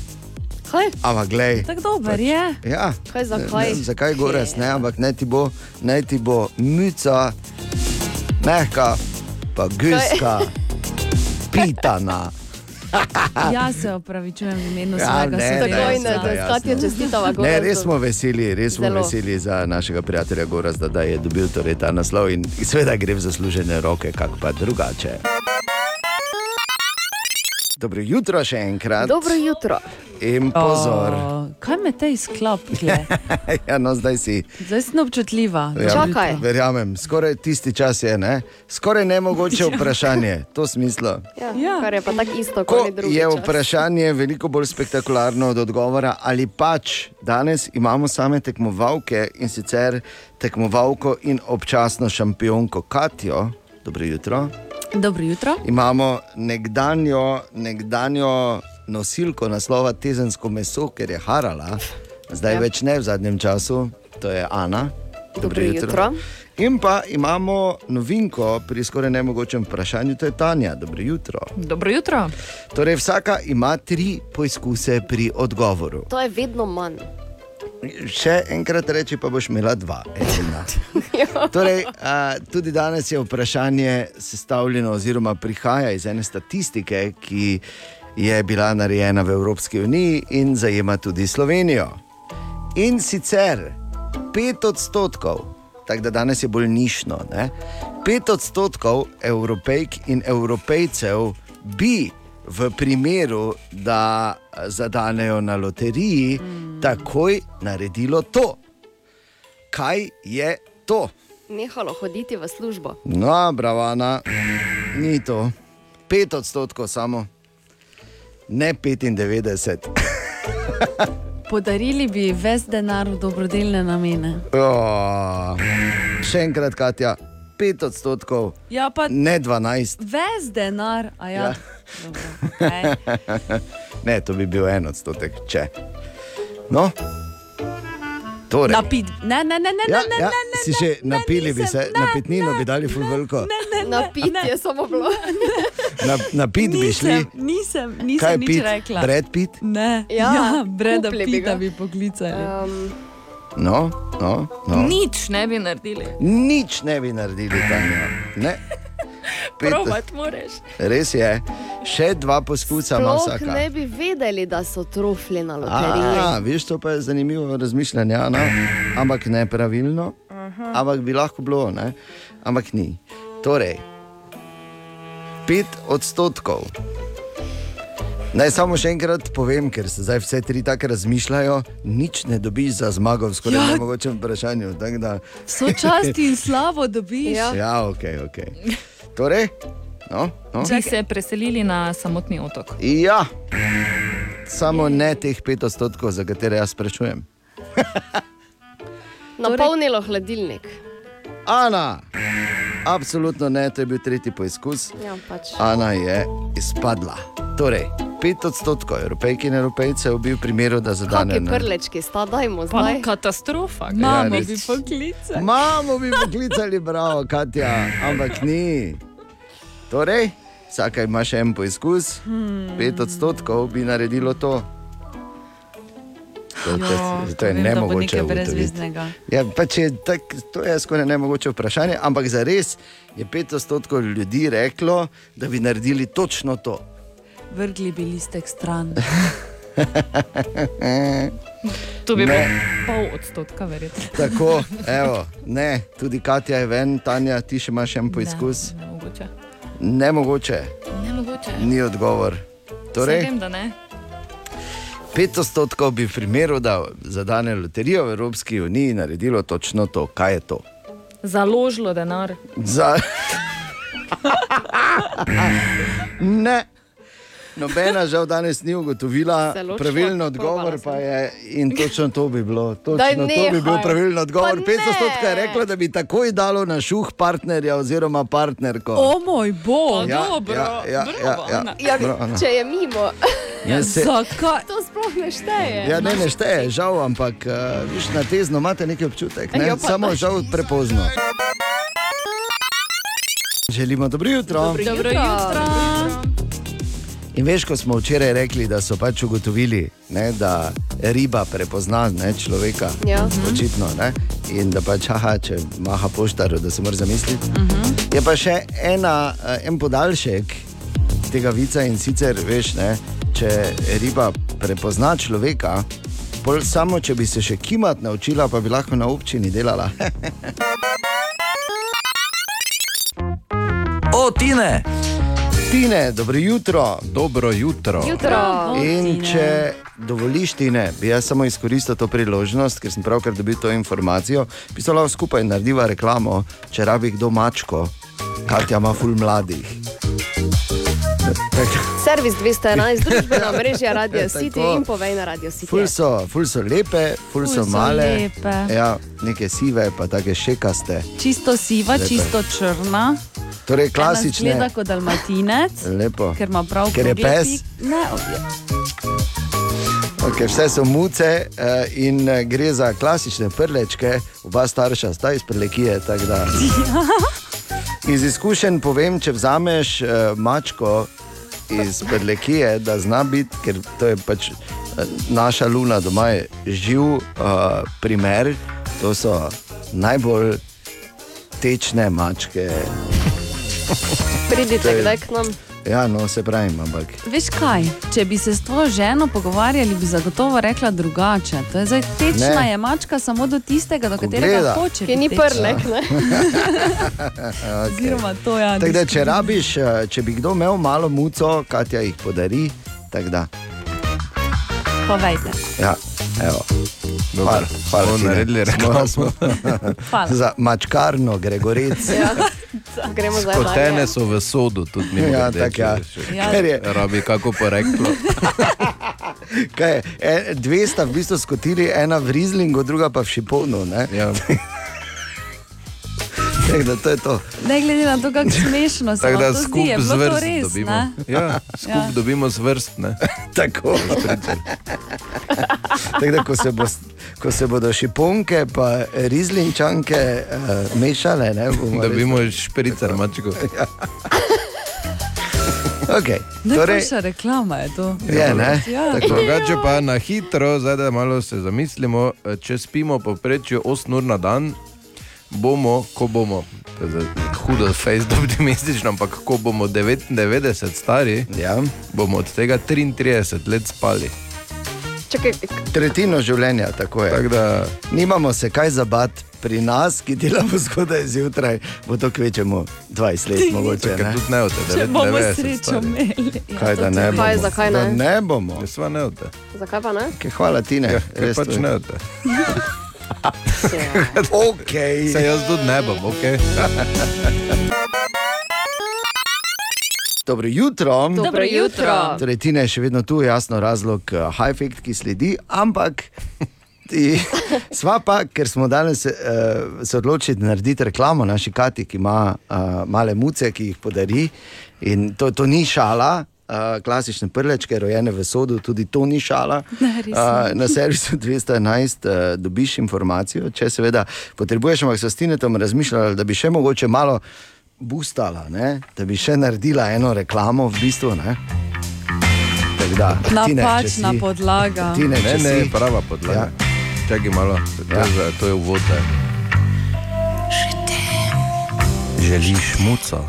Kaj? Ampak glej. Tako dober je. Ja, Kaj za ne, kaj? ne, zakaj goras, ne, ampak ne ti bo, ne ti bo mica, mehka, pa guska, pitana. Jaz se opravičujem v imenu Ja, svojega ne, sodelavca. ne, jasno. Katja čestitava Ne, Gorazdu. res smo veseli, res smo Zelo. veseli za našega prijatelja Gorazda, da je dobil torej ta naslov in seveda gre v zaslužene roke, kak pa drugače. Dobro jutro še enkrat. Dobro jutro. In pozor. O, kaj me te izkloplje? ja, no, zdaj si. Zdaj sem občutljiva. Ja, Verjamem, skoraj tisti čas je, ne? skoraj nemogoče Ja. vprašanje, to smislo. Ja, ja. Kar je pa tako isto, Ko kot drugi. je čas. vprašanje veliko bolj spektakularno od odgovora, ali pač danes imamo same tekmovalke in sicer tekmovalko in občasno šampionko Katijo. Dobro jutro. Dobro jutro. Imamo nekdanjo, nekdanjo nosilko naslova Tezensko meso, ker je harala, zdaj Ja. več ne v zadnjem času, to je Ana. Dobro jutro. In pa imamo novinko pri skoraj nemogočem vprašanju, to je Tanja. Dobro jutro. Dobro jutro. Torej, vsaka ima tri poizkuse pri odgovoru. To je vedno manj. Še enkrat reči, pa boš imela dva. edina. Torej, a, tudi danes je vprašanje sestavljeno, oziroma prihaja iz ene statistike, ki je bila narejena v Evropski uniji in zajema tudi Slovenijo. In sicer pet odstotkov, tako da danes je bolj nišno, ne? pet odstotkov evropejk in evropejcev bi v primeru, da zadanejo na loteriji, mm. takoj naredilo to. Kaj je to? Nehalo hoditi v službo. No, bravana, ni to. Pet odstotkov samo. ne 95. Podarili bi ves denar v dobrodelne namene. Oh, še enkrat, Katja, 5 odstotkov, Ja, pa ne 12. ves denar, a ja. Ja. Dobro, okej. ne, to bi bil en odstotek, če. No, torej. Napit. Ne, ne, ne, ne, Ja, ne, ja, ne, ne, si že napili bi se, na pitnino bi dali ful veliko. Na pit je samo bilo. Na, na pit bi šli. Nisem, nisem, nisem Kaj nič pit? rekla. Brad Pitt? Ne, Ja, ja, Breda bi Pita ga. bi poklicali. Um, No, no, no. Nič ne bi naredili. Nič ne bi naredili tam. Ne. Provat moraš. Res je, še dva poskusa ima vsaka. ne bi vedeli, da so trofli na loteriji. A, veš, to pa je zanimivo razmišljanje, Ana, ampak ne pravilno, Aha. ampak bi lahko bilo, ne? ampak ni. Torej, pet odstotkov. Naj samo še enkrat povem, ker se zdaj vse tri tako razmišljajo, nič ne dobiš za zmago v skoraj Ja. ja. nemogočem vprašanju. Da... Sočast in slavo dobiš. Ja, ja ok, ok. Torej, no, no. Bi se preselili na samotni otok. Ja, samo ne teh pet odstotkov, za katere jaz sprašujem. Napolnilo hladilnik. Ana, absolutno ne, to je bil tretji poizkus. Ja, pač. Ana je izpadla. Torej, pet odstotkov evropejk in evropejcev bi v primeru, da zadane Kakšni prlečki sta, dajmo Pa zdaj. katastrofa. Mamo bi poklicali. Mamo bi poklicali, bravo, Katja, ampak ni. Torej, vsaka ima še en poizkus, Hmm. pet odstotkov bi naredilo to. To, to, Jo, to je nemogoče. nekaj ugotoviti. brezveznega. Ja, pa če, tak, to je skoraj nemogoče vprašanje, ampak za res je pet odstotkov ljudi reklo, da bi naredili točno to. Vrgli bi listek stran. To bi Ne. bilo pol odstotka, verjetno. Tako, evo, ne, tudi Katja je ven, Tanja, ti še imaš en poizkus. Ne, mogoče. Nemogoče, Nemogoče. ni odgovor. Torej, vem, da ne. Pet odstotkov bi v primeru, da zadane loterijo v Evropski uniji naredilo točno to. Kaj je to? Založilo denar. Za... ne. Nobena žal danes ni ugotovila, Zelo pravilen šlo, odgovor pa je, in točno to bi bilo. Točno to bi bil pravilen odgovor. Pa 500 odstotkov je reklo, da bi takoj dalo na šuh partnerja oziroma partnerko. O moj bog, Ja, dobro. ja, ja, ja, ja. Ja, Bravo, Ana. če je mimo, Ja, se- Zakaj? to sploh ne šteje. Ja, ne, ne šteje, žal, ampak uh, viš, na tezno imate neki občutek, ne? Ja, pa samo da. žal prepozno. Želimo dobro jutro. Dobro jutro. In veš, ko smo včeraj rekli, da so pač ugotovili, ne, da riba prepozna ne, človeka, Ja. očitno, ne, in da pač, aha, če maha poštar, da se mora zamisliti. Je pa še ena, eh, en podaljšek tega vica in sicer, veš, ne, če riba prepozna človeka, pol samo če bi se še kimat naučila, pa bi lahko na občini delala. O, Tine! Tine, dobro jutro. Dobro jutro. Jutro. In če dovoliš, Tine, bi jaz samo izkoristil to priložnost, ker sem pravkar dobil to informacijo, lahko skupaj naredila reklamo, če rabi kdo mačko, Katja ima ful mladih. Servis 211, družbena mreža Radio City in povej na Radio City. Ful so, ful so lepe, ful, Ful so so male. lepe. Ja, neke sive, pa take šekaste. Čisto siva, Lepe. čisto črna. Torej, klasične. Zgleda kot dalmatinec, Lepo. ker ima prav Ker je pes? Ne. Okay, vse so muce uh, in uh, gre za klasične prlečke, oba starša sta iz prlekije. tako da- Iz izkušenj povem, če vzameš uh, mačko iz prlekije, da zna biti, ker to je pač uh, naša luna doma, je živ uh, primer, to so najbolj tečne mačke. Pridite je- kdaj k nam. Ja, no, se pravi, ampak. Veš kaj, če bi se s tvojo ženo pogovarjali, bi zagotovo rekla drugače. To je zdaj tečna Ne. je mačka samo do tistega, do Ko katerega gleda. hoče. Ki ni prlek, ne? okay. Oziroma to ja. Tako da, če rabiš, eh, če bi kdo imel malo muco, Katja jih podari. tako Da, Povejte. ja, evo. Hvala, hvala Bomo Tine. naredili Smo- reklamo. smo- Hvala. Za mačkarno, Gregorec. Ja. Gremo zdaj Skotene dalje. so v sodu, tudi mi Ja, tako, ja. Ker je- Rabi kako poreklo. Kaj, je, e, dve sta v bistvu skotili, ena v Rizlingu, druga pa v Šiponu. Ja. Tako da to je to. Ne glede na to, kako smešno se Tako da zdi, skup je z bilo to vrst res. dobimo. ne? Ja, skup Ja. dobimo z vrst. ne. Tako. Tako da, ko se, bo, ko se bodo šiponke pa rizlinčanke uh, mešale, ne bomo Dobimo špricer, mačko. Okay. Najboljša torej, reklama je to. Je, ne? Ja. Tako, drugače pa na hitro, zdaj da malo se zamislimo, eh, če spimo povprečju 8 ur na dan, bomo, ko bomo, to je zdaj hudo, fejst optimistično, ampak ko bomo 99 stari, ja. bomo od tega 33 let spali. Čakaj, Tretjino življenja, tako je. Tak da... Nimamo se kaj zabati. Pri nas, ki delamo zgodaj zjutraj, bo to kvečemo 20 let, mogoče. Ne? tudi ne od Če bomo srečo imeli. Ja, Kaj da ne bomo? Kaj, zakaj ne? Da ne bomo. Jaz pa ne od te. Zakaj pa ne? Kaj hvala ti ne. Ja, pač ne od te. okay. Se jaz tudi ne bom, ok. Dobro jutro. Dobro jutro. Torej, Tina je še vedno tu, jasno razlog, uh, high effect, ki sledi, ampak ti, sva pa, ker smo danes uh, se odločili narediti reklamo naši Kati, ki ima uh, male muce, ki jih podari. In to, to ni šala. Uh, klasične prlečke, rojene v sodu, tudi to ni šala. Ne, Uh, na servisu 211 uh, dobiš informacijo, če seveda potrebuješ, ampak so s Tinetom razmišljali, da bi še mogoče malo boostala, ne? da bi še naredila eno reklamo v bistvu. ne. Da, Tine, Napačna si- podlaga. Tine, Ne, če ne, si- prava podlaga. Ja. Čakaj malo, to, Ja. je, za- to je uvod. Želiš muco?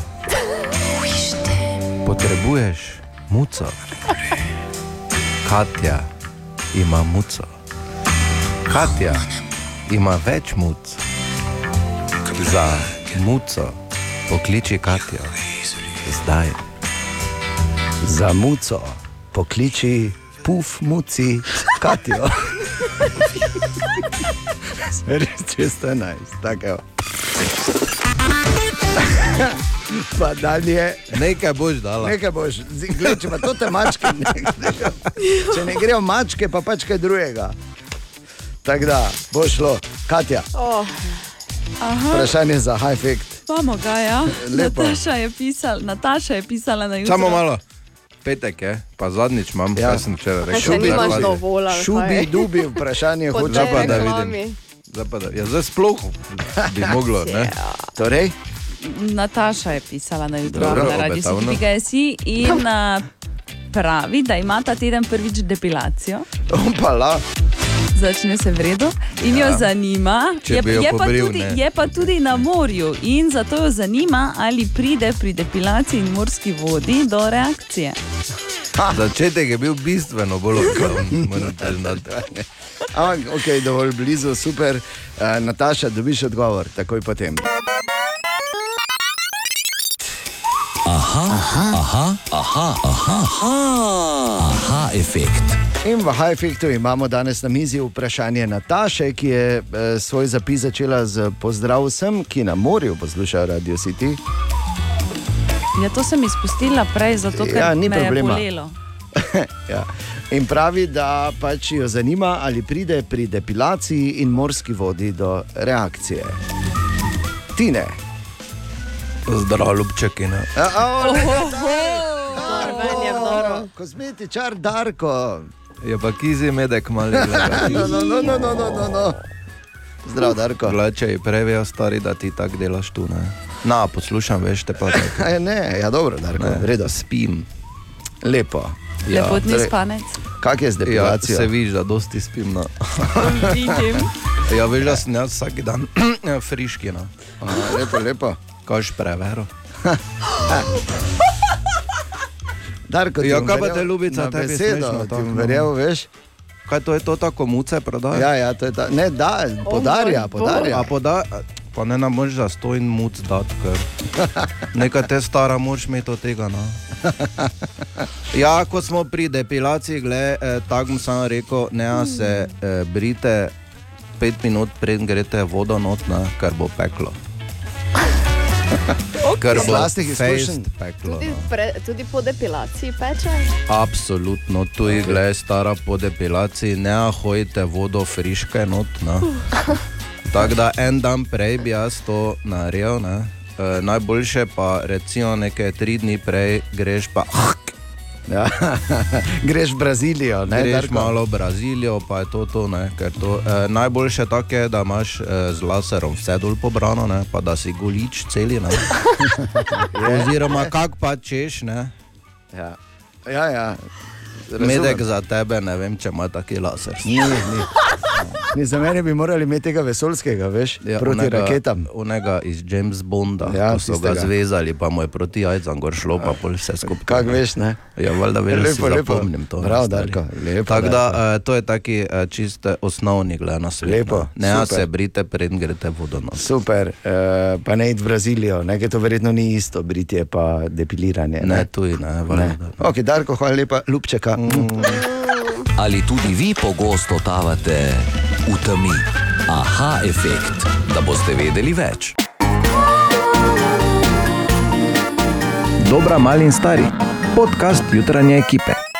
Potrebuješ muco? Katja ima muco. Katja ima več muc. Za muco pokliči Katjo. Zdaj. Za muco pokliči puf muci Katijo. Res 211, tako je. Pa dalje. Nekaj boš dala. Nekaj boš, Zdaj, gled, če pa to te mačke ne grejo. Če ne grejo mačke, pa pač kaj drugega. Tako da bo šlo. Katja, Oh, Aha, vprašanje za high effect. Vamo ga, ja. Lepo. Nataša je, pisal, Nataša je pisala na jutro. Samo malo. Petek je, pa zadnjič imam, Ja. ja. kaj sem včeraj rekel. Zdaj dovolj, ali Šubi, dubi, vprašanje hoče tej pa da vidim. Zdaj pa da, ja, zdaj sploh bi moglo, ne? Torej, Nataša je pisala na jutro Dobro, na radiju. City.si in a, pravi, da ima ta teden prvič depilacijo. opala. Začne se v redu in jo Ja. zanima, Če je, jo je, pa pobril, tudi, ne. je pa tudi na morju in zato jo zanima, ali pride pri depilaciji in morski vodi do reakcije. Začetek je bil bistveno bolj priznati. Ampak, ok, dovolj blizu, super. Uh, Nataša, dobiš odgovor, takoj potem. Aha, aha, aha, aha, aha, aha, aha efekt. In v High Effectu imamo danes na mizi vprašanje Nataše, ki je eh, svoj zapis začela z pozdrav vsem, ki na morju poslušajo Radio City. Ja, to sem izpustila prej, zato ker Ja, ni me problema. je bolelo. ja. In pravi, da pač jo zanima, ali pride pri depilaciji in morski vodi do reakcije. Tine. Zdravo, ljubčeki. Kozmetičar Darko. Je pa kizi medek mali. No, no, no, no, no, no, no, no. Zdrav, Darko. Glače je prevejo stari, da ti tako delaš tu. Ne? Na, poslušam, veš te pa tako. A, ne, ja, dobro, Darko, redo. Spim. Lepo. Lepotni torej, spanec. Kak je z Ja, depilacijo? se vidiš, da dosti spim. No. Vidim. Ja, veš, da sem jaz vsak dan friški. No. Aha, lepo, lepo. Kaž prevero. Darko, ti Ja, kaj pa te ljubica, tebi besedo, ti no. verjel, veš? Kaj to je to tako muce prodaja? Ja, ja, to je ta. Ne, da, podarja, podarja. A poda, pa ne nam možeš za sto in muc dati, ker nekaj te stara mož imeti od tega. No. Ja, ko smo pri depilaciji, gled, eh, tako bom samo rekel, ne se eh, brite pet minut, preden greste vodo not, na, ker bo peklo. Kar bo lastnih izkušenj. Tudi, no. pre, tudi po depilaciji peče. Absolutno, tu je gled stara po depilaciji, ne hojite vodo friške not. No. Tako da en dan prej bi jaz to naredil, ne. E, najboljše pa recimo nekaj tri dni prej greš pa. Ja. greš v Brazilijo, ne, greš Darko? malo v Brazilijo, pa je to to. Ne, to e, najboljše tako je, da imaš e, z laserom vse dol pobrano, ne, pa da si golič celi. Ne. Oziroma, kak pa češ, ne. Ja, ja. ja. Medek za tebe, ne vem, če ima taki laser. Ni, ni. Ni, za mene bi morali imeti tega vesoljskega, veš, ja, proti onega, raketam. Onega iz James Bonda, Ja, ja, ko so ga zvezali, pa mu je proti jajcam gor šlo, pa pol vse skupaj. Kak veš, ne? Ja, valjda veš, da si Lepo, lepo. zapomnim to. Bravo, stari. Darko, lepo, Tako da, eh, to je taki eh, čist eh, osnovni gled na svet. Lepo. Ne, a super. se brite, preden greste vodo nos. Super, uh, pa ne id v Brazilijo, ne, ker to verjetno ni isto, britje pa depiliranje. Ne, tuj, ne, ne. valjda. Ok, Darko, hvala lepa, Lupčeka. Mm. Ali tudi vi pogosto totavate v temi? Aha, efekt, da boste vedeli več. Dobra, mali in stari. Podcast jutranje ekipe.